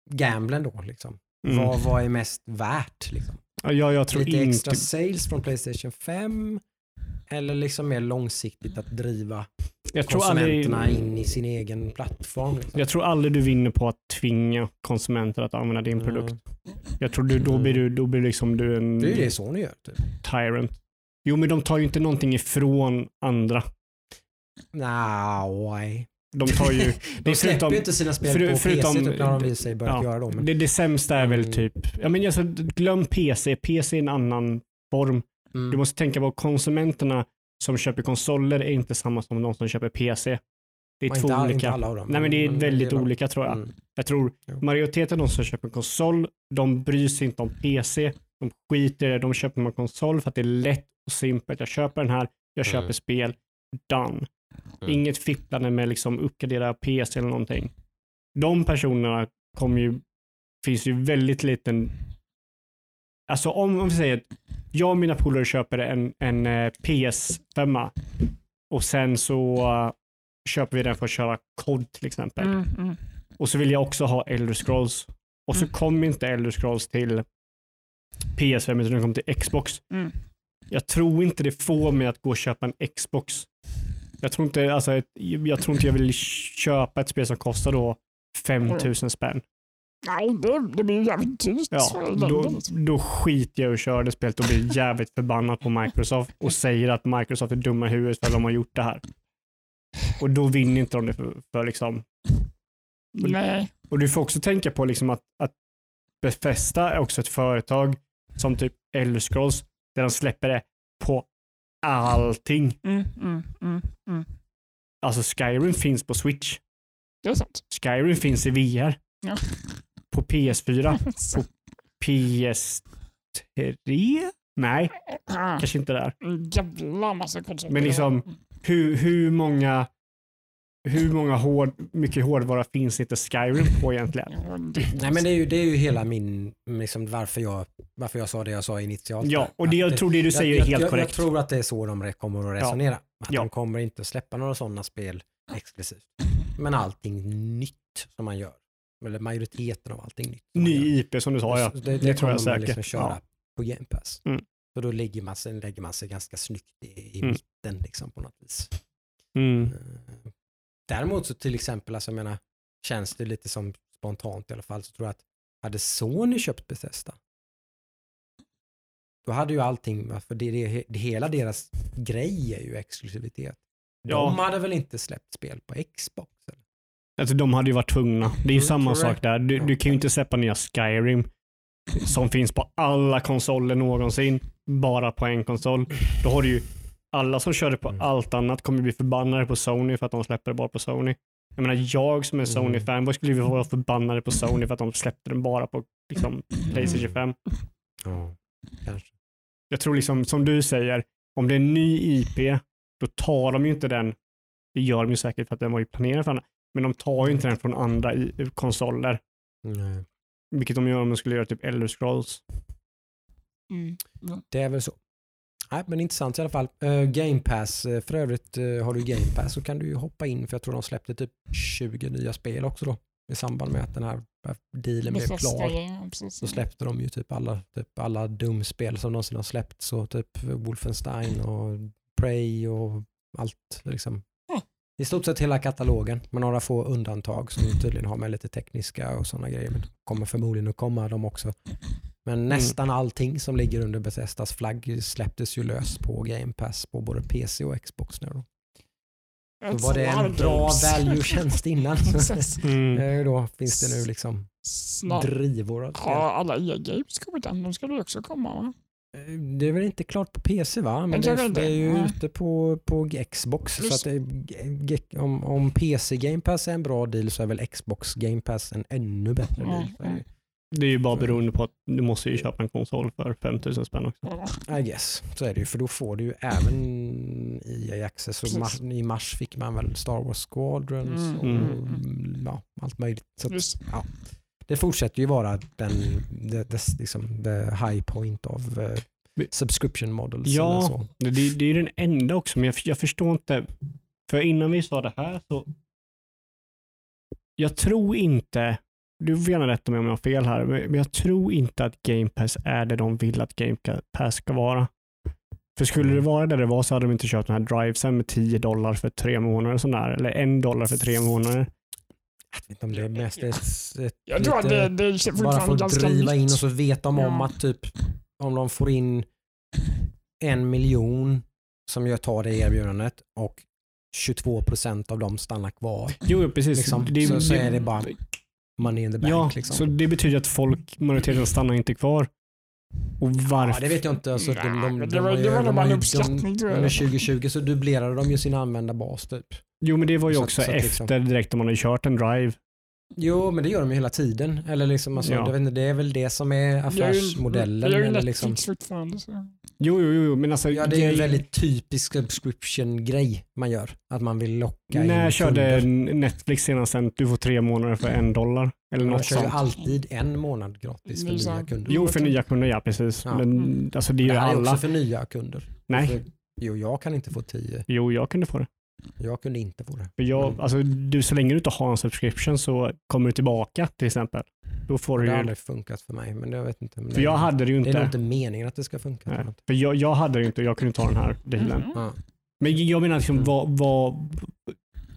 gamblen då. Liksom. Mm. Vad, vad är mest värt? Liksom? Ja, jag, tror Lite extra inte... sales från Playstation 5? Eller liksom mer långsiktigt att driva Jag tror, aldrig, konsumenterna in i sin egen plattform? Liksom. jag tror aldrig du vinner på att tvinga konsumenter att använda din produkt. Jag tror du, då blir du, då blir liksom du en Det är ju det Sony gör. Typ. tyrant. Jo, men de tar ju inte någonting ifrån andra. Nej. De tar ju... [LAUGHS] De släpper förutom- ju inte sina spel föru- på förutom- PC typ, när de i sig börjat ja, göra dem. Men, Det, det sämsta är väl Mm. typ, ja men alltså, glöm PC, PC är en annan form. mm. Du måste tänka på konsumenterna som köper konsoler är inte samma som de som köper PC. Det är Och två inte, olika. Inte dem. Nej men det är väldigt det olika tror jag. Mm. Jag tror Jo. majoriteten av de som köper konsol, de bryr sig inte om PC. De skiter i det. De köper en konsol för att det är lätt och simpelt. Jag köper den här, jag köper Mm. spel, done. Mm. Inget fipplande med liksom uppgradera PC eller någonting. De personerna kommer ju, finns ju väldigt liten, alltså om, om vi säger att jag och mina polare köper en, en eh, PS5 och sen så eh, köper vi den för att köra kod till exempel. Mm, mm. Och så vill jag också ha Elder Scrolls. Och så Mm. kommer inte Elder Scrolls till PS5 utan den kommer till Xbox. Mm. Jag tror inte det får mig att gå och köpa en Xbox. Jag tror inte, alltså, jag, tror inte jag vill köpa ett spel som kostar då 5000 spänn. Nej, det, det blir jävligt dyrt. Ja, då, då skiter jag att köra det spelet och blir jävligt förbannad på Microsoft och säger att Microsoft är dumma i huvudet för att de har gjort det här. Och då vinner inte de det för, för liksom. Nej, Och du får också tänka på liksom att, att Bethesda är också ett företag som typ Elder Scrolls där de släpper det på allting. mm, mm, mm, mm. Alltså Skyrim finns på Switch. det är sant. Skyrim finns i VR. Ja. På PS4. [LAUGHS] PS3? Nej, kanske inte där. jävla massa konsoler. Men liksom- Hur, hur många hur många hård, mycket hårdvara finns inte Skyrim på egentligen? Ja, det- Nej men det är ju, det är ju hela min, liksom, varför, jag, varför jag sa det jag sa initialt. Ja, och det, Att jag tror det du säger jag, är helt jag, korrekt. Jag tror att det är så de kommer att resonera. Att Ja. de kommer inte att släppa några sådana spel exklusivt. Men allting nytt som man gör. Eller majoriteten av allting nytt. Ny IP som du sa ja. Det, det, det tror jag säkert. liksom köra Ja. på Game Pass. Mm. Så då lägger man sig, lägger man sig ganska snyggt i, i Mm. mitten liksom, på något vis. Mm. Däremot så till exempel, alltså, jag menar, känns det lite som spontant i alla fall, så tror jag att hade Sony köpt Bethesda, då hade ju allting, för det, det, det, hela deras grej är ju exklusivitet. Ja. De hade väl inte släppt spel på Xbox? Eller? Alltså de hade ju varit tvungna. Det är ju Mm, samma correct. sak där. Du, du kan ju inte släppa nya Skyrim som finns på alla konsoler någonsin, bara på en konsol. Då har du ju alla som körde på Mm. allt annat kommer bli förbannade på Sony för att de släpper det bara på Sony. Jag menar, jag som är Mm. Sony-fanboy skulle ju vara förbannade på Sony för att de släppte den bara på liksom, Playstation 5. Ja, kanske. Jag tror liksom, som du säger, om det är en ny IP, då tar de ju inte den, det gör de ju säkert för att den var ju planerad för andra, men de tar ju inte den från andra i, konsoler. Nej. Vilket de gör om de skulle göra typ Elder Scrolls. Mm. Det är väl så. Nej, men intressant i alla fall. Eh, Game Pass, eh, för övrigt eh, har du Game Pass så kan du ju hoppa in för jag tror de släppte typ 20 nya spel också då i samband med att den här dealen blev klar. ja. Så släppte de ju typ alla, typ alla dumspel som någonsin har släppts så typ Wolfenstein och Prey och allt liksom. Mm. I stort sett hela katalogen med några få undantag som tydligen har med lite tekniska och sådana grejer. Men kommer förmodligen att komma de också. Men nästan allting som ligger under Bethesdas flagg släpptes ju lös på Game Pass på både PC och Xbox nu då. Var det en bra value-tjänst innan [LAUGHS] så [LAUGHS] Mm. eh, då finns det nu liksom Snart drivor spela. alla e-games kommit än. De ska ju också komma va? Eh, Det är väl inte klart på PC va? Men det, det är ju Nej. ute på, på Xbox. Så att det, om, om PC Game Pass är en bra deal så är väl Xbox Game Pass en ännu bättre Ja, deal. ja. Det är ju bara beroende på att du måste ju köpa en konsol för 5000 spänn också. Ja. I guess, så är det ju. För då får du ju även EA Access. Och mars, I mars fick man väl Star Wars Squadrons Mm, och mm, ja, allt möjligt. Så att, Just, det fortsätter ju vara den, det, det, liksom, the high point of Men- subscription models. Ja. Det, det, är den enda också, men jag, jag förstår inte. För innan vi sa det här så... Jag tror inte, du får gärna rätta mig om jag har fel här, men jag tror inte att Game Pass är det de vill att Game Pass ska vara. För skulle det vara det det var så hade de inte köpt den här drivesen med 10 dollar för tre månader sån där, eller en dollar för tre månader. Jag vet inte om det är mest ett, ett jag tror att det, det är bara för fortfarande att ganska driva in och så vet de om Ja. att typ om de får in en miljon som jag tar det erbjudandet och 22 procent av dem stannar kvar. Jo, precis. Liksom, så- så är det bara Money in the bank. Ja, liksom. så det betyder att folk, majoriteten stannar inte kvar. Och varför? Ja, det vet jag inte. Alltså, de, de, de, de, det det de bara har en ju- uppskattning, tror jag. Under 2020 så dubblerade de ju sin användarbas typ. Jo, men det var ju Så att- också så att liksom- efter direkt om man har kört en drive. Jo, men det gör de ju hela tiden. Eller liksom, alltså, Ja. jag vet inte, det är väl det som är affärsmodellen. Det är ju eller Netflix liksom, fortfarande. Så. Jo, jo, jo, men alltså. ja, det är ju en väldigt typisk subscription-grej man gör. Att man vill locka När in körde kunder. Netflix senast sen du får tre månader för en dollar? Eller något kör ju sånt. alltid en månad gratis för nya kunder. Jo, för nya kunder, ja precis. Ja. Men alltså det är ju det här är alla. också för nya kunder. Nej, För, jo, jag kan inte få 10. jo, jag kunde få det. Jag kunde inte få det. Jag, alltså, du, så länge du inte har en subscription så kommer du tillbaka till exempel. Då får Det har ju... aldrig funkat för mig. Men jag vet inte. Men För jag hade det ju det är nog inte. inte meningen att det ska funka. Nej. inte. För jag, jag hade det inte och jag kunde ta den här dealen. Mm. Men jag menar liksom Mm. vad, vad,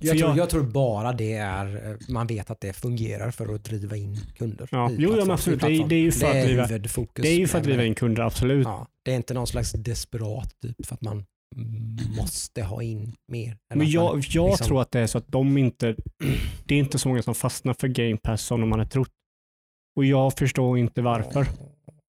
Jag, För tror, jag- jag tror bara det är, eh, man vet att det fungerar för att driva in kunder. Ja. Jo, ja, absolut. Det är- det är ju för att det är driva- det är ju för att driva in kunder, absolut. Ja, det är inte någon slags desperat typ för att man måste ha in mer. Men jag, man, jag liksom- tror att det är så att de inte, det är inte så många som fastnar för Game Pass som de hade trott. Och jag förstår inte varför.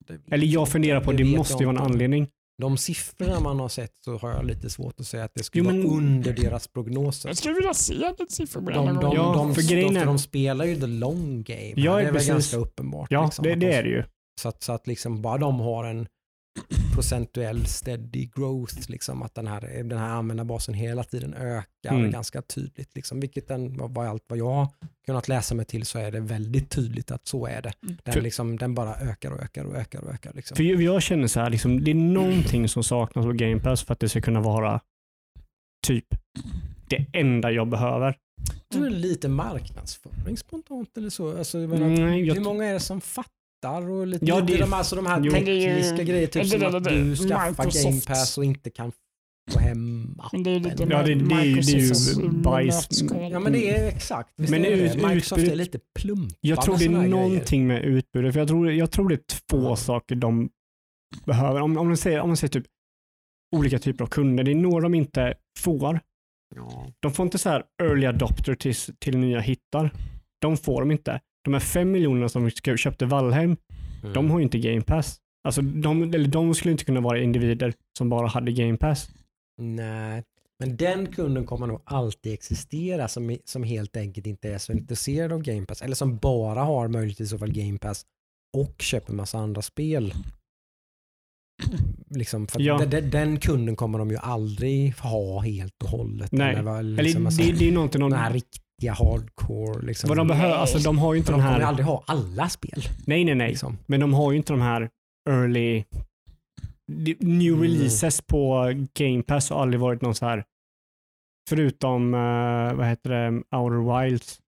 Det vet Eller jag funderar på, det, vet måste ju vara en anledning. De siffrorna man har sett så har jag lite svårt att säga att det skulle Jo, men- vara under deras prognoser. Jag skulle vilja se siffror på De, den de, de, Ja, de, för de, för de spelar ju the long game. Ja, det är väl precis. ganska uppenbart. Ja, liksom, det, det de- är det ju. Så att, så att liksom bara de har en procentuell steady growth, liksom, att den här, den här användarbasen hela tiden ökar Mm. ganska tydligt. Liksom, vilket den, vad, vad allt vad jag har kunnat läsa mig till så är det väldigt tydligt att så är det. Mm. Den, För- liksom, den bara ökar och ökar och ökar och ökar. Liksom. För jag, jag känner så här, liksom, det är någonting som saknas på Game Pass för att det ska kunna vara typ det enda jag behöver. Jag tror det är lite marknadsföring spontant eller så. Alltså, jag menar, Nej, jag, hur många är det som fattar? Och lite, Ja, lite det- de, alltså de här Jo. Tekniska grejer, typ som att du skaffar Microsoft. Game Pass och inte kan få hem appen. Det är lite Ja, det- det är ju- det är ju bajs. Ja men det är exakt. Visst Men är det ut-. Microsoft utbudet- är lite plumpa jag tror det är någonting med utbudet. För jag, tror, jag tror det är två Ja. saker de behöver. Om, om, man säger, om man säger typ olika typer av kunder, det är några de inte får. grejer. Ja. De får inte så här early adopter till, till nya hittar. De får de inte. De här fem miljonerna som köpte Valheim, Mm. de har ju inte Game Pass. Alltså de, eller de skulle inte kunna vara individer som bara hade Game Pass. Nej, men den kunden kommer nog alltid existera som, som helt enkelt inte är så intresserad av Game Pass. Eller som bara har möjligtvis i så fall Game Pass och köper massa andra spel. Liksom, Ja. den, den- den kunden kommer de ju aldrig ha helt och hållet. Nej. Eller, liksom, alltså, det, det är någonting de, den här riktiga hardcore. Liksom. vad de behöver. Alltså de har ju inte de de kommer ju här, aldrig ha alla spel. nej nej nej, Liksom. men de har ju inte de här early de- new Mm. releases på Game Pass har aldrig varit någon så här förutom, eh, vad heter det, Outer Wilds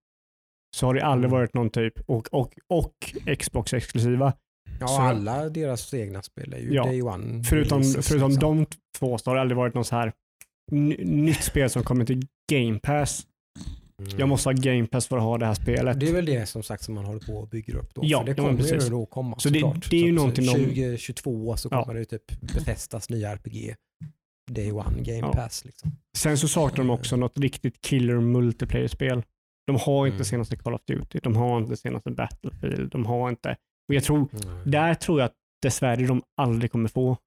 så har det aldrig Mm. varit någon typ och, och, och Xbox exklusiva. Ja, Så- alla deras egna spel är ju Ja, Day One. Förutom, releases, förutom liksom. de två så har det aldrig varit någon så här nytt spel som kommer till Game Pass. Mm. Jag måste ha Game Pass för att ha det här spelet. Det är väl det som sagt som man håller på och bygger upp då. Ja, för det ja, kommer ju precis. då komma Så det- det är ju Så- någonting så de- 2022 så Ja. kommer det ju typ Bethesdas nya RPG. day one game Ja. pass. Liksom. Sen så saknar de också något riktigt killer multiplayer-spel. De har inte Mm. senaste Call of Duty, de har inte senaste Battlefield, de har inte... Och jag tror, Mm. där tror jag att dessvärre de aldrig kommer få.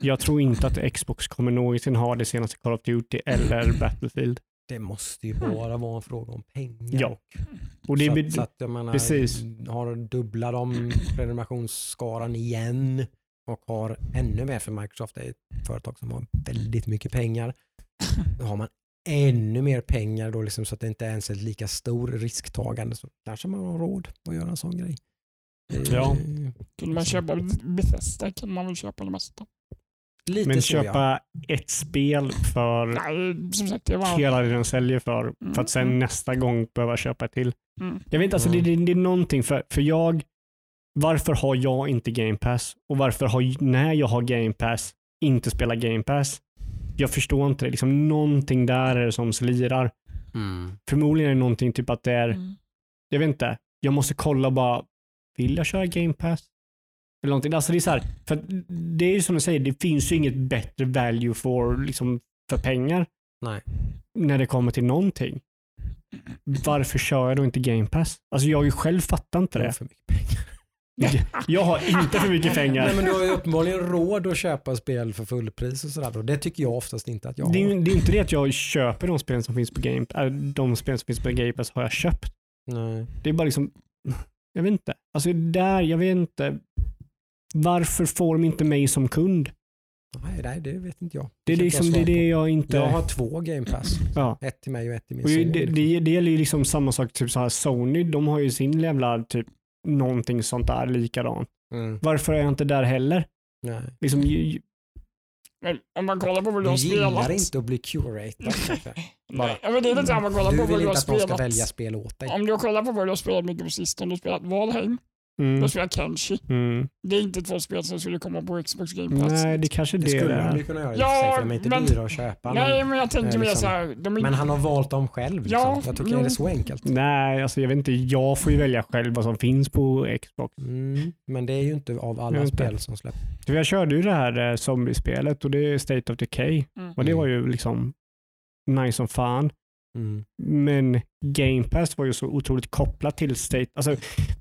Jag tror inte att Xbox kommer någonsin ha det senaste Call of Duty eller Battlefield. Det måste ju bara vara en fråga om pengar. Ja. Och det så, är, att, så att jag menar, precis. har dubbla de prenumerationsskaran igen och har ännu mer för Microsoft är ett företag som har väldigt mycket pengar. Då har man ännu mer pengar då liksom så att det inte ens är ett lika stor risktagande så kanske man har råd att göra en sån grej. Ja. Kunde man köpa Bethesda kan man väl köpa det mesta. Lite men köpa ett spel för Nej, som sagt, det var... hela det den säljer för, för att sen Mm. nästa gång behöva köpa till. Mm. Jag vet inte, alltså, Mm. det, det, det är någonting för, för jag, varför har jag inte Game Pass? Och varför har, när jag har Game Pass, inte spelar Game Pass? Jag förstår inte det. Liksom, någonting där är det som slirar. Mm. Förmodligen är det någonting typ att det är, Mm. jag vet inte, jag måste kolla bara, vill jag köra Game Pass? Eller någonting. Alltså det är så här, för det är ju som du säger, det finns ju inget bättre value for, liksom, för pengar Nej. när det kommer till någonting. Varför kör jag då inte Game Pass? Alltså jag har ju själv fattat inte Det för mycket pengar. [LAUGHS] Jag har inte för mycket pengar. Nej, men du har ju uppenbarligen råd att köpa spel för fullpris och sådär. Och det tycker jag oftast inte att jag Det är, har. det är inte det att jag köper de spelen som finns på Game äh, De spelen som finns på Game Pass har jag köpt. Nej. Det är bara liksom, jag vet inte. Alltså där, jag vet inte. Varför får de inte mig som kund? Nej, nej, det vet inte jag. Det är liksom det, jag är svara det på. jag inte... Jag har två game pass. ja. Ett till mig och ett till min Och son. det, liksom. det, det gäller ju liksom samma sak, typ så här Sony, de har ju sin jävla typ någonting sånt där likadant. Mm. Varför är jag inte där heller? Nej. Liksom, ju- ju- Men om man kollar på vad du Du har gillar spelat. inte att bli curated. [LAUGHS] Nej, men det är lite samma. Kolla Du på vad vill du inte att någon ska välja spel åt dig. Om du kollar på vad du har spelat mycket på sistone. Du har spelat Valheim, mm, har spelat Kenshi. mm. Det är inte två spel som skulle komma på Xbox Game Pass. Nej, det kanske Det det, skulle han är. ju kunna göra Ja, för de är inte men- dyra att köpa. Nej, Men, men jag tänker eh, mer liksom- så här. De är, men han har valt dem själv. Liksom. Ja, jag tycker det är så enkelt. Nej, alltså jag vet inte. Jag får ju välja själv vad som finns på Xbox. Mm. Men det är ju inte av alla Jag inte. spel som släpps. För jag körde ju det här eh, zombiespelet och det är State of Decay. Mm. Och det var ju liksom nice som fan. Mm. Men Game Pass var ju så otroligt kopplat till State. Alltså,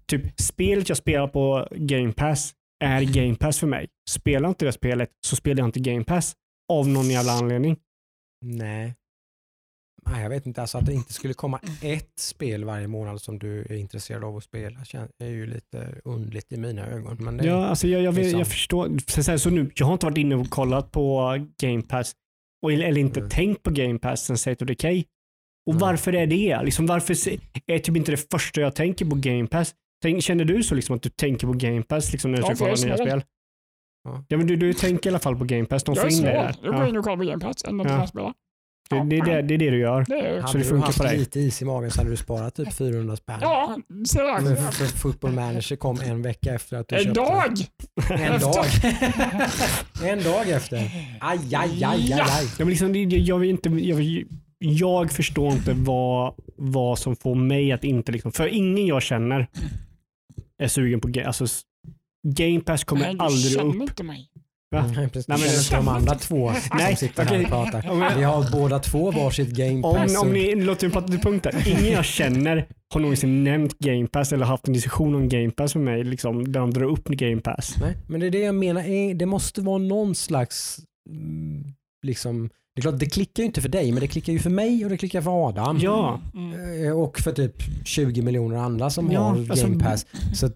typ spelet jag spelar på Game Pass är Game Pass för mig. Spelar inte det spelet så spelar jag inte Game Pass. Av någon jävla anledning. Nej. Nej, jag vet inte. Alltså att det inte skulle komma ett spel varje månad som du är intresserad av att spela är ju lite underligt i mina ögon. Men det, Ja, alltså jag, jag, liksom. jag förstår. Så, så, här, så nu, jag har inte varit inne och kollat på Game Pass. Och, eller inte Mm. tänkt på Game Pass sen State of Decay. Och Mm. varför är det? Liksom, varför är typ inte det första jag tänker på Game Pass? Tänk, känner du så liksom att du tänker på Game Pass liksom, när du Ja, ska jag kolla nya spel? Ja. Ja, men du, du tänker i alla fall på Game Pass. De jag får är in det snål. där. Jag går in och kollar på Game Pass. Inte Ja. spela. Det, det, är det, det är det du gör. Det är, hade det du funkar haft för dig. lite is i magen så hade du sparat typ 400 spänn. ja, ser Men jag. för, för Football Manager kom en vecka efter att du En köpte dag! En dag. [LAUGHS] en dag efter. Aj, aj, aj, aj, Ja. aj. Ja, men liksom, jag, vill inte, jag, jag förstår inte vad, vad som får mig att inte... Liksom, för ingen jag känner är sugen på... ga- Alltså, Game Pass kommer Nej, aldrig känner upp. inte mig. Va? Nej, precis. Nej, men det- de andra två [LAUGHS] Nej, som sitter här och pratar. Vi har båda två varsitt game Om, pass. om och- ni låter mig prata till punkter. Ingen jag känner har någonsin nämnt Game Pass eller haft en diskussion om Game Pass med mig liksom, där de drar upp Game Pass. Nej, men det är det jag menar. är- Det måste vara någon slags mm, liksom det är klart, det klickar ju inte för dig, men det klickar ju för mig och det klickar för Adam. Ja, Mm. Eh, Och för typ 20 miljoner andra som Ja, har alltså- Game Pass. Så att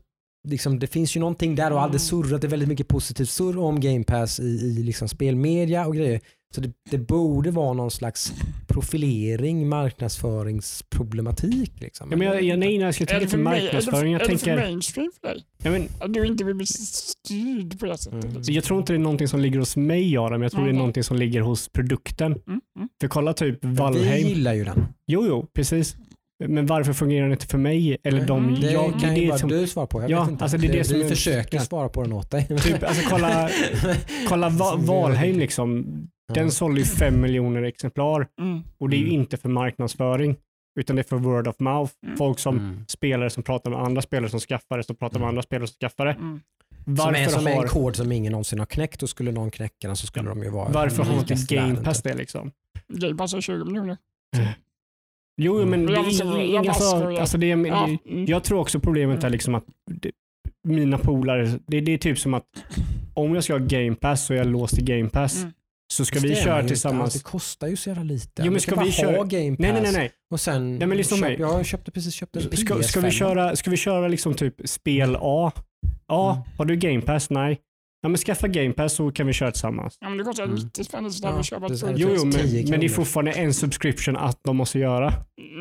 liksom, det finns ju någonting där och alldeles surrat. Det är väldigt mycket positivt surr om Game Pass i, i liksom spelmedia och grejer. Så det, det borde vara någon slags profilering, marknadsföringsproblematik. Liksom. ja men jag, jag, nej, när jag ska Är tänka det marknadsföring. för, Jag är det för tänker... mainstream för dig? Ja, men, Att du inte vill bli styrd på det sättet? Mm. liksom? jag tror inte det är någonting som ligger hos mig, Adam. Jag tror det är någonting som ligger hos produkten. Mm, mm. För kolla typ Vi Valheim. gillar ju den. Jo, jo, precis. Men varför fungerar den inte för mig? Eller de Mm. Det jag, kan ju det bara som, du svara på. Jag Ja, vet inte. alltså det är det som vi är- försöker ja. svara på den åt dig. typ, alltså kolla, [LAUGHS] kolla Va- Valheim liksom. Den Ja. sålde ju fem miljoner exemplar Mm. och det är ju Mm. inte för marknadsföring utan det är för word of mouth. Mm. Folk som Mm. spelare som pratar med andra spelare som skaffar det, som pratar med Mm. andra spelare som skaffar det. Mm. Som är, Varför som är en har, kod som ingen någonsin har knäckt och skulle någon knäcka den så skulle de ju vara varför har inte Game Pass typ. det liksom? Game Pass är 20 miljoner. [LAUGHS] Jo, Mm. men det Jag är måste- ing- jag ingen måste som... skoja. Alltså det är, Ja, det, mm. jag tror också problemet är liksom att det, mina polare, det, det är typ som att om jag ska ha Game Pass är jag låst i Game Pass. Mm. Så ska vi det är köra inte tillsammans. alls. Det kostar ju så jävla lite. Jo, men ska vi bara köra- ha Game Pass Nej, nej, nej. nej. och sen... Nej, men på köp, mig. Jag har köpt, precis köpt en Ska, PS5. ska, vi köra, ska vi köra liksom typ spel A? Ja, Mm. har du Game Pass? Nej. Ja, men skaffa Game Pass så kan vi köra tillsammans. Ja, men det kostar Mm. 90 spänn istället Ja, att köpa Jo, jo men, 10 men det är fortfarande en subscription att de måste göra.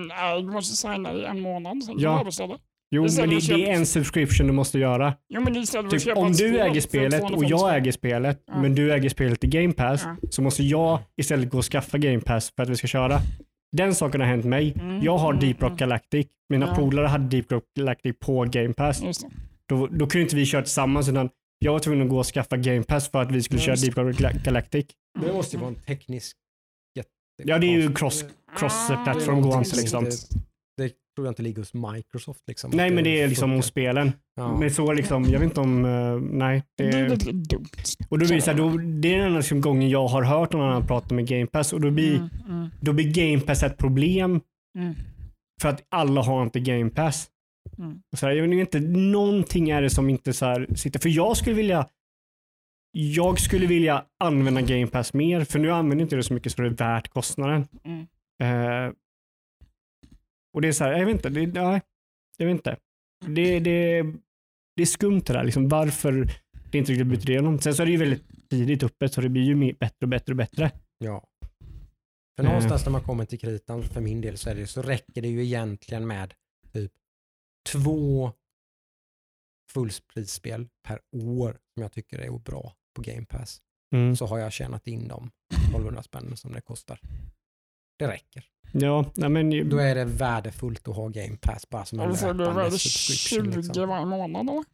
Nej, du måste signa i en månad. Sen Ja. beställa. Jo, Det är men det, istället det är en subscription du måste göra. Jo, men istället Typ, köpa om du spel äger spelet och 250 jag äger spelet, Ja. men du äger spelet i Game Pass, Ja. så måste jag istället gå och skaffa Game Pass för att vi ska köra. Den saken har hänt mig. Mm, Jag har Deep Rock. Galactic. Mina Ja. polare hade Deep Rock Galactic på Game Pass. Just det. Då, då kunde inte vi köra tillsammans utan jag var tvungen att gå och skaffa Game Pass för att vi skulle köra Deep Galactic. Det måste ju vara en teknisk... jätte- Ja, det är ju cross, Ah, det någonting inte som liksom. inte- Det tror jag inte ligger hos Microsoft. Liksom. Nej, men det är liksom hos spelen. Ja. Men så liksom, jag vet inte om, eh, nej. Det Det är och då blir det, så här, då, det är den enda liksom gången jag har hört någon annan prata med Game Pass och då blir, Mm, mm, då blir Game Pass ett problem mm, för att alla har inte Game Pass. Mm. Så här, jag vet inte, någonting är det som inte så här sitter. För jag skulle vilja jag skulle vilja använda Game Pass mer, för nu använder inte det så mycket så det är värt kostnaden. Mm. Eh, och det är så här, jag vet inte, det, nej, jag vet inte. Det, det, det är skumt det där, liksom, varför det inte riktigt byter igenom. Sen så är det ju väldigt tidigt uppe, så det blir ju mer, bättre och bättre och bättre. Ja. För Eh. någonstans när man kommer till kritan, för min del, så, är det, så räcker det ju egentligen med typ två fullprisspel per år som jag tycker är bra på Game Pass. Mm. Så har jag tjänat in de 1200 spänn som det kostar. Det räcker. Ja, nej, men, Då är det värdefullt att ha Game Pass bara som en Och så är det löpande subscription. 20 Liksom. varje månad eller?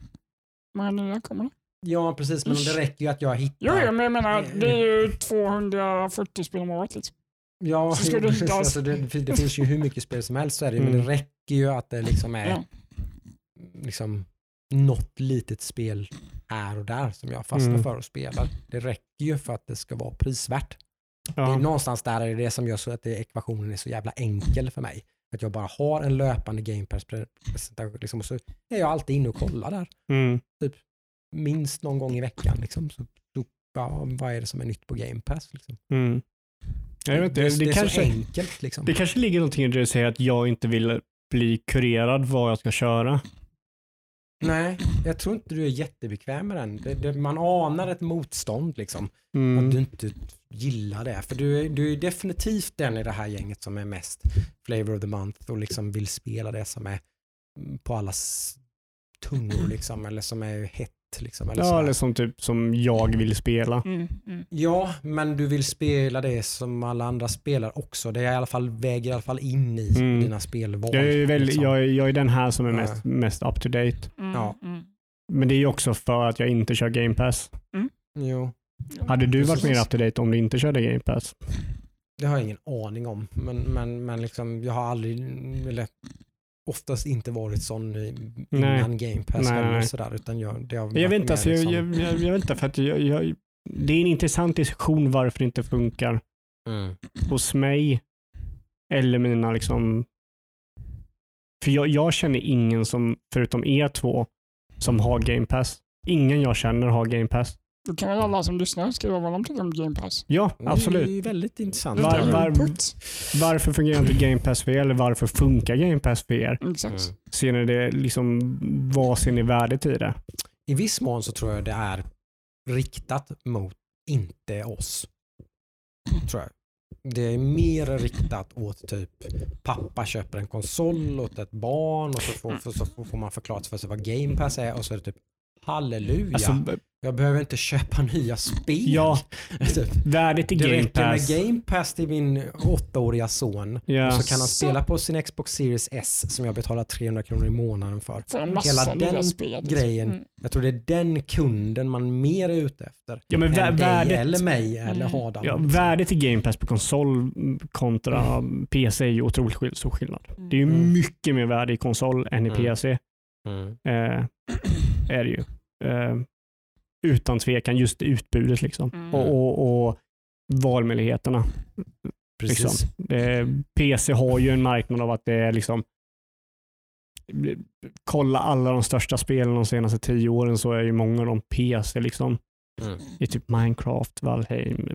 Men nya kommer det. Ja, precis. Men det räcker ju att jag hittar... Jo, jo, men jag menar, det är ju 240 spel om året. Liksom. Ja, jo, precis. alltså, det, det finns ju hur mycket spel som helst så är det, ju, men Mm. det räcker ju att det liksom är Ja. Liksom något litet spel här och där som jag fastnar Mm. för och spelar. Det räcker ju för att det ska vara prisvärt. Det är ja. någonstans där är det det som gör så att det, ekvationen är så jävla enkel för mig. Att jag bara har en löpande Game presentation liksom, och så är jag alltid inne och kollar där. Mm. Minst någon gång i veckan. Liksom. Så, så, ja, vad är det som är nytt på Game Pass? Liksom? Mm. Jag vet inte, det, det, det är kanske, så enkelt. Liksom. det kanske ligger någonting i det du säger att jag inte vill bli kurerad vad jag ska köra. Nej, [CLEARS THROAT] jag tror inte du är jättebekväm med den. Det, det, man anar ett motstånd liksom. Mm. Att du inte gillar det. För du är, du är definitivt den i det här gänget som är mest flavor of the month och liksom vill spela det som är på allas tungor [CLEARS THROAT] liksom. Eller som är hett liksom. Eller Ja, sådär. eller som typ som jag vill spela. Mm, mm. ja, men du vill spela det som alla andra spelar också. Det är i alla fall, väger i alla fall in i Mm. dina spelval. Jag är, väl, liksom. jag, jag är den här som är mest, mest up to date. Mm, Ja. mm. Men det är ju också för att jag inte kör Game Pass. Jo, Hade du varit mer up to date om du inte körde Game Pass? det har jag ingen aning om. Men, men, men liksom, jag har aldrig, eller oftast inte varit sån innan Game Pass Nej, heller sådär. Utan jag, det har Jag vet inte, alltså, liksom- jag, jag, jag vet inte för att jag, jag, det är en intressant diskussion varför det inte funkar Mm. hos mig eller mina liksom... För jag, jag känner ingen som, förutom er två, som har Game Pass. Ingen jag känner har Game Pass. Då kan alla som lyssnar skriva vad de tycker om Game Pass. Ja, Det är absolut. väldigt intressant. Var- var-. Varför fungerar inte Game Pass för er? Eller varför funkar Game Pass för er? Exakt. Mm. Ser ni det, liksom, vad ser ni värdet i det? I viss mån så tror jag det är riktat mot inte oss. Tror jag. Det är mer riktat åt typ pappa köper en konsol åt ett barn och så får, så får man förklarat för sig vad Game Pass är och så är det typ halleluja. Alltså, jag behöver inte köpa nya spel. Ja. [LAUGHS] typ. värdet i Det Game räcker Pass. med Game Pass till min åttaåriga son Ja. och så kan han spela på sin Xbox Series S som jag betalar 300 kronor i månaden för. För en massa Hela nya den spel. liksom. grejen. Mm. Jag tror det är den kunden man mer är ute efter. Ja, men än dig värdet, eller mig eller Mm. Adam. ja, värdet i Game Pass på konsol kontra PC är ju otroligt skill- stor skillnad. Det är ju Mm. mycket mer värde i konsol än i Mm. PC. Mm. Eh, är det ju. Eh, utan tvekan just utbudet liksom. Mm. och, och, och valmöjligheterna. Precis. Liksom. Det, PC har ju en marknad av att det är liksom kolla alla de största spelen de senaste tio åren så är ju många av dem PC. Liksom. Mm. Det är typ Minecraft, Valheim,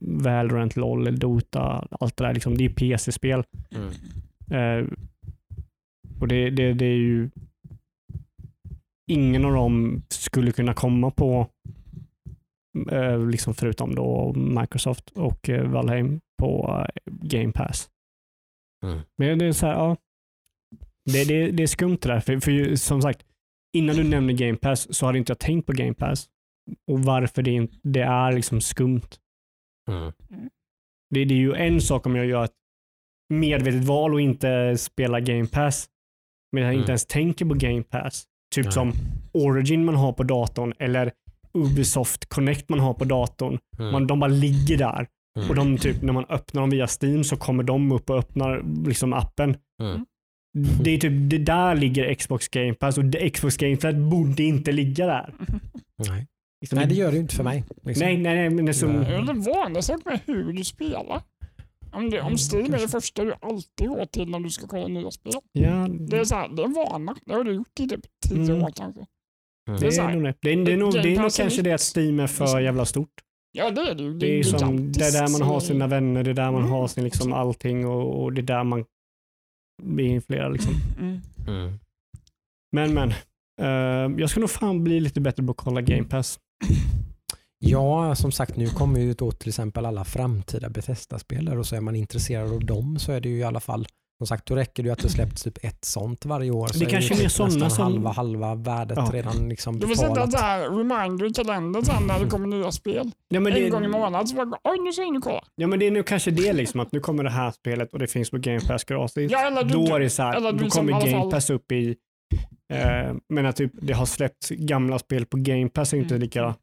Valorant, LOL, Dota, allt det där. Liksom. Det är PC-spel. Mm. Eh, och det, det, det är ju ingen av dem skulle kunna komma på, eh, liksom förutom då Microsoft och eh, Valheim på eh, Game Pass. Mm. Men det är så här, ja. Det, det, det är skumt det där. För, för som sagt, innan du nämnde Game Pass så hade inte jag tänkt på Game Pass. Och varför det, det är liksom skumt. Mm. Det, det är ju en sak om jag gör ett medvetet val och inte spelar Game Pass. Men jag Mm. inte ens tänker på Game Pass. Typ Nej. som Origin man har på datorn eller Ubisoft Connect man har på datorn. Mm. Man, de bara ligger där. Mm. Och de typ, när man öppnar dem via Steam så kommer de upp och öppnar liksom appen. Mm. Det är typ, det där ligger Xbox Game Pass och det- Xbox Game Pass borde inte ligga där. Nej. Liksom, Nej, det gör det ju inte för mig. Liksom. nej, nej, nej, men det är som. Det en vanlig sak med hur du spelar. Om, det, om Steam är det första du alltid går till när du ska kolla nya spel. ja, Det är, så här, det är en vana. Det har du gjort i typ tio Mm. år kanske. Mm. det är så är här. nog det. Det är, det är nog, det är nog är kanske det att Steam är för jävla stort. Ja det är det ju. Det är, som, det är där man har sina vänner, det är där man Mm, har sin liksom allting och, och det är där man blir influerad. Liksom. Mm. Mm. Men men, eh, jag ska nog fan bli lite bättre på att kolla Game Pass. Ja, som sagt nu kommer ju då till exempel alla framtida Bethesda-spel där och så är man intresserad av dem så är det ju i alla fall som sagt, då räcker det ju att det släpps typ ett sånt varje år. Så Det är kanske är mer typ sådana nästan som- halva, halva värdet Ja. redan liksom Du får sätta betalat. där reminder i kalendern sen när det kommer nya spel. Ja, men en det, gång i månaden så bara, oj nu ska jag in och kolla. ja, men det är nog kanske det liksom, att nu kommer det här spelet och det finns på Game Pass gratis. Ja, eller du- då är det så här, eller då du i kommer Game fall- Pass upp i, eh, men att typ, det har släppts gamla spel på Game Pass är inte Mm. lika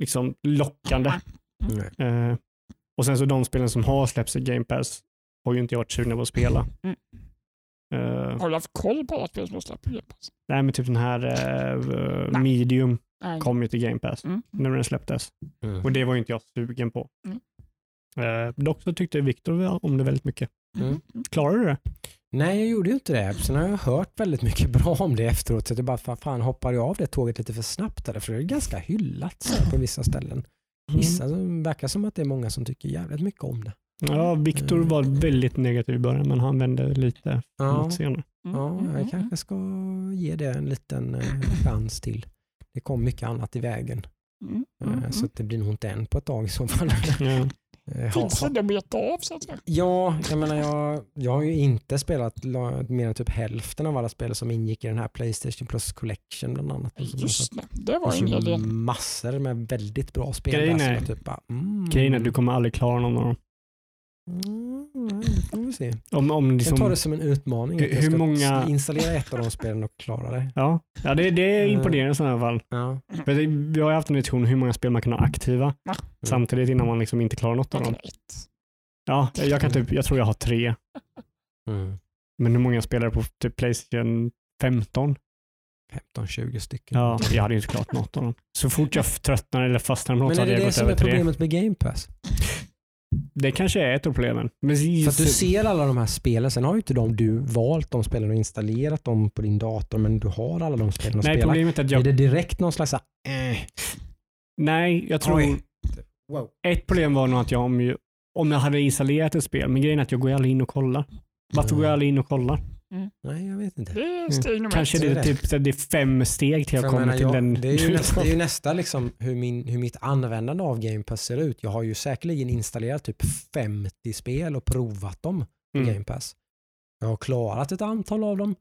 liksom, lockande. Nej. Eh, och sen så de spelen som har släppts i Game Pass har ju inte jag varit sugna på att spela. Mm. Eh, Har du haft koll på alla spel som har släppt på Game Pass? nej men typ den här eh. Medium Nej. kom ju till Game Pass Mm. när den släpptes. Mm. Och det var ju inte jag sugen på. Mm. Eh, dock så tyckte Viktor om det väldigt mycket. Mm. Klarar du det? Nej, jag gjorde ju inte det. Sen har jag hört väldigt mycket [LAUGHS] bra om det efteråt. Så jag bara, fan, fan hoppade jag av det tåget lite för snabbt där? För det är ganska hyllat så på vissa ställen. Vissa som verkar som att det är många som tycker jävligt mycket om det. Ja, Viktor Mm. var väldigt negativ i början men han vände lite Ja, mot senare. Mm, ja mm, jag mm, kanske ska ge det en liten eh, chans till. Det kom mycket annat i vägen. mm, Eh, mm, mm. Så att det blir nog inte en på ett tag i så fall. [LAUGHS] Ja. Eh, Finns det att beta av så att säga? Ja, jag menar jag, jag har ju inte spelat la- mer än typ hälften av alla spel som ingick i den här Playstation Plus Collection bland annat. Just det, det var en hel del. massor med väldigt bra spel Grejen där som är- typ bara, mm, Grejen är du kommer aldrig klara någon av dem. Mm, får vi se. Om, om Jag liksom, tar det som en utmaning. Hur- jag ska många- installera ett av de spelen och klara det. ja, ja det, det är Eh. imponerande i sådana fall. Ja. Det, vi har ju haft en diskussion hur många spel man kan ha aktiva Ja. samtidigt innan man liksom inte klarar något av Jag dem. Ja, jag, kan typ, jag tror jag har tre. Mm. Men hur många spelare på typ Playstation 15? 15-20 stycken. Ja, jag hade inte klarat något av dem. Så fort jag tröttnar eller fastnar på något Men så är hade det jag det gått som över är till det. problemet med Game Pass? Det kanske är ett av problemen. Men För att du ser alla de här spelen, sen har ju inte de, du valt de spelen och installerat dem på din dator, men du har alla de spelen att Nej, spela. problemet är att Är jag... det direkt någon slags eh, Nej, jag tror... Wow. Ett problem var nog att jag om, ju- om jag hade installerat ett spel, men grejen är att jag går aldrig in och kollar. Varför Mm. går jag aldrig in och kollar? Nej, jag vet inte. Det är steg nummer Kanske ett. det är, typ, det är fem steg till jag kommer menar, till jag, den. det, är ju [LAUGHS] nästa, det är ju nästa liksom hur, min, hur mitt användande av Game Pass ser ut. Jag har ju säkerligen installerat typ 50 spel och provat dem på Mm. Game Pass. Jag har klarat ett antal av dem,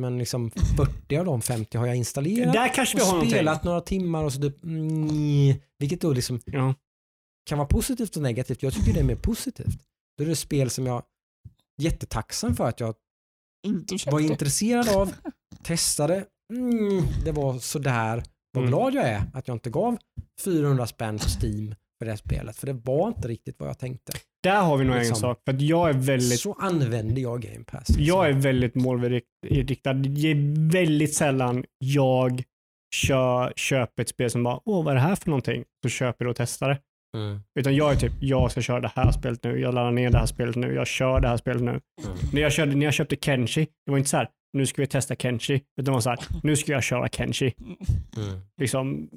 men liksom 40 av de 50 har jag installerat Där kanske vi har och någonting. spelat några timmar och så typ, mm, vilket då liksom Ja. kan vara positivt och negativt. Jag tycker det är mer positivt. Då är det spel som jag jättetacksam för att jag Inte var intresserad av, [LAUGHS] testade, mm, det var sådär. Vad Mm. glad jag är att jag inte gav 400 spänn på Steam för det spelet, för det var inte riktigt vad jag tänkte. Där har vi nog en Liksom. sak. För att jag är väldigt Så använder jag Game Pass. liksom. Jag är väldigt målinriktad. Det är väldigt sällan jag kör, köper ett spel som bara, åh vad är det här för någonting? Så köper jag och testar det. Mm. Utan jag är typ, jag ska köra det här spelet nu, jag laddar ner det här spelet nu, jag kör det här spelet nu. Mm. När, jag körde, när jag köpte Kenshi, det var inte så här, nu ska vi testa Kenshi, utan det var så här, nu ska jag köra Kenshi. Mm. Liksom,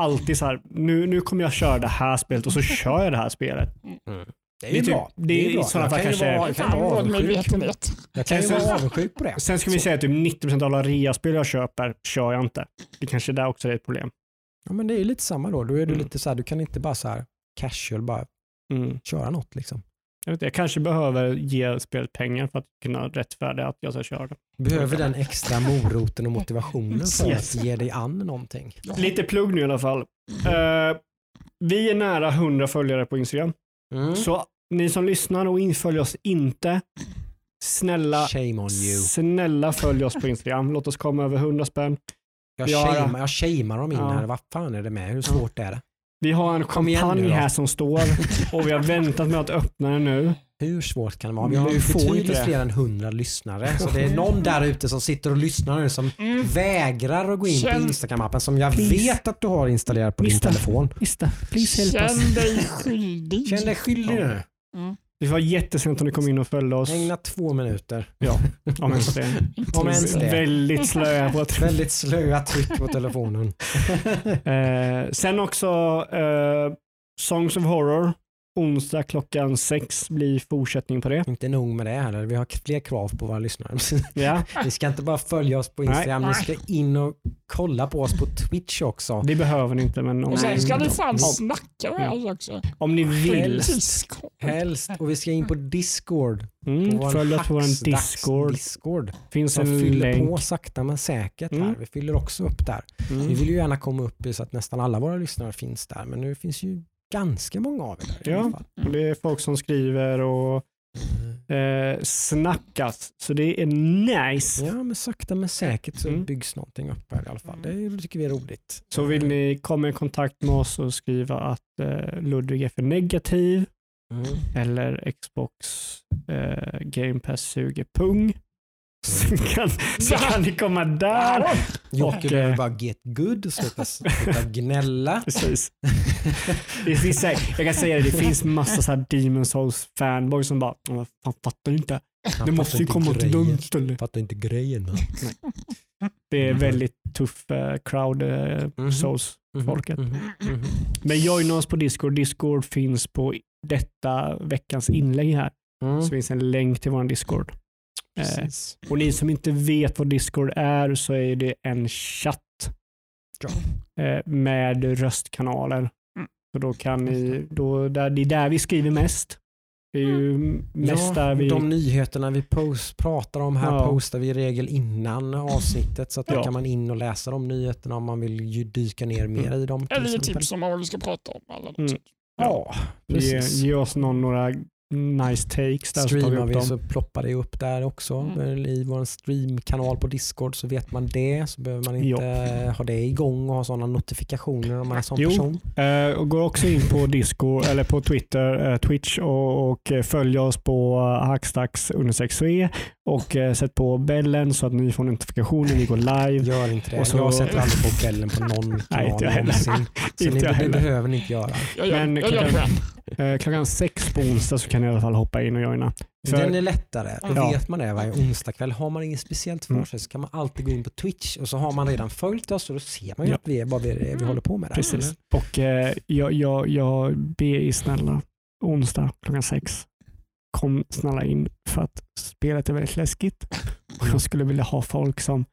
alltid så här, nu, nu kommer jag köra det här spelet och så kör jag det här spelet. Mm. Det är Det är ju typ- bra. det är bra. sådana Jag fall kan ju kanske- vara- Jag kan ju Fan, vara avundsjuk. målmedvetenhet. Jag kan ju Sen- vara avundsjuk på det. Sen ska vi Så. säga att typ 90% av alla rea-spel jag köper, kör jag inte. Det kanske där också är ett problem. Ja, men det är ju lite samma då. Då är du Mm. lite så här, du kan inte bara så här casual bara Mm. köra något liksom. Jag, vet, inte, jag kanske behöver ge spelet pengar för att kunna rättfärdiga att jag ska köra det. Behöver den [LAUGHS] extra moroten och motivationen för Yes. att ge dig an någonting. Lite plugg nu i alla fall. Eh, vi är nära 100 följare på Instagram. Mm. Så ni som lyssnar och inföljer oss inte, snälla, snälla följ oss på Instagram. Låt oss komma över 100 spänn. Jag Ja, shamear, jag shamear dem in Ja. här. Vad fan är det med? Hur svårt är det? Vi har en kampanj här som står och vi har väntat med att öppna den nu. Hur svårt kan det vara? Vi har ju inte betydligt fler än 100 lyssnare. Så det är någon där ute som sitter och lyssnar nu som Mm. vägrar att gå in på Känn- Instagram-appen som jag Please. vet att du har installerat på din Mista. telefon. Mista, please help us. Känn dig skyldig. Känn dig skyldig nu. Det var jättesent om ni kom in och följde oss. Ägna två minuter. Ja, om ens det. [LAUGHS] Om ens det. Väldigt slöa på. [LAUGHS] Väldigt slöa tryck på telefonen. [LAUGHS] Eh, sen också eh, Songs of Horror. Onsdag klockan sex blir fortsättning på det. Inte nog med det heller. Vi har fler krav på våra lyssnare. [LAUGHS] Ja, Ni ska inte bara följa oss på Instagram, ni ska in och kolla på oss på Twitch också. det behöver ni inte men om, Och sen ska Nej. ni fan Ja. snacka med oss också. om ni vill. Helst. Och vi ska in på Discord. På Mm, vår följ oss på vår Discord. Discord. Finns Som en fyller länk. på sakta men säkert här. Mm. Vi fyller också upp där. Vi Mm. vill ju gärna komma upp i så att nästan alla våra lyssnare finns där. Men nu finns ju ganska många av er där Ja. fall. Och det är folk som skriver och eh, snackas. Så det är nice. Ja, men sakta men säkert så Mm. byggs någonting upp här i alla fall. Det tycker vi är roligt. Så vill ni komma i kontakt med oss och skriva att eh, Ludvig är för negativ Mm. eller Xbox eh, Game Pass suger pung. Så kan, så kan ni komma där. Jocke behöver eh, bara get good sluta, sluta gnälla. [LAUGHS] Precis. Det finns, jag kan säga det, det finns massa så här Demon Souls fanboys som bara, "Vad fan fattar du inte? Det måste ju komma till dem istället. Fattar inte grejen. [LAUGHS] Det är Mhm. väldigt tuff eh, crowd, eh, Mhm. Souls. Folket. Mhm, mhm. Men joina oss på Discord. Discord finns på detta veckans inlägg här. Mm. Så finns en länk till vår Discord. Eh, Precis. och ni som inte vet vad Discord är så är det en chatt Ja. eh, med röstkanaler. Mm. Så då kan ni, då, där, det är där vi skriver mest. Det är ju mest Ja, där vi... De nyheterna vi post, pratar om här Ja. postar vi i regel innan avsnittet så att då Ja. kan man in och läsa de nyheterna om man vill ju dyka ner mer i dem. Eller ge tips om vad vi ska prata om. Eller något Mm. sånt. Ja, ge, precis. ge oss någon, några nice takes där så tar vi Streamar vi dem. så ploppar det upp där också. Mm. I vår streamkanal på Discord så vet man det. Så behöver man inte Ja. ha det igång och ha sådana notifikationer om man är sån Jo. person. Eh, och gå också in på Discord [LAUGHS] eller på Twitter, eh, Twitch och, och eh, följ oss på uh, hackstacks e och eh, sätt på bellen så att ni får notifikationer när vi går live. Gör inte det. Och så- Jag sätter aldrig på [LAUGHS] bällen på någon Nej, kanal inte jag heller. någonsin. [LAUGHS] Så Inte ni, jag det behöver ni inte göra. Jag gör, Men klockan-. Eh, klockan sex på onsdag så kan ni i alla fall hoppa in och joina. För- Den är lättare. Då Ja. vet man det varje onsdagkväll. Har man inget speciellt för Mm. sig så kan man alltid gå in på Twitch och så har man redan följt oss och då ser man ju Ja. att vi är, vad vi, vi håller på med. Där, Precis. Och eh, jag, jag, jag ber er snälla, onsdag klockan sex, kom snälla in för att spelet är väldigt läskigt. Och jag skulle vilja ha folk som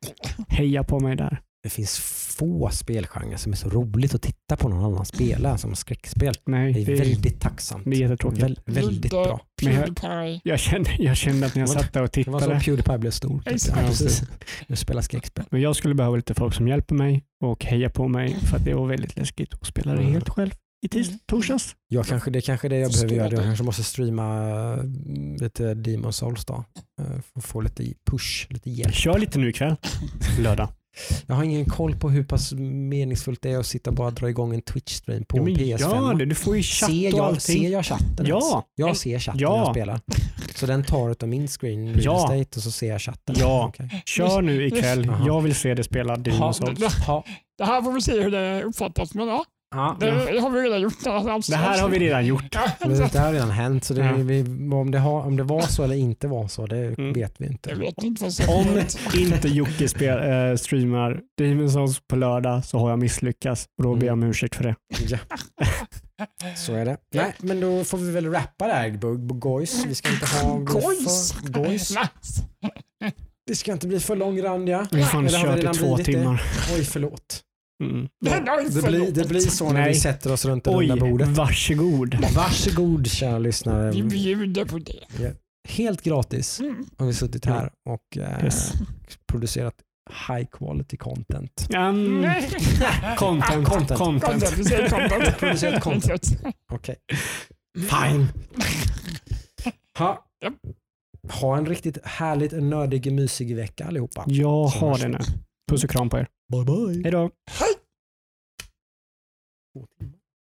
hejar på mig där. Det finns få spelgenrer som är så roligt att titta på någon annan spela som skräckspel. Nej, Det är det är, väldigt tacksamt. det är jättetråkigt. Väl, väldigt bra. Men jag-. Jag kände, jag kände att när jag satt där och Det var så tittade, Pewdiepie blev stor. typ. Exakt. Ja, precis. Nu spelar skräckspel. men jag skulle behöva lite folk som hjälper mig och hejar på mig för att det var väldigt läskigt att spela det Mm. helt själv i tis- Mm. torsdags. Jag kanske, det är kanske det jag behöver Förstår göra. Jag kanske måste streama mm, lite Demon Souls då. Eh, För att få lite push, lite hjälp. Kör lite nu ikväll, [LAUGHS] lördag. Jag har ingen koll på hur pass meningsfullt det är att sitta och bara dra igång en Twitch-stream på Ja, en men PS5. gör det, du får ju chatt ser, och jag, allting. ser jag chatten Ja. ens? Jag ser chatten Ja. när jag spelar. Så den tar utav min screen [LAUGHS] Ja. estate och så ser jag chatten? Ja. Okej. Kör nu ikväll. Jag vill se dig spela Demon's Ja. Souls. Ja. Det här får vi se hur det uppfattas. Men ja, Ja. det har vi redan gjort. Alltså, Det här har vi redan gjort. Det här har redan hänt, så det, Ja. vi, om, det har, om det var så eller inte var så, det Mm. vet vi inte. vet inte Om inte Jocke spel, äh, streamar Demon's Souls på lördag så har jag misslyckats och då ber jag om ursäkt för det. Ja. Så är det. Nej, men då får vi väl rappa där, Bug- Gojs. Vi ska inte ha... Gojs. Nice. Vi ska inte bli för långrandiga. Vi har fan kört i två det? timmar. Oj, förlåt. Mm. Nej, Det blir, det blir så när vi Nej. sätter oss runt det Oj, runda bordet. varsågod. Varsågod kära lyssnare. Vi bjuder på det. Helt gratis Mm. har vi suttit här och eh, Yes. producerat high quality content. Nej. [LAUGHS] Content. Content. Content. Vi. [LAUGHS] Producerat content. Okej. Fine. Ha. Ha en riktigt härligt nördig, mysig vecka allihopa. Jag har det vi. nu. Puss och kram på er. Bye bye. Hej då.